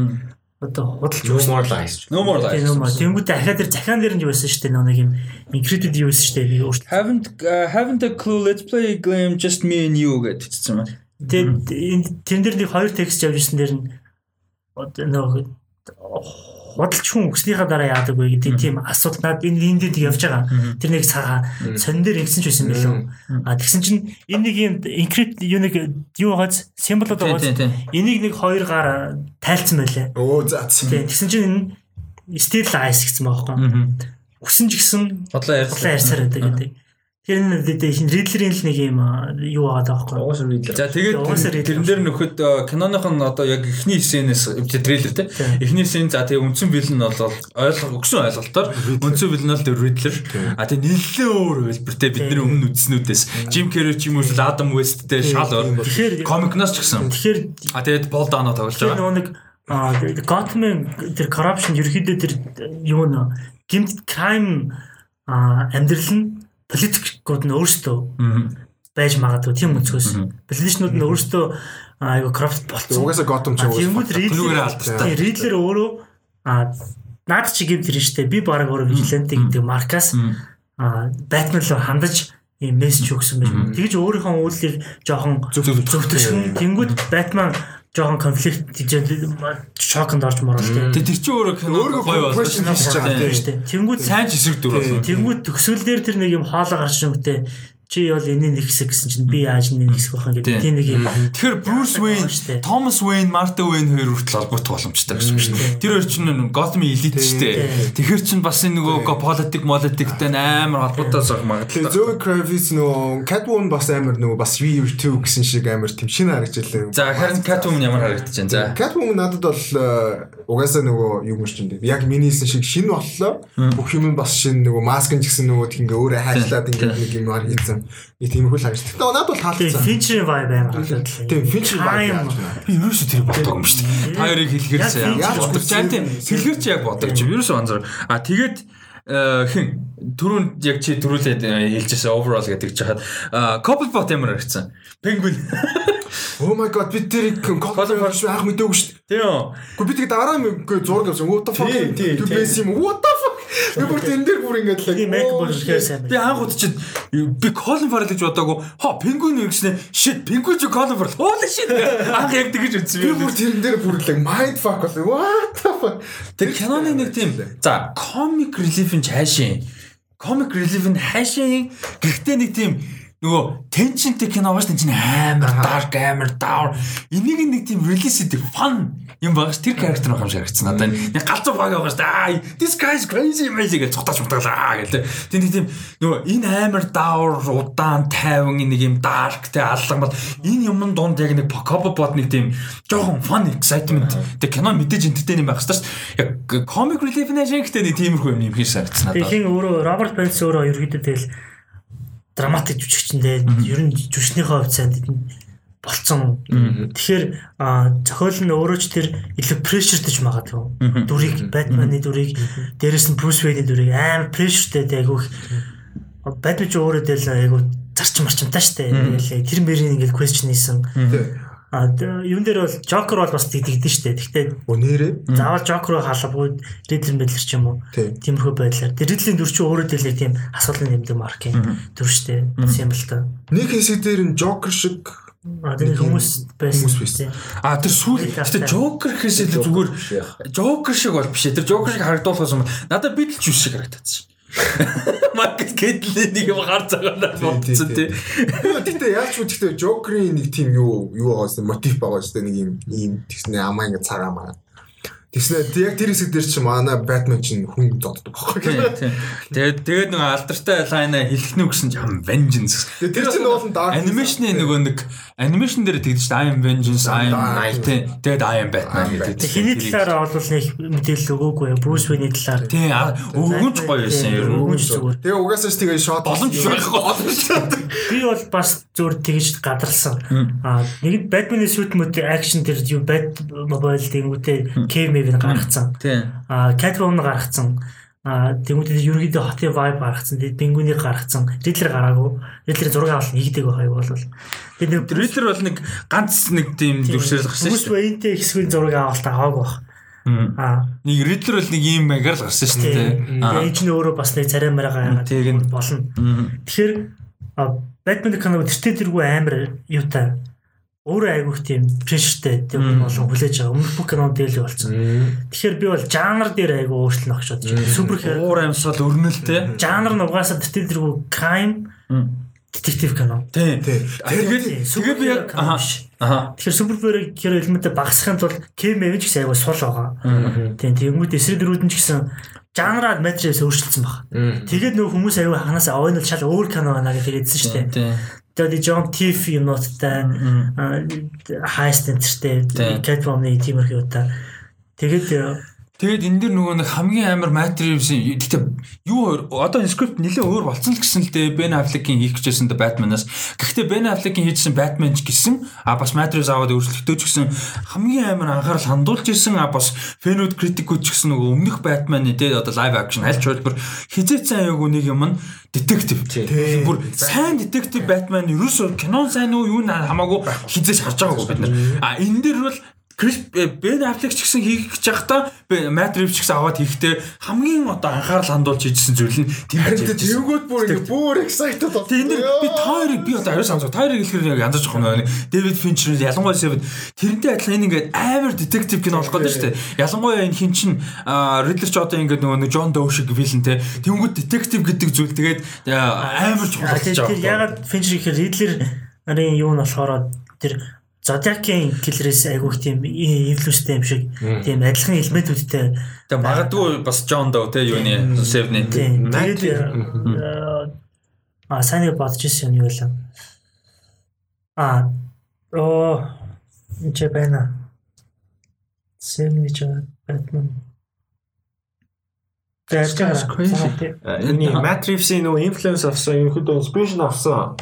Одоо худалч No more lies. No more lies. Тэнгүүтээ дахиад тэр захаан дээр нь юу байсан шүү дээ. Нөө нэг юм encrypted юу байсан шүү дээ. Би өөртөө haven't haven't a clue let's play a game just me and you гэж хэлсэн байна. Тэгээд тэрэн дээр нэг хоёр текст явж ирсэн дээр нь нөгөө худалч хүн өгснийхаа дараа яадаг вэ гэдэг тийм асуудал над энэ энд дээр явж байгаа. Тэр нэг цагаа сонин дээр ингэсэн ч байсан байлоо. А тэгсэн чинь энэ нэг юм encrypt юу нэг юу байгааз символууд байгааз энийг нэг хоёр гар тайлцсан байлаа. Оо за тэгсэн чинь энэ still ice гэсэн байгаа байхгүй. Өсөн ч гэсэн бодлоо ярьсаар байдаг гэдэг. Тэр энэ Ридлерийн л нэг юм юу байгаа даахгүй. Угаасаа Ридлер. За тэгээд тэрэн дээр нөхөд киноных нь одоо яг эхний сценээс трейлер те. Эхний сцен за тэгээд үндсэн бил нь бол ойлгох өгсөн ойлголтоор үндсэн нь бол Ридлер. А тэгээд нэлээд өөр хэлбэртэй бидний өмнө үзснүүдээс Jim Carrey ч юм уу Adam West-тэй шал өөр. Тэгэхээр комикноос ч гэсэн. Тэгэхээр а тэгээд Paul Dano тоглож байгаа. Тэр нэг а Gotham тэр corruption ерөөхдөө тэр юу нэ гимт crime амьдрал нь политикууд нь өөрсдөө байж магадгүй тийм өнцгөөс политичнууд нь өөрсдөө айгу крафт болцсон. Угаасаа Gotham ч Riddler алдартай. Riddler өөрөө наад чи гэмт тэр штэ би баг өөрөө vigilante гэдэг маркаас Batman руу хандаж ийм мессеж өгсөн байж. Тэгж өөрийнхөө үйлийг жоохон зөвтгсөн. Тэнгүүд Batman жоохон конфликт шоконд орж морол тийм. Тэр чинь өөрөө өөрөө гоё болсон шүү дээ. Тэнгүүд сайн ч эсрэг дүр болсон. Тэнгүүд төгсгөл дээр тэр нэг юм хоолоо гарч өгдөө чи бол энийг нэг хэсэг гэсэн чинь би яаж нэг хэсэг байх гэдэг тийм нэг юм. Тэгэхээр Bruce Wayne, Thomas Wayne, Martha Wayne хоёр хүртэл холбоотой боломжтой гэсэн шүү дээ. Тэр хоёр чинь Gotham элит шүү дээ. Тэгэхээр чинь бас энэ нөгөө политик, политиктэй амар холбоотой сах магадлал. Zoe Kravitz нөгөө Catwoman бас амар нөгөө бас View 2 гэсэн шиг амар тийм шинэ харагдчихлаа. За харин Catwoman ямар харагдаж байна? За. Catwoman надад бол угаасаа нөгөө юу юм дээ. Яг миний хэлсэн шиг шинэ боллоо. Бүх юм бас шинэ нөгөө маск нь ч гэсэн нөгөө тийм ингээ өөрөө хайшлаад ингээ нэг юм хийсэн нэг тиймэрхүү л харагдав. Тэгтээ надад бол таалагдсан. Финчер vibe амар болоод. Тийм финчер vibe. Би ерөөсөө тэр боддог юм шүү дээ. Та хоёрыг хэлгэрсэн. Яаж бодож чам тийм хэлгэрч яг бодож юм. Ерөөсөө анзаар. А тэгээд хин түрүүн яг чи төрүүлээд хэлжсэн overall гэдэг чахад couple bot ямар харагдсан. Penguin Oh my god бид тэрийг Colin Farrell шүү анх мэдээгүй шүү дээ. Тийм. Гэхдээ би тэгээ дараа зураг авсан. What the fuck? Тэр байсан юм. What the fuck? Би бүр тэн дээр бүр ингэж л тийм мек ихээр сайн. Би анх удачид би Colin Farrell гэж бодоагүй. Хоо Penguin гэснээр shit Penguin ч Colin Farrell. Holy shit. Анх яг тэгэж үзсэн. Би бүр тэрэн дээр бүр л mind fuck болсон. What the fuck? Тэр киноны нэг тийм. За comic relief-ийн цаашийн. Comic relief-ийн хаашийн гэхдээ нэг тийм нөгөө tensionтэй кино бааш тийм амар dark амар down энийг нэг тийм release гэдэг fun юм багш. Тэр character байх юм шиг харагдсан надад нэг галзуу баг байгаа шүү дээ this guy is crazy amazing гэж цутаач мутаглаа гэдэг тийм тийм нөгөө энэ амар down удаан тайван нэг юм dark те аллан бол энэ юмн донд яг нэг pop bot нэг тийм жоохон fun excitement тэг кино мэдээж entertain юм байх шүү дээ яг comic relief нэ шиг гэдэг нэг тиймэрхүү юм юм хийж харагдсан надад. Тийм өөрөө Роберт Пенс өөрөө ерөөдөө тэгэл драматик жүжигчэндээ ер нь жүжигчнийхээ хувьд сайн болцсон. Тэгэхээр зохиол нь өөрөө ч тэр илүү прешертэй магадгүй. Дүрийг Batman-ы дүрийг дээрэс нь Bruce Wayne-ы дүрийг амар прешертэй айгүйх Batman ч өөрөө дээл айгу зарчим марчимтай штэ. Тэр мэрийн ингээд question хийсэн. А юун дээр бол Joker бол бас тэгдэгдэн штэ. Гэхдээ өнөөрэ заавал Joker халахгүй Riddler мэдлэр ч юм уу. Тиймэрхүү байдлаар. Тэр Riddler дүр чинь өөрөө дээл тийм асуулын нэмдэг маркийн дүр штэ. Символтой. Нэг хэсэг дээр нь Joker шиг А тэр хүмүүс байсан. Хүмүүс байсан. А тэр сүүл гэхдээ Joker гэхээсээ зүгээр Joker шиг бол биш. Тэр Joker шиг харагдуулахаас юм. Надад Beetlejuice шиг харагдаад. Маркет гэтэл нэг юм гар цагаанаар бодсон тий. Гэтэ яаж ч гэхдээ Joker-ийн нэг тийм юу юу хоосон мотив байгаа шүү дээ нэг юм ийм тэгснэ амаа ингэ цагаан маа. Тэгснэ яг тэр хэсэг дээр чи манай Batman чинь хүн доддог байхгүй. Тэгээд тэгээд нэг алдартай лайна хэлхнүү гэсэн юм vengeance. Тэр чинь бол dark анимашны нөгөө нэг анимашн дээр тэгдэж I am vengeance I am night. Тэгээд I am Batman гэдэг. Хиний талаар олвол нэг мэдээлэл өгөөгүй. Bruce Wayne талаар. Тий өгөөж гоё байсан ер нь. Өгөөж зүгээр. Тэгээ угаасаа ч тэгээ шот боломж байхгүй боломж. Би бол бас зүгээр тэгж гадарсан. Аа нэг Batman-ийн сүйт мөд акшн дээр юу Bat Mobile тэнгүүтээ Kemi Wave-ийг гаргацсан. Аа Catwoman гаргацсан. Аа тэмүүдэд ерөнхийдөө хотын vibe гаргацсан. Тэгээд Penguin-ийг гаргацсан. Riddler гараагүй. Riddler зураг авалт нэгдэг байгааг бол. Тэгээд нэг Riddler бол нэг ганц нэг тийм дүрсэл гарсан шүү дээ. Хүмүүс Wayne-тэй хэсгийн зураг авалт аваагүй баг. Аа нэг Riddler бол нэг ийм маягаар л гарсан шүү дээ. Аа энэ ч өөрөө бас нэг царай мараа гайгаад болно. Тэгэхээр Batman канал тэртээ тэргүй амар юутай өөрөө айгүйх тийм прештэй тийм болон хүлээж байгаа. Өмнөх бүх кинонд дээлээ болсон. Тэгэхээр би бол жанр дээр айгүй өөрчлөлт бодож байна. Супер хэр уур амьсгал өрнөлтэй. Жанр нь угаасаа тэр тэргүй crime детектив кино. Тийм. Тэгээд тэгээд би яг аа Тэгэхээр супер хэр элементэ багасхын тулд кем эвэж гэсэн айгүй сул байгаа. Тийм. Тэгмүүд эсрэг дөрүүд нь ч гэсэн жанраа матрис өөрчилсөн баг. Тэгээд нөгөө хүмүүс аюу ханаас овоонол шал өөр кино байна гэж хэлсэн шүү дээ. Тэгээд John Tiff юмнуудтай хайст энтертэй Catwoman-ы тиймэрхүү удаа. Тэгээд Тэгээд энэ дэр нөгөө нэг хамгийн амар Matrix-ийн гэхдээ юу одоо скрипт нэлээд өөр болсон л гэсэн л дээ Ben Affleck-ийн хийх гэжсэн дэ Batman-аас. Гэхдээ Ben Affleck-ийн хийжсэн Batman ч гэсэн а бас Matrix аваад өөрчлөлтөө ч гэсэн хамгийн амар анхаарал хандуулж ирсэн а бас фэнүүд критикүүд ч гэсэн нөгөө өмнөх Batman-ы дээ одоо live action аль ч хэлбэр хизээцэн аягүй нэг юм нь детектив. Бүр сайн детектив Batman ерөөсөө кинон сайн уу юу хамаагүй хизээж харж байгаагүй бид нар. А энэ дэр бол Крис Бен Аффлек ч гэсэн хийх гэж байхдаа Матрив ч гэсэн аваад хийхдээ хамгийн одоо анхаарал хандуулж хийжсэн зүйл нь тэр тэргүүд бүр ингэ бүр excited бол. Тийм би тойрыг би одоо ариус амсаа тойрыг хэлэхээр яг янзаж байгаа юм. Дэвид Финчер ялангуяа Seven тэрнтэй адилхан энэ ингээд амар детектив кино болох гэдэг шүү дээ. Ялангуяа энэ хин чин Riddler ч одоо ингээд нөгөө Джон Доу шиг вилэн те. Тэнгүүд детектив гэдэг зүйл тэгээд амар чухал болж байгаа. Тэр ягаад Финчер ихээр Riddler нарын юу нь болохоор тэр Zodiac-ийн киллерээс айгүйх тийм инфлюенстэй юм шиг тийм адилхан элементүүдтэй. Тэгээ магадгүй бас John Doe те юуны Seven-ийн. Тэгээд а сайн бодож ирсэн юм юу вэ? А оо энэ байна. Seven гэж Batman That's crazy. Энэ Matrix-ийн нөө инфлюенс авсан, юм хэд inspiration авсан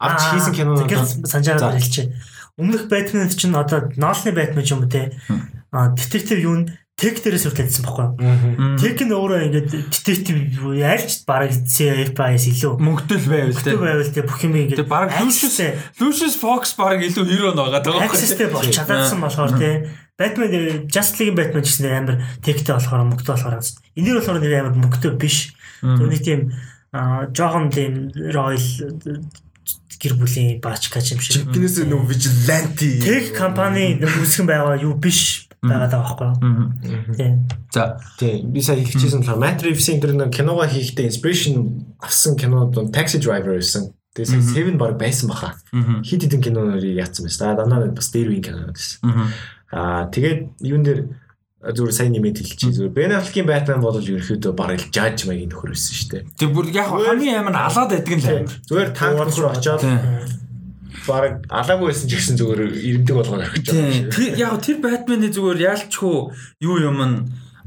авч хийсэн кинонууд санджаагаар хэлчихэ. Өмнөх Batman чинь одоо Nolan-ы Batman ч юм уу те. А детектив юу н Тек дээрээс хүртэлсэн байхгүй юу? Тек нь өөрөө ингээд детектив ялч бараг FBI-с илүү мөнгөтэй байвал те. байвал те бүх юм ингээд бараг Lucius Lucius Fox бараг илүү хиро байгаа байхгүй. Access-тэй болж чадсан болохоор те. Batman Just League Batman гэсэн амар тектэй болохоор мөнгөтэй болохоор энийг болохоор нэр амар мөнгөтэй биш. Түүний тийм жоохон тийм Royal гэр бүлийн баачкач юм шиг. Гинээс нэг vigilante. Тех компани үүсгэн байгаа юу биш байгаа даа байхгүй юу? Тийм. За тийм би сая хийчихсэн болохоор Matrix-ийн тэр нэг киногоо хийхдээ inspiration авсан кинод Taxi Driver байсан. Тэгээд Seven баг байсан баха. Хит хитэн киноноор яатсан байсан. Дандаа бас дээр үеийн кинонод байсан. Аа тэгээд юун дээр зүгээр сайн нэмэт хэлчихье. Зүгээр Ben Affleck-ийн Batman бол ерөөхдөө бараг л judge маягийн нөхөр байсан шүү дээ. Тэг бүр яг хамгийн амар алаад байдаг л амар. Зүгээр танк нөхөр очоод бараг алаагүй байсан ч гэсэн зүгээр ирэмдэг болгоод орхиж байгаа. Яг тэр Batman-ы зүгээр яалчгүй юу юм нь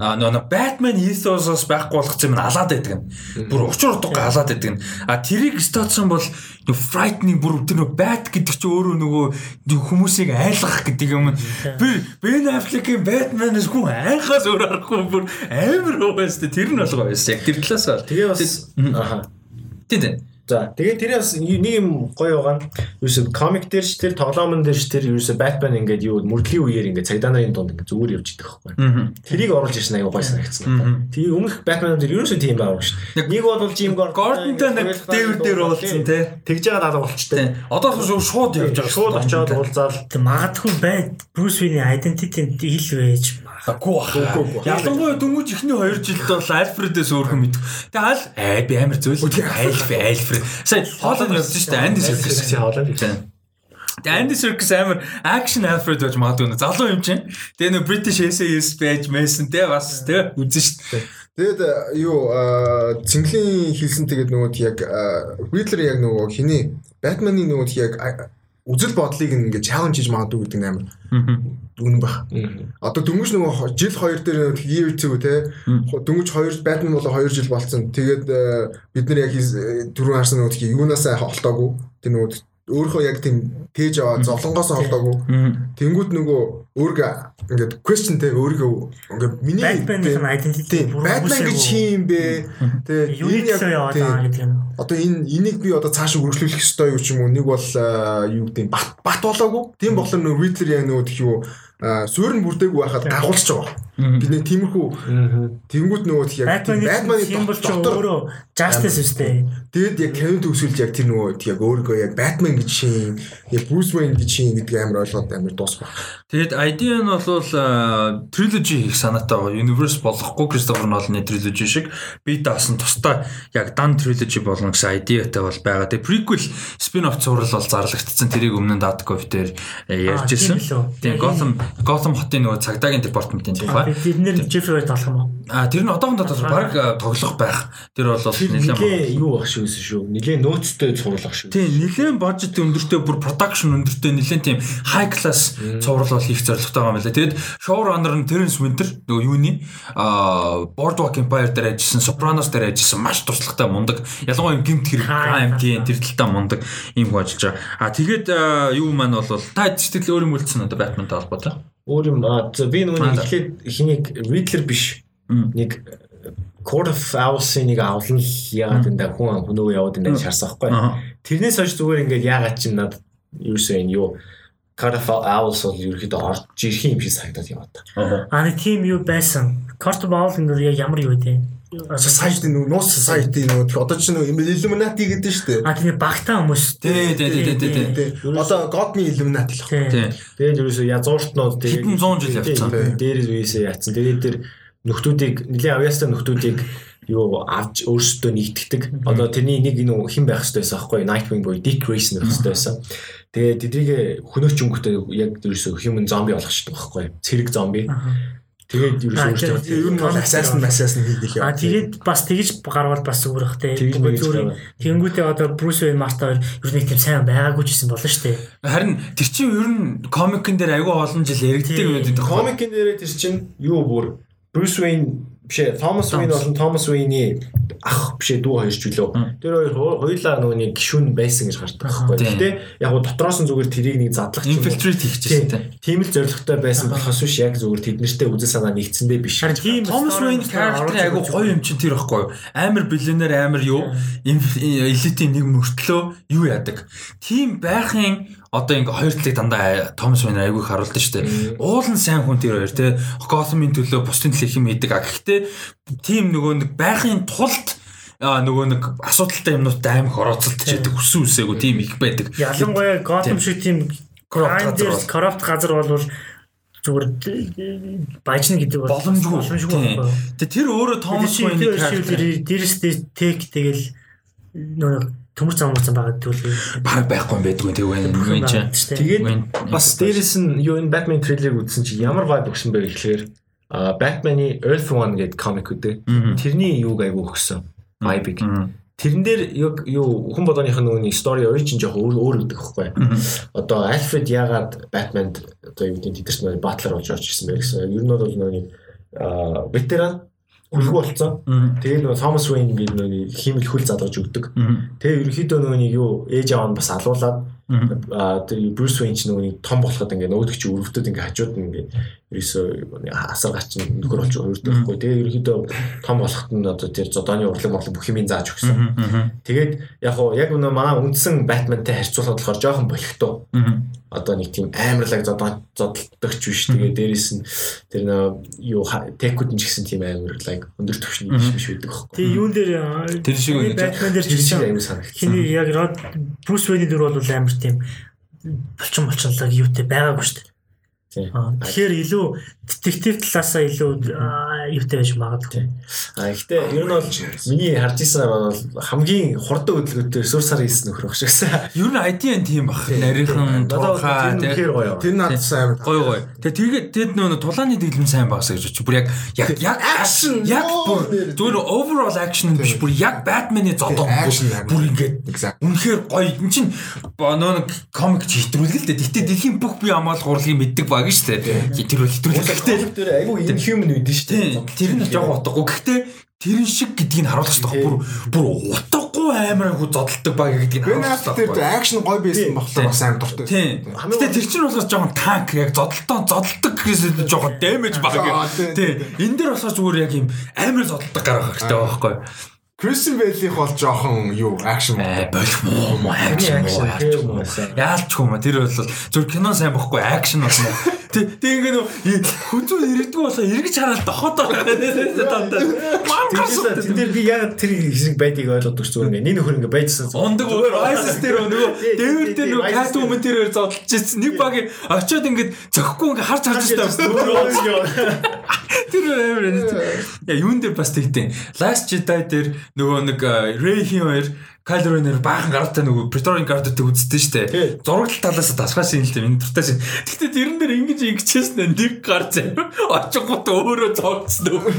а нөө Batman ethos-оос байхгүй болгоц юм алаад байдаг нь. Бүр учир утга алаад байдаг нь. А тэрийг стацсан бол frightening бүр тэр нөө bat гэдэг чи өөрөө нөгөө хүмүүсийг айлгах гэдэг юм. Би Ben Affleck-ийн Batman-аас хүн айхаас өөр аргагүй бүр амар уугаас тэр нь болгоо байсан. Яг тэр талаас бол. Тэгээ бас аха Тийм тийм. За тэгээд тэр бас нэг юм гоё байгаа нь ерөөсө комик дээр ч тэр тоглоомн дээр ч тэр ерөөсө Batman ингээд юу мөрдлийн үеэр ингээд цагдаа нарын дунд ингээд зүгээр явж идэх байхгүй. Тэрийг оруулж ирсэн аюу гоё санагдсан надад. Тэгээ өмнөх Batman дээр ерөөсө тийм байгаа шүү дээ. Нэг бол Jim Gordon-тай нэг дээвэр дээр уулзсан тий. Тэгж байгаа даалга болчтой. Одоо шууд явж байгаа. Шууд очиод уулзаал. Магадгүй бай Bruce Wayne identity ил байж Агүй бах. Ялангуяа дөнгөж ихний 2 жилд бол Альфредээс өөрхөн мэд. Тэгээ аль аа би амар зөөл. Альф Альфред. Сая Холланд явсан шүү дээ. Анди Серкис. Тэгээ Анди Серкис амар акшн Альфред байж магадгүй. Залуу юм чинь. Тэгээ нөө British SAS байж мэсэн те бас те үзэн шүү дээ. Тэгээд юу цэнгэлийн хэлсэн тэгээд нөгөө яг Riddler яг нөгөө хиний Batman-ы нөгөө яг үзэл бодлыг ингээд чаленж хийж магадгүй гэдэг нь амар үнэн баг. Одоо дөнгөж нөгөө жил 2 дээр year 2 те дөнгөж 2 Batman болоо 2 жил болцсон. Тэгээд бид нар яг түрүүн харсан нөгөө юунаас холтоогүй. Тэр нөгөө өөрөө яг тийм тээж аваа зовлонгоос холдоогүй. Тэнгүүд нөгөө өөргөө ингээд question те өөргөө ингээд миний identity Batman гэж юм бэ? Тэ энэ яг одоо энэ энийг би одоо цаашаа үргэлжлүүлэх ёстой юу ч юм уу нэг бол юу гэдэг бат бат болоогүй. Тийм болохоор нөгөө Riddler яг нөгөө тх юу суурин бүрдээгүй байхад гагуулж байгаа. Бид нэг тиймэрхүү тэнгууд нөгөө яг Batman-ы символ ч өөрөө justice үстэй. Тэгэд яг Kevin төгсүүлж яг тэр нөгөө яг өөрийгөө яг Batman гэж шин, яг Bruce Wayne гэж шин гэдэг амар ойлгоод амар дуусах. Тэгэд idea нь бол trilogy хийх санаатай байгаа. Universe болохгүй Christopher Nolan-ы trilogy шиг би даасан тусдаа яг дан trilogy болно гэсэн idеатай бол байгаа. Тэгээ prequel spin-off цуврал бол зарлагдсан. Тэрийг өмнө нь Dadkov дээр ярьжсэн. Тэгээ Gotham Gotham хотын нөгөө цагдаагийн департаментын тухай. Тэр нэр Jeffrey тоглох юм уу? А тэр нь одоохондоо баг тоглох байх. Тэр бол нэлээд юу баг шүү шүү. Нэлээд нөөцтэй цуврал баг шүү. Тийм, нэлээд бажет өндөртэй бүр production өндөртэй нэлээд тийм high class цуврал бол хийх зорилготой байгаа юм байна. Тэгээд showrunner нь Terence Winter нөгөө юуны а Boardwalk Empire дээр ажилласан, Sopranos дээр ажилласан маш туршлагатай мундаг. Ялангуяа гимт хэрэг crime тийм тэр талтай мундаг юм хөө ажиллаж байгаа. А тэгээд юу маань бол та сэтгэл өөр юм үлдсэн одоо Batman-тай холбоотой. Өөр юм би нөгөө эхлээд хэнийг Riddler биш нэг Court of Owls-ийн нэг авлал яагаад энэ хүн хөнөөгөө яваад энэ шаарсан байхгүй. Тэрнээс хойш зүгээр ингээд яагаад чи надад юусэн энэ юу Court of Owls бол ерөөхдөө орж ирэх юм шиг санагдаад яваад. Аа нэг тийм юу байсан. Court of Owls нь яг ямар юу вэ? Society нөгөө нуус society нөгөө одоо ч нөгөө illuminati гэдэг шүү дээ. А тийм багтаа хүмүүс. Тий, тий, тий, тий, тий. Одоо godны illuminati л байна. Тэгээд ерөөсөө язууртнууд тэгээд 100 жил явцсан. Дээрээс үеэсээ яатсан. Тэгээд тэр нөхдүүдийг нэлийн авьяастай нөхдүүдийг юу авч өөрсдөө нэгтгэдэг. Одоо тэрний нэг нөө хэн байх хэрэгтэй байсан аахгүй Nightwing буюу Dick Grayson байх хэрэгтэй байсан. Тэгээд тэдрийг хөнөөч өнгөтэй яг ерөөсөө human zombie болгочихдог байхгүй. Цэрэг зомби. Тэгээд ерөөсөө ер нь бол assassin assassin хийх яа. А тэгээд бас тэгж гарвал бас зүгээр бах те. Зүгээр тэгэнгүүтээ одоо Bruce Wayne Master ер нь тийм сайн байгаагүй ч гэсэн болно шүү дээ. Харин тэр чинь ер нь комикэн дээр айгүй олон жил яригддаг юм байдаг. Комикэн дээр тэр чинь юу бүр Bruce Wayne бишээ Thomas Wayne болон Thomas Wayne-ийн ах бишээ дүү хоёр ч үлээ. Тэр хоёр хоёулаа нөгөө нэг гişүн байсан гэж гардаг байхгүй. Гэтэ яг гоо дотроос нь зүгээр тэрийг нэг задлах юм. Infiltrate хийчихсэн тийм. Тийм л зоригтой байсан болохоос биш яг зүгээр тэднэртэй үзэл санаа нэгдсэндээ биш. Thomas Wayne character айгу гоё юм чинь тэр байхгүй. Амар биллионер амар юу элитийн нэг мөртлөө юу яадаг. Тийм байхын одоо ингээ хоёр талыг дандаа Томас Вайнер айгүйх харуулдаг шүү дээ. Уул нь сайн хүн тэр хоёр те. Готэмийн төлөө бусдын төлөө хэм хийдэг. А гэхдээ тийм нөгөө нэг байхын тулд а нөгөө нэг асуудалтай юмнуудтай аимих орооцолтож яадаг хүссэн үсээгүй тийм их байдаг. Ялангуяа Готэм шиг тийм коррупт газар болвол зүгээр бажна гэдэг бол боломжгүй боломжгүй. Тэгээ тэр өөрөө Томас character дээрс тек тэгэл нөгөө төмөр зам мөрцөн байгаа төлөв баг байхгүй юм байдгүй тэг байна. чинь тэгээд бас дээрэс нь юу энэ Batman трейлерыг үзсэн чи ямар vibe өгсөн бэ гэхээр а Batman-ы Earth One гэдэг комик үдэ тэрний юуг айгу өгсөн? Vibe-ыг Тэрэн дээр яг юу хүн болгоных нь нөгөө story origin жоох өөр өөр гэдэг хэвхэв. Одоо Alfred яагаад Batman одоо юу гэдэг тэдэрч нөгөө батлер болж орж ирсэн бэ гэсэн. Ер нь бол нөгөө ветеран үлгүү болцсон. Тэгээд нөгөө Thomas Wayne гэдэг нөгөө хиймэл хөл залгаж өгдөг. Тэгээд ерөнхийдөө нөгөө юу ээж аав нь бас алуулаад Аа тэр Брюс Вейн ч нөгөө том болоход ингээ нөөдөг чи өрөвдөд ингээ хажууд нь ингээ ерөөсөө асар гач нөхөр болж өрөвдөг байхгүй. Тэгээ ерөөдөө том болоход нь одоо тэр зодооны урлаг морлог бүх юм зааж өгсөн. Тэгээд яг уу яг нөгөө манай үндсэн Батмантай харьцуулахад болохоор жоохон болихтой. Одоо нэг тийм амарлаг зодоо зодтолдогч биш. Тэгээ дээрэс нь тэр нөгөө юу техкүүд нь ч гэсэн тийм амарлаг өндөр түвшний биш биш байдаг байхгүй. Тэгээ юун дээр Тэр шиг үү? Батман дээр Тэр шиг жишээ аюу санагд. Хиний яг Брюс Вейний дүр бол амар тийм булчин булчинлаг юутэй байгаагүй шүү дээ. Тэгэхээр илүү детектив талаасаа илүү юутай байж магадгүй. А ихтэй ер нь бол миний харж ирсэн бол хамгийн хурдан хөдөлгөөтэй ресурсаар хийсэн нөхөр баг шигсэн. Ер нь ID-н тийм бах. Нарийнхан тухай тий. тэр гоё. Тэр надад сайн амар. Гой гой. Тэгээ тэгээд тэд нөө тулааны дэглэм сайн багсаа гэж бодчих. Бүр яг яг яг Action, яг бүр зүгээр overall action биш бүр яг Batman-ы зодоо Action бүр- ингээд үнэхээр гоё. Энд чинь нөө комик ч хэтрүүлгэл л дээ. Гэтэ дэлхийн бүх бие хамгаалах урлагийг мэддэг баг шүү дээ. Хэтрүүл хэтрүүлгэл. Гэхдээ айгүй inhuman үүдэн шүү Тийм. дээ. Тэр нь жоох утгагүй. Гэхдээ тэрэн шиг гэдгийг нь харуулах хэрэгтэй. Бүр бүр утгагүй амар хөө зодтолдог баг гэдгийг Ben харуулах Affleck тэр акшн гой байсан болохоор бас амар дуртай. Тийм. Гэтэ тэр чинь болохоор жоохон танк яг зодтолтоо зодтолдог гэсэн жоохон дэмэж баг. Тийм. Энэ дээр болохоор зүгээр яг юм амар зодтолдог гарах хэрэгтэй байхгүй. Christian Bale-ийнх бол жоохон юу акшн Э болох муу муу акшн яалч юм тэр бол зөв кино сайн бохгүй акшн бол муу. Тэг тэг ингээ нөө хүзүү иргэдэггүй болоо эргэж хараад дохоод байгаа. Дандаа. Мангас. Тэр би яг тэр хэсэг байдгийг ойлгодог шүү дээ. Нэг нөхөр ингээ байжсан. Ондог Rises дээр нөгөө дээвэр дээр нөгөө Catwoman тэрээр зодолж ирсэн. Нэг баг очиод ингээд зөхгүй ингээ харж харж байсан. Тэр амар энэ. Я юун дээр бас тэгтээ. Last Jedi дээр нөгөө нэг Rey хин хоёр Kylo Ren-ээр баахан гаралтай нөгөө Guard-тэй үздэг шүү дээ. Зурагт талаас тасгаас юм л дээ. Энэ шин. Гэхдээ тэрэн дээр ингэж ингэчээсэн нэг гарч очингот өөрөө зогцсон үү.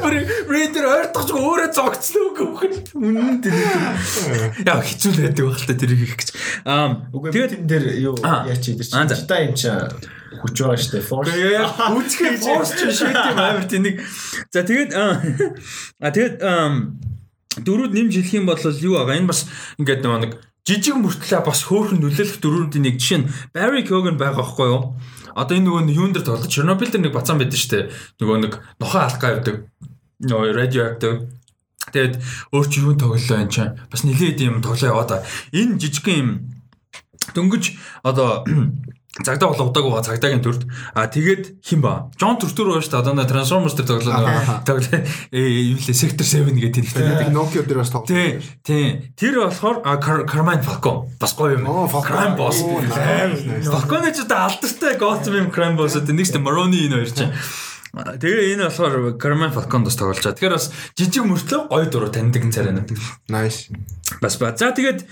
Бүр Raider ойртогч өөрөө зогцсон гэх юм. Үнэн дээр. Яа хэцүү л байдаг байх л та тэрийг их гэж. Аа Үгүй тэгээд энэ дээр юу яач идэр чи. Аа, за. Жида юм чи хүч байгаа шүү дээ. Force. Үцгээ пост ч шийд юм амар тэнэг. За тэгээд аа тэгээд ам, дөрүүд нэмж хэлэх юм бол юу байгаа? Энэ бас ингээд нэг жижиг мөртлөө бас хөөхөн нөлөөлөх дөрүүдийн нэг жишээ нь Barry Keoghan байгаа байхгүй юу? Одоо энэ нөгөө юун дээр тоглож Chernobyl дээр нэг бацаан байдаг шүү дээ. Нөгөө нэг нохоо алгаа явдаг. Нөгөө radioactive Тэгээд өөр чи юу тоглолоо энэ чинь бас нилээд юм тоглоо яваа да. Энэ жижигхэн юм дөнгөж одоо цагдаа болоо удаагүй байгаа цагдаагийн төрд. А тэгээд хин ба? Джон Туртур шүү дээ. Одоо нэг Transformers тоглоо нөгөө тоглоо ээ юу лээ Sector 7 гэдэг тэнхтэй Nokia дээр бас тоглож. Тий, тий. Тэр болохоор Carmine Falcon. Бас гоё юм. Crime Boss. Falcon ч одоо алдартай Gotham юм Crime Boss гэдэг нэг ч Maroni энэ хоёр чинь. Тэгээ энэ болохоор Carmine Falcon бас тоглож байгаа. Тэгэхээр бас жижиг мөртлөө гоё дуруу таньдаг царайнууд. Nice. Бас ба. За тэгээд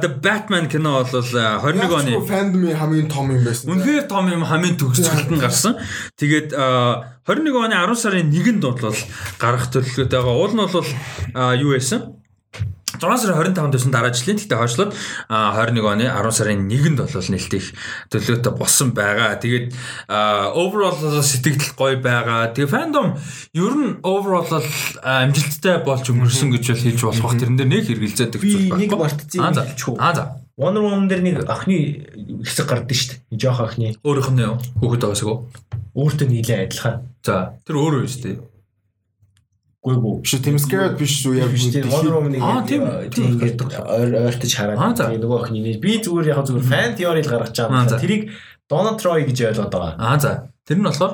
The Batman кино бол а, 21 оны фэндми хамгийн том юм байсан. Үнэхээр том юм хамгийн төгсгөлтөн гарсан. Тэгээд а, 21 оны 10 сарын 1-нд бол гарах төлөвлөгөөтэй байгаа. Уул нь бол юу байсан? 6 сарын 25-нд байсан дараа жилийн тэгтээ хойшлоод а, 21 оны 10 сарын 1-нд бол нэлээд их төлөвлөгөөтэй болсон байгаа. Тэгээд overall сэтгэл гоё байгаа. Тэгээ fandom ер нь overall амжилттай болж өнгөрсөн гэж бол хэлж болох бах тэрэн дээр нэг зүйл нэг байна. Аа за. хэлчихв. Аа за. Wonder Woman дээр нэг анхны хэсэг гардаг шүү дээ. Жоох анхны. Өөрийнх нь юу? Хүүхэд байгаасаа. Өөртөө нийлээ адилхан. За тэр өөрөө юм шүү дээ. Гүй гүй. Биш тийм scared биш үү яг тийм Wonder Woman-ыг Аа, тийм. тийм ингээд ойр- ойртож хараад тэгээ нөгөө охины би зүгээр яг зүгээр фан теори л гаргаж Аа, байгаа. Тэрийг Donna Troy гэж ойлгоод байгаа. Аа за. Тэр нь болохоор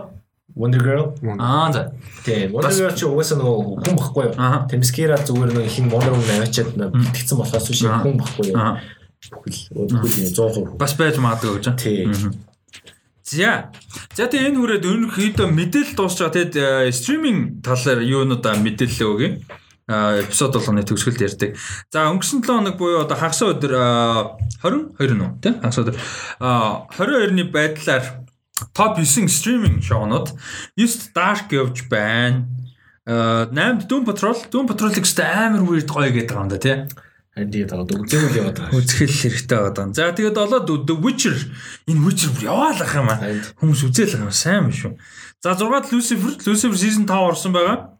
Wonder Girl. аа за. Тийм. Wonder Girl чи угаасаа нөгөө хүн баггүй юу? Темскера зүгээр нөгөө хин Wonder Woman аваачаад бэлтгэсэн болохоос биш хүн баггүй юу? Аа. Бүхэл бүхэл 100% Бас байж магадгүй гэж. Тийм. За. За тэгээ энэ хүрээд ерөнхийдөө мэдээлэл дуусч байгаа. Тэгэд стриминг талаар юунуудаа мэдээлэл өгье. А эпизод болгоны төгсгөлд ярьдаг. За өнгөрсөн 7 хоног буюу одоо хагас өдөр а, 22 нь үү тий хагас өдөр а 22-ны байдлаар топ 9 стриминг шоунууд 9 Dark явж байна. А 8 Doom Patrol, Doom Patrol-ыг ч амар weird гоё гэдэг юм да тий. Тэгээд байгаа үзээгүй яваад байгаа. Үзэхэл хэрэгтэй байгаа. За тэгээд олоод The Witcher энэ Witcher бүр яваалах юм аа. Хүмүүс үзээл байгаа сайн юм шүү. За 6-ад Lucifer, Lucifer season 5 орсон байгаа.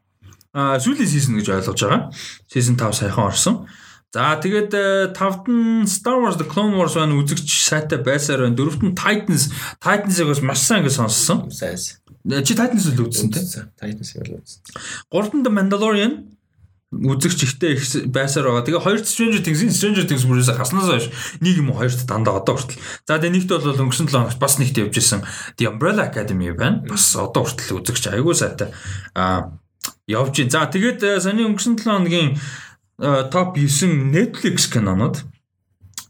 Аа сүүлийн season гэж ойлгож байгаа. Season 5 саяхан орсон. За тэгээд тавд нь Star Wars The Clone Wars байна үзэгч сайтай байсаар байна. Дөрөвт нь Titans. Titans-ыг бас маш сайн ингэ сонссон. Сайс. Чи Titans л үзсэн тийм. Titans-ыг л үзсэн. Гуравтанд Mandalorian үзэгч ихтэй их байсаар байгаа. Тэгээ хоёрт Stranger Things, Stranger Things бүрээс хаснаас хойш нэг юм хоёрт дандаа одоо хүртэл. За тэгээ нэгт бол өнгөрсөн 7 хоногт бас нэгт явж исэн The Umbrella Academy байна. Бас одоо хүртэл үзэгч айгүй сайтай а явж байна. За тэгээд саний өнгөрсөн 7 хоногийн топ 9 Netflix кинонууд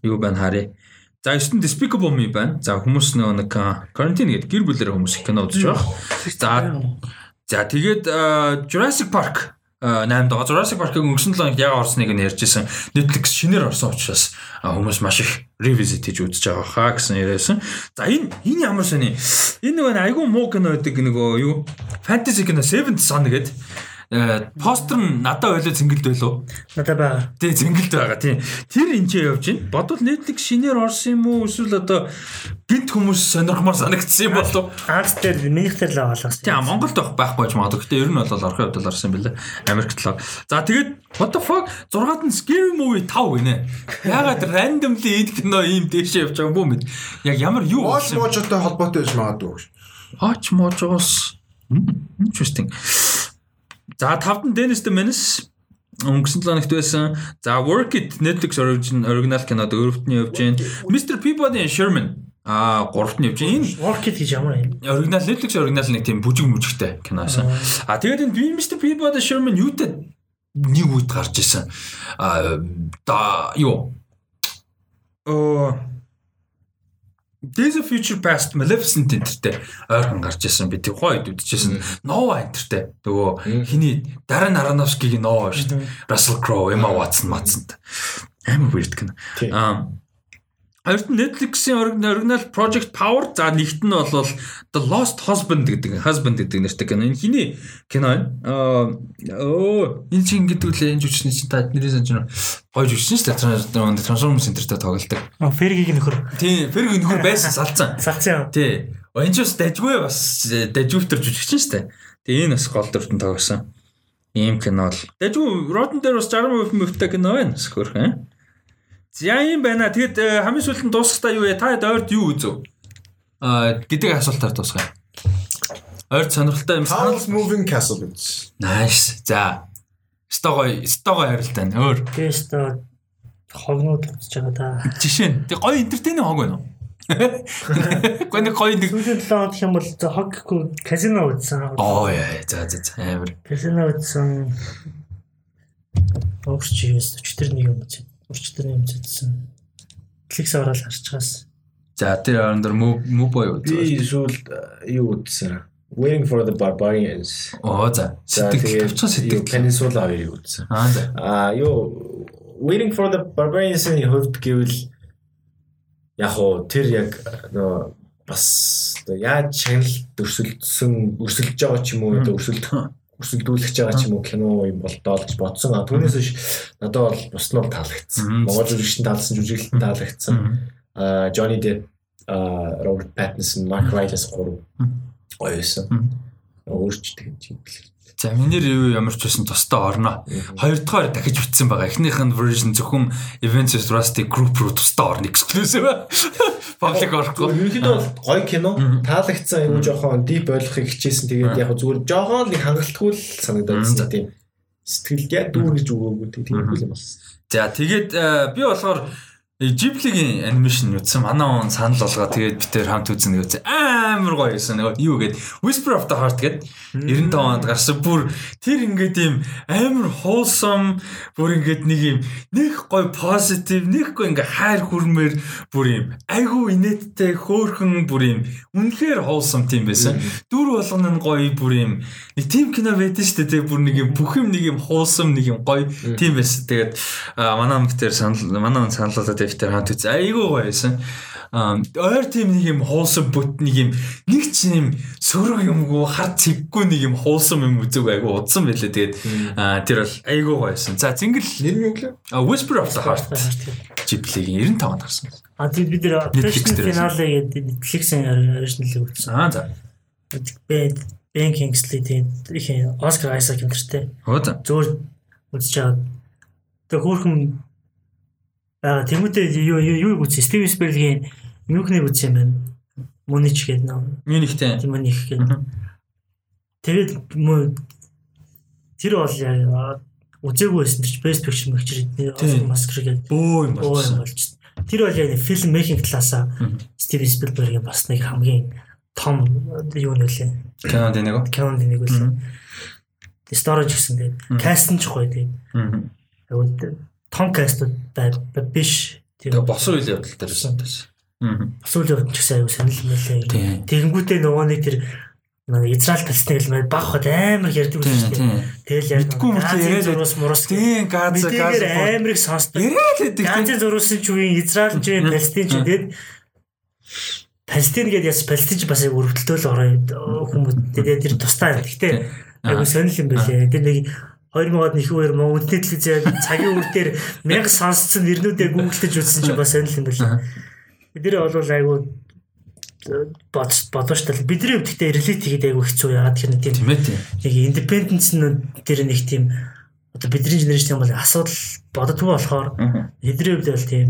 юу байна харъя. За 9 Despicable Me байна. За хүмүүс нөгөө нэг quarantine гэдэг гэр бүлэрээ хүмүүс кино үзэж байгаа. За За тэгээд Jurassic Park 8 доо Jurassic Park-ыг өнгөрсөн 7 хоногт яг орсныг нь ярьжсэн. Netflix шинээр орсон учраас хүмүүс маш их revisit хийж үзэж байгаа хаа гэсэн яриасан. За энэ энэ ямар сони? Энэ нөгөө айгүй муу кино гэдэг нөгөө юу? Fantasy кино Seventh Son гэдэг Э, постэр нь надад ойлоо зингэлд байлоо. Надад байгаа. Тий, зингэлд байгаа тийм. Тэр энэ ч явж байна. Бодвол Netflix шинээр орсон юм уу? Эсвэл одоо гинт хүмүүс сонирхмоор санагдсан юм болов? Анх дээр минийх дээр л аваалаас. Тийм, Монголд байх байхгүй байж магадгүй. Гэтэ ер нь бол орохын хувьд л орсон юм билээ. Америкт л. За тэгээд what the fuck 6-ад нь scary movie 5 гинэ. Ягаад randomly энэ кино ийм дэшээ явж байгаа юм бэ? Яг ямар юу Watch Mojo-той холбоотой байж магадгүй. Watch Mojo-с interesting. За тавд нь Dennis the Menace өнгөрсөн 7 хоногт байсан. За Work It Netflix оригинал кинод өөрөвт нь явж байна. Mr. Peabody and Sherman А гуравт нь явж байна. Энэ Work It гэж ямар юм? Оригинал Netflix оригинал нэг тийм бүжиг мүжигтэй киносон. А тэгээд энэ Mr. Peabody Sherman юутай нэг үед гарч исэн. А да юу? Оо Days of Future Past Maleficent энтертэй ойрхон гарч ирсэн би тэг хойд үдчихсэн. Nova энтертэй нөгөө хиний Darren Aronofsky-гийн Nova шүү дээ. Russell Crowe Emma Watson Watson амар weird кино аа Хоёрт нь Netflix-ийн оригинал Project Power за нэгт нь бол The Lost Husband гэдэг Husband гэдэг нэртэй кино. Энэ хиний кино. Аа оо энэ чинь гэдэг л энэ жүжигчний чинь та нэрээ санаж байна. Гой жүжигчин шүү дээ. Transformers Center-тэй тоглолдог. Fergie-ийн нөхөр. Тийм, Fergie-ийн нөхөр байсан салцсан. Салцсан. Тий. Энэ ч бас дажгүй бас дажгүй төр жүжигчин шүү дээ. Тэгээ энэ бас гол дүртэн тоглосон. Ийм кино л. Дажгүй Rotten дээр бас 60% мөвтэй кино байна. Скөрх. За юм байна. Тэгэд э, хамгийн сүүлд нь дуусгахтаа юу вэ? Та ойрд юу үзв? Аа гэдэг асуултаар дуусгая. Ойрд сонирхолтой юм Howl's Moving Castle гэж. Nice. За. Стогой, стогой харилтаа нэ. Өөр. Тест хогнууд үзэж байгаа да. Жишээ нь. Тэг гоё энтертейнинг хог байна уу? Гүн нэг гоё нэг Сүүлийн 7 хоног юм бол хоггүй казино үзсэн. Оо яа. За за за амар. Казино үзсэн. Огч чигээс 41 юм үзсэн. Юм зэтсэн. Netflix ороод харж байгаас. За тэр орон дээр муу бой үү? Би сүүл юу үзсэн. Waiting for the Barbarians. Оо за. Сэтгэл тавцсан сэтгэл. Peninsula хоёрыг үзсэн. Аа за. Аа юу Waiting for the Barbarians-ийн хувьд гэвэл яг уу тэр яг нөө бас яаж шагнал өрсөлдсөн өрсөлдөж байгаа ч юм уу өрсөлдөх өрсөлдүүлэх байгаа ч юм уу кино юм болдоо л гэж бодсон. А түүнээс биш надад бол бус нь таалагдсан. Монгол жүжигчтэй таалсан, жүжиглэлт таалагдсан. А Johnny Depp, а Robert Pattinson, Mark Rylance гурав байсан. Өөрчтэй юм чинь. За минийэр юу ямар ч байсан тустай орно. Хоёр дахь дахиж бүтсэн байгаа. Эхнийх нь version зөвхөн Avengers Rusty Group руу тустай орно exclusive. Public орохгүй. Ерөнхийдөө бол гоё кино. Таалагдсан юм жоохон deep ойлгохыг хичээсэн. Тэгээд яг зүгээр жоохон нэг хангалтгүй л санагдаад байна тийм. Сэтгэлд яг дүүр гэж өгөөгүй тийм юм болсон. За тэгээд би болохоор Ghibli-гийн анимашн үзсэн. Манай он санал болгоо тэгээд бид тээр хамт үзэн гэж амар гоё байсан. Нөгөө юу гээд Whisper of the Heart гээд 95 онд гарсан. Бүр тэр ингээд юм амар wholesome бүр ингээд нэг юм нэг гоё positive, нэг гоё ингээд хайр хүрмээр бүр юм айгүй инээдтэй хөөхөн бүр юм үнэхээр wholesome тийм байсан. Дүр болгоно нь гоё бүр юм нэг тийм кино байдсан шүү дээ. Бүр нэг юм бүх юм нэг юм wholesome нэг юм гоё тийм байсан. Тэгээд манай он дээр санал манай он саналуулаад дээр хамт үз. Айгүй гоё байсан. Аа ойр тийм нэг юм хуулсан бүт нэг юм нэг ч юм сөрөг юмгүй хар цэггүй нэг юм хуулсан юм үзэг айгүй удсан байлээ. Тэгээд тэр бол айгүй гоё байсан. За зингэл Нэр нь юу гэлээ? Whisper of the Heart Ghibli-гийн 95 онд гарсан. А тийм бид нэр Finale гэдэг Netflix-ийн оригиналыг үзсэн. Аа за. Ben Ben Kingsley тийм их Oscar Isaac гэмтэртэй. Оо за. Зөөр үзэж байгаа. Тэгээ хөөрхөн байгаа. Тэмүүтэй юу юу үзсэн? Стивен Спилбергийн Мюнхнийг үзсэн юм байна. Мунич гэдэг нөө. Мюнхтэй. Мюнх гэдэг. Тэгээд тэр бол яг үзээгүй байсан ч best picture mixture маскер гэдэг бөө юм байна. Тэр бол яг фильм мейкинг талаасаа Стивен Спилбергийн бас нэг хамгийн том юу нөлөө. Кинонд нэг үү? Кинонд нэг үлээ. Storage гэсэн тэгээд каст нь ч гоё тэгээд. Том кастууд биш. Тэгээд босон үйл явдал дээр байсан. Босон үйл явдал ч гэсэн аюу сонирхол нөлөө. Тэгэнгүүтээ нөгөө нэг тэр Израиль Палестин гэл баг хот амар ярьдаг үү шүү дээ. Тэгэл яг Газын зурус мурус тийм Газ Газ амарыг сонсдог. Яриад байдаг. Газын зурус ч үеийн Израиль ч Палестин ч тэгээд Палестин гэдэг яс Палестинч бас яг өрөвдөлтөө л ороо хүмүүс тэгээд тэр тустай. Гэхдээ айгу сонирхол юм байлээ. Тэр нэг 2000-ад нэг хоёр Монгол телевизээр цагийн үр дээр мянга сонсцсон нэрнүүдээ гуглдж үзсэн чинь бас сонирхол юм байлээ. Тэр бол айгу бод бодож тал. Бидний хувьд гэхдээ релит хийгээд айгу хэцүү яагаад гэхээр тийм нэг индипенденс нь тэр нэг тийм одоо бидний генерашн бол асуудал боддгоо болохоор бидний хувьд бол тийм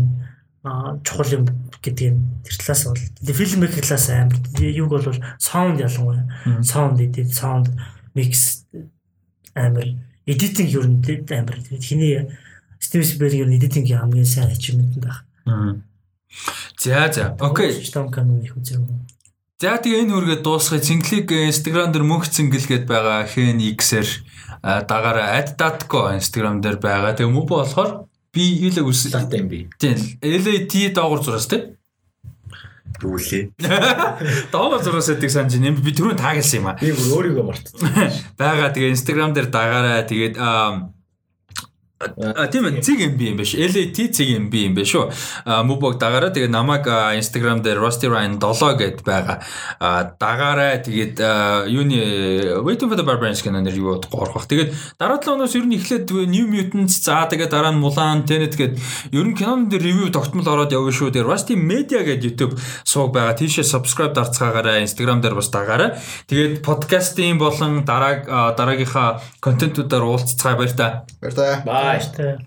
чухал юм гэдэг юм. Тэр талаас бол фильм мейк талаас амар. Юуг бол саунд ялангуяа. Саунд эдит саунд микс амар эдитинг ер нь амар хиний Стивен Спилберг ер нь эдитинг хамгийн сайн ачивмент байх. За за. Окей. Том канон их үзэн. За тэгээ энэ үргээ дуусгая. Цинглиг Instagram дээр мөнх цингэл гээд байгаа хэн X-ээр дагаараа @datco Instagram дээр байгаа. Тэгээ мөв болохоор Би илэг үсэл. Лата юм би. Тийм. LAT доогор зураас тийм. Дүүлээ. Доогор зураас гэдэг санаж юм. Би түрүүн таагалсан юм аа. Би өөрийгөө мартсан. Бага тэгээ Instagram дээр дагаараа тэгээд А тийм ээ цэг MB юм биш. LAT цэг MB юм биш шүү. Мубог дагаараа тэгээ намайг Instagram дээр Rusty Ryan 7 гэд байгаа. Дагаараа тэгээд юуны Waiting for the Barbarians гэнээр юу гоорхох. Тэгээд дараа 7 оноос ер нь эхлээд New Mutants за тэгээд дараа нь Mulan Tenet гэд ер нь кинонд дээр ревю тогтмол ороод явна шүү. Тэгээд Rusty Media гэд YouTube сууг байгаа. Тийшээ subscribe дарцгаагаараа Instagram дээр бас дагаараа. Тэгээд подкастын болон дараа дараагийнхаа контентуудаар уулзцгаа баяр та. Баяр та. Vai. Esta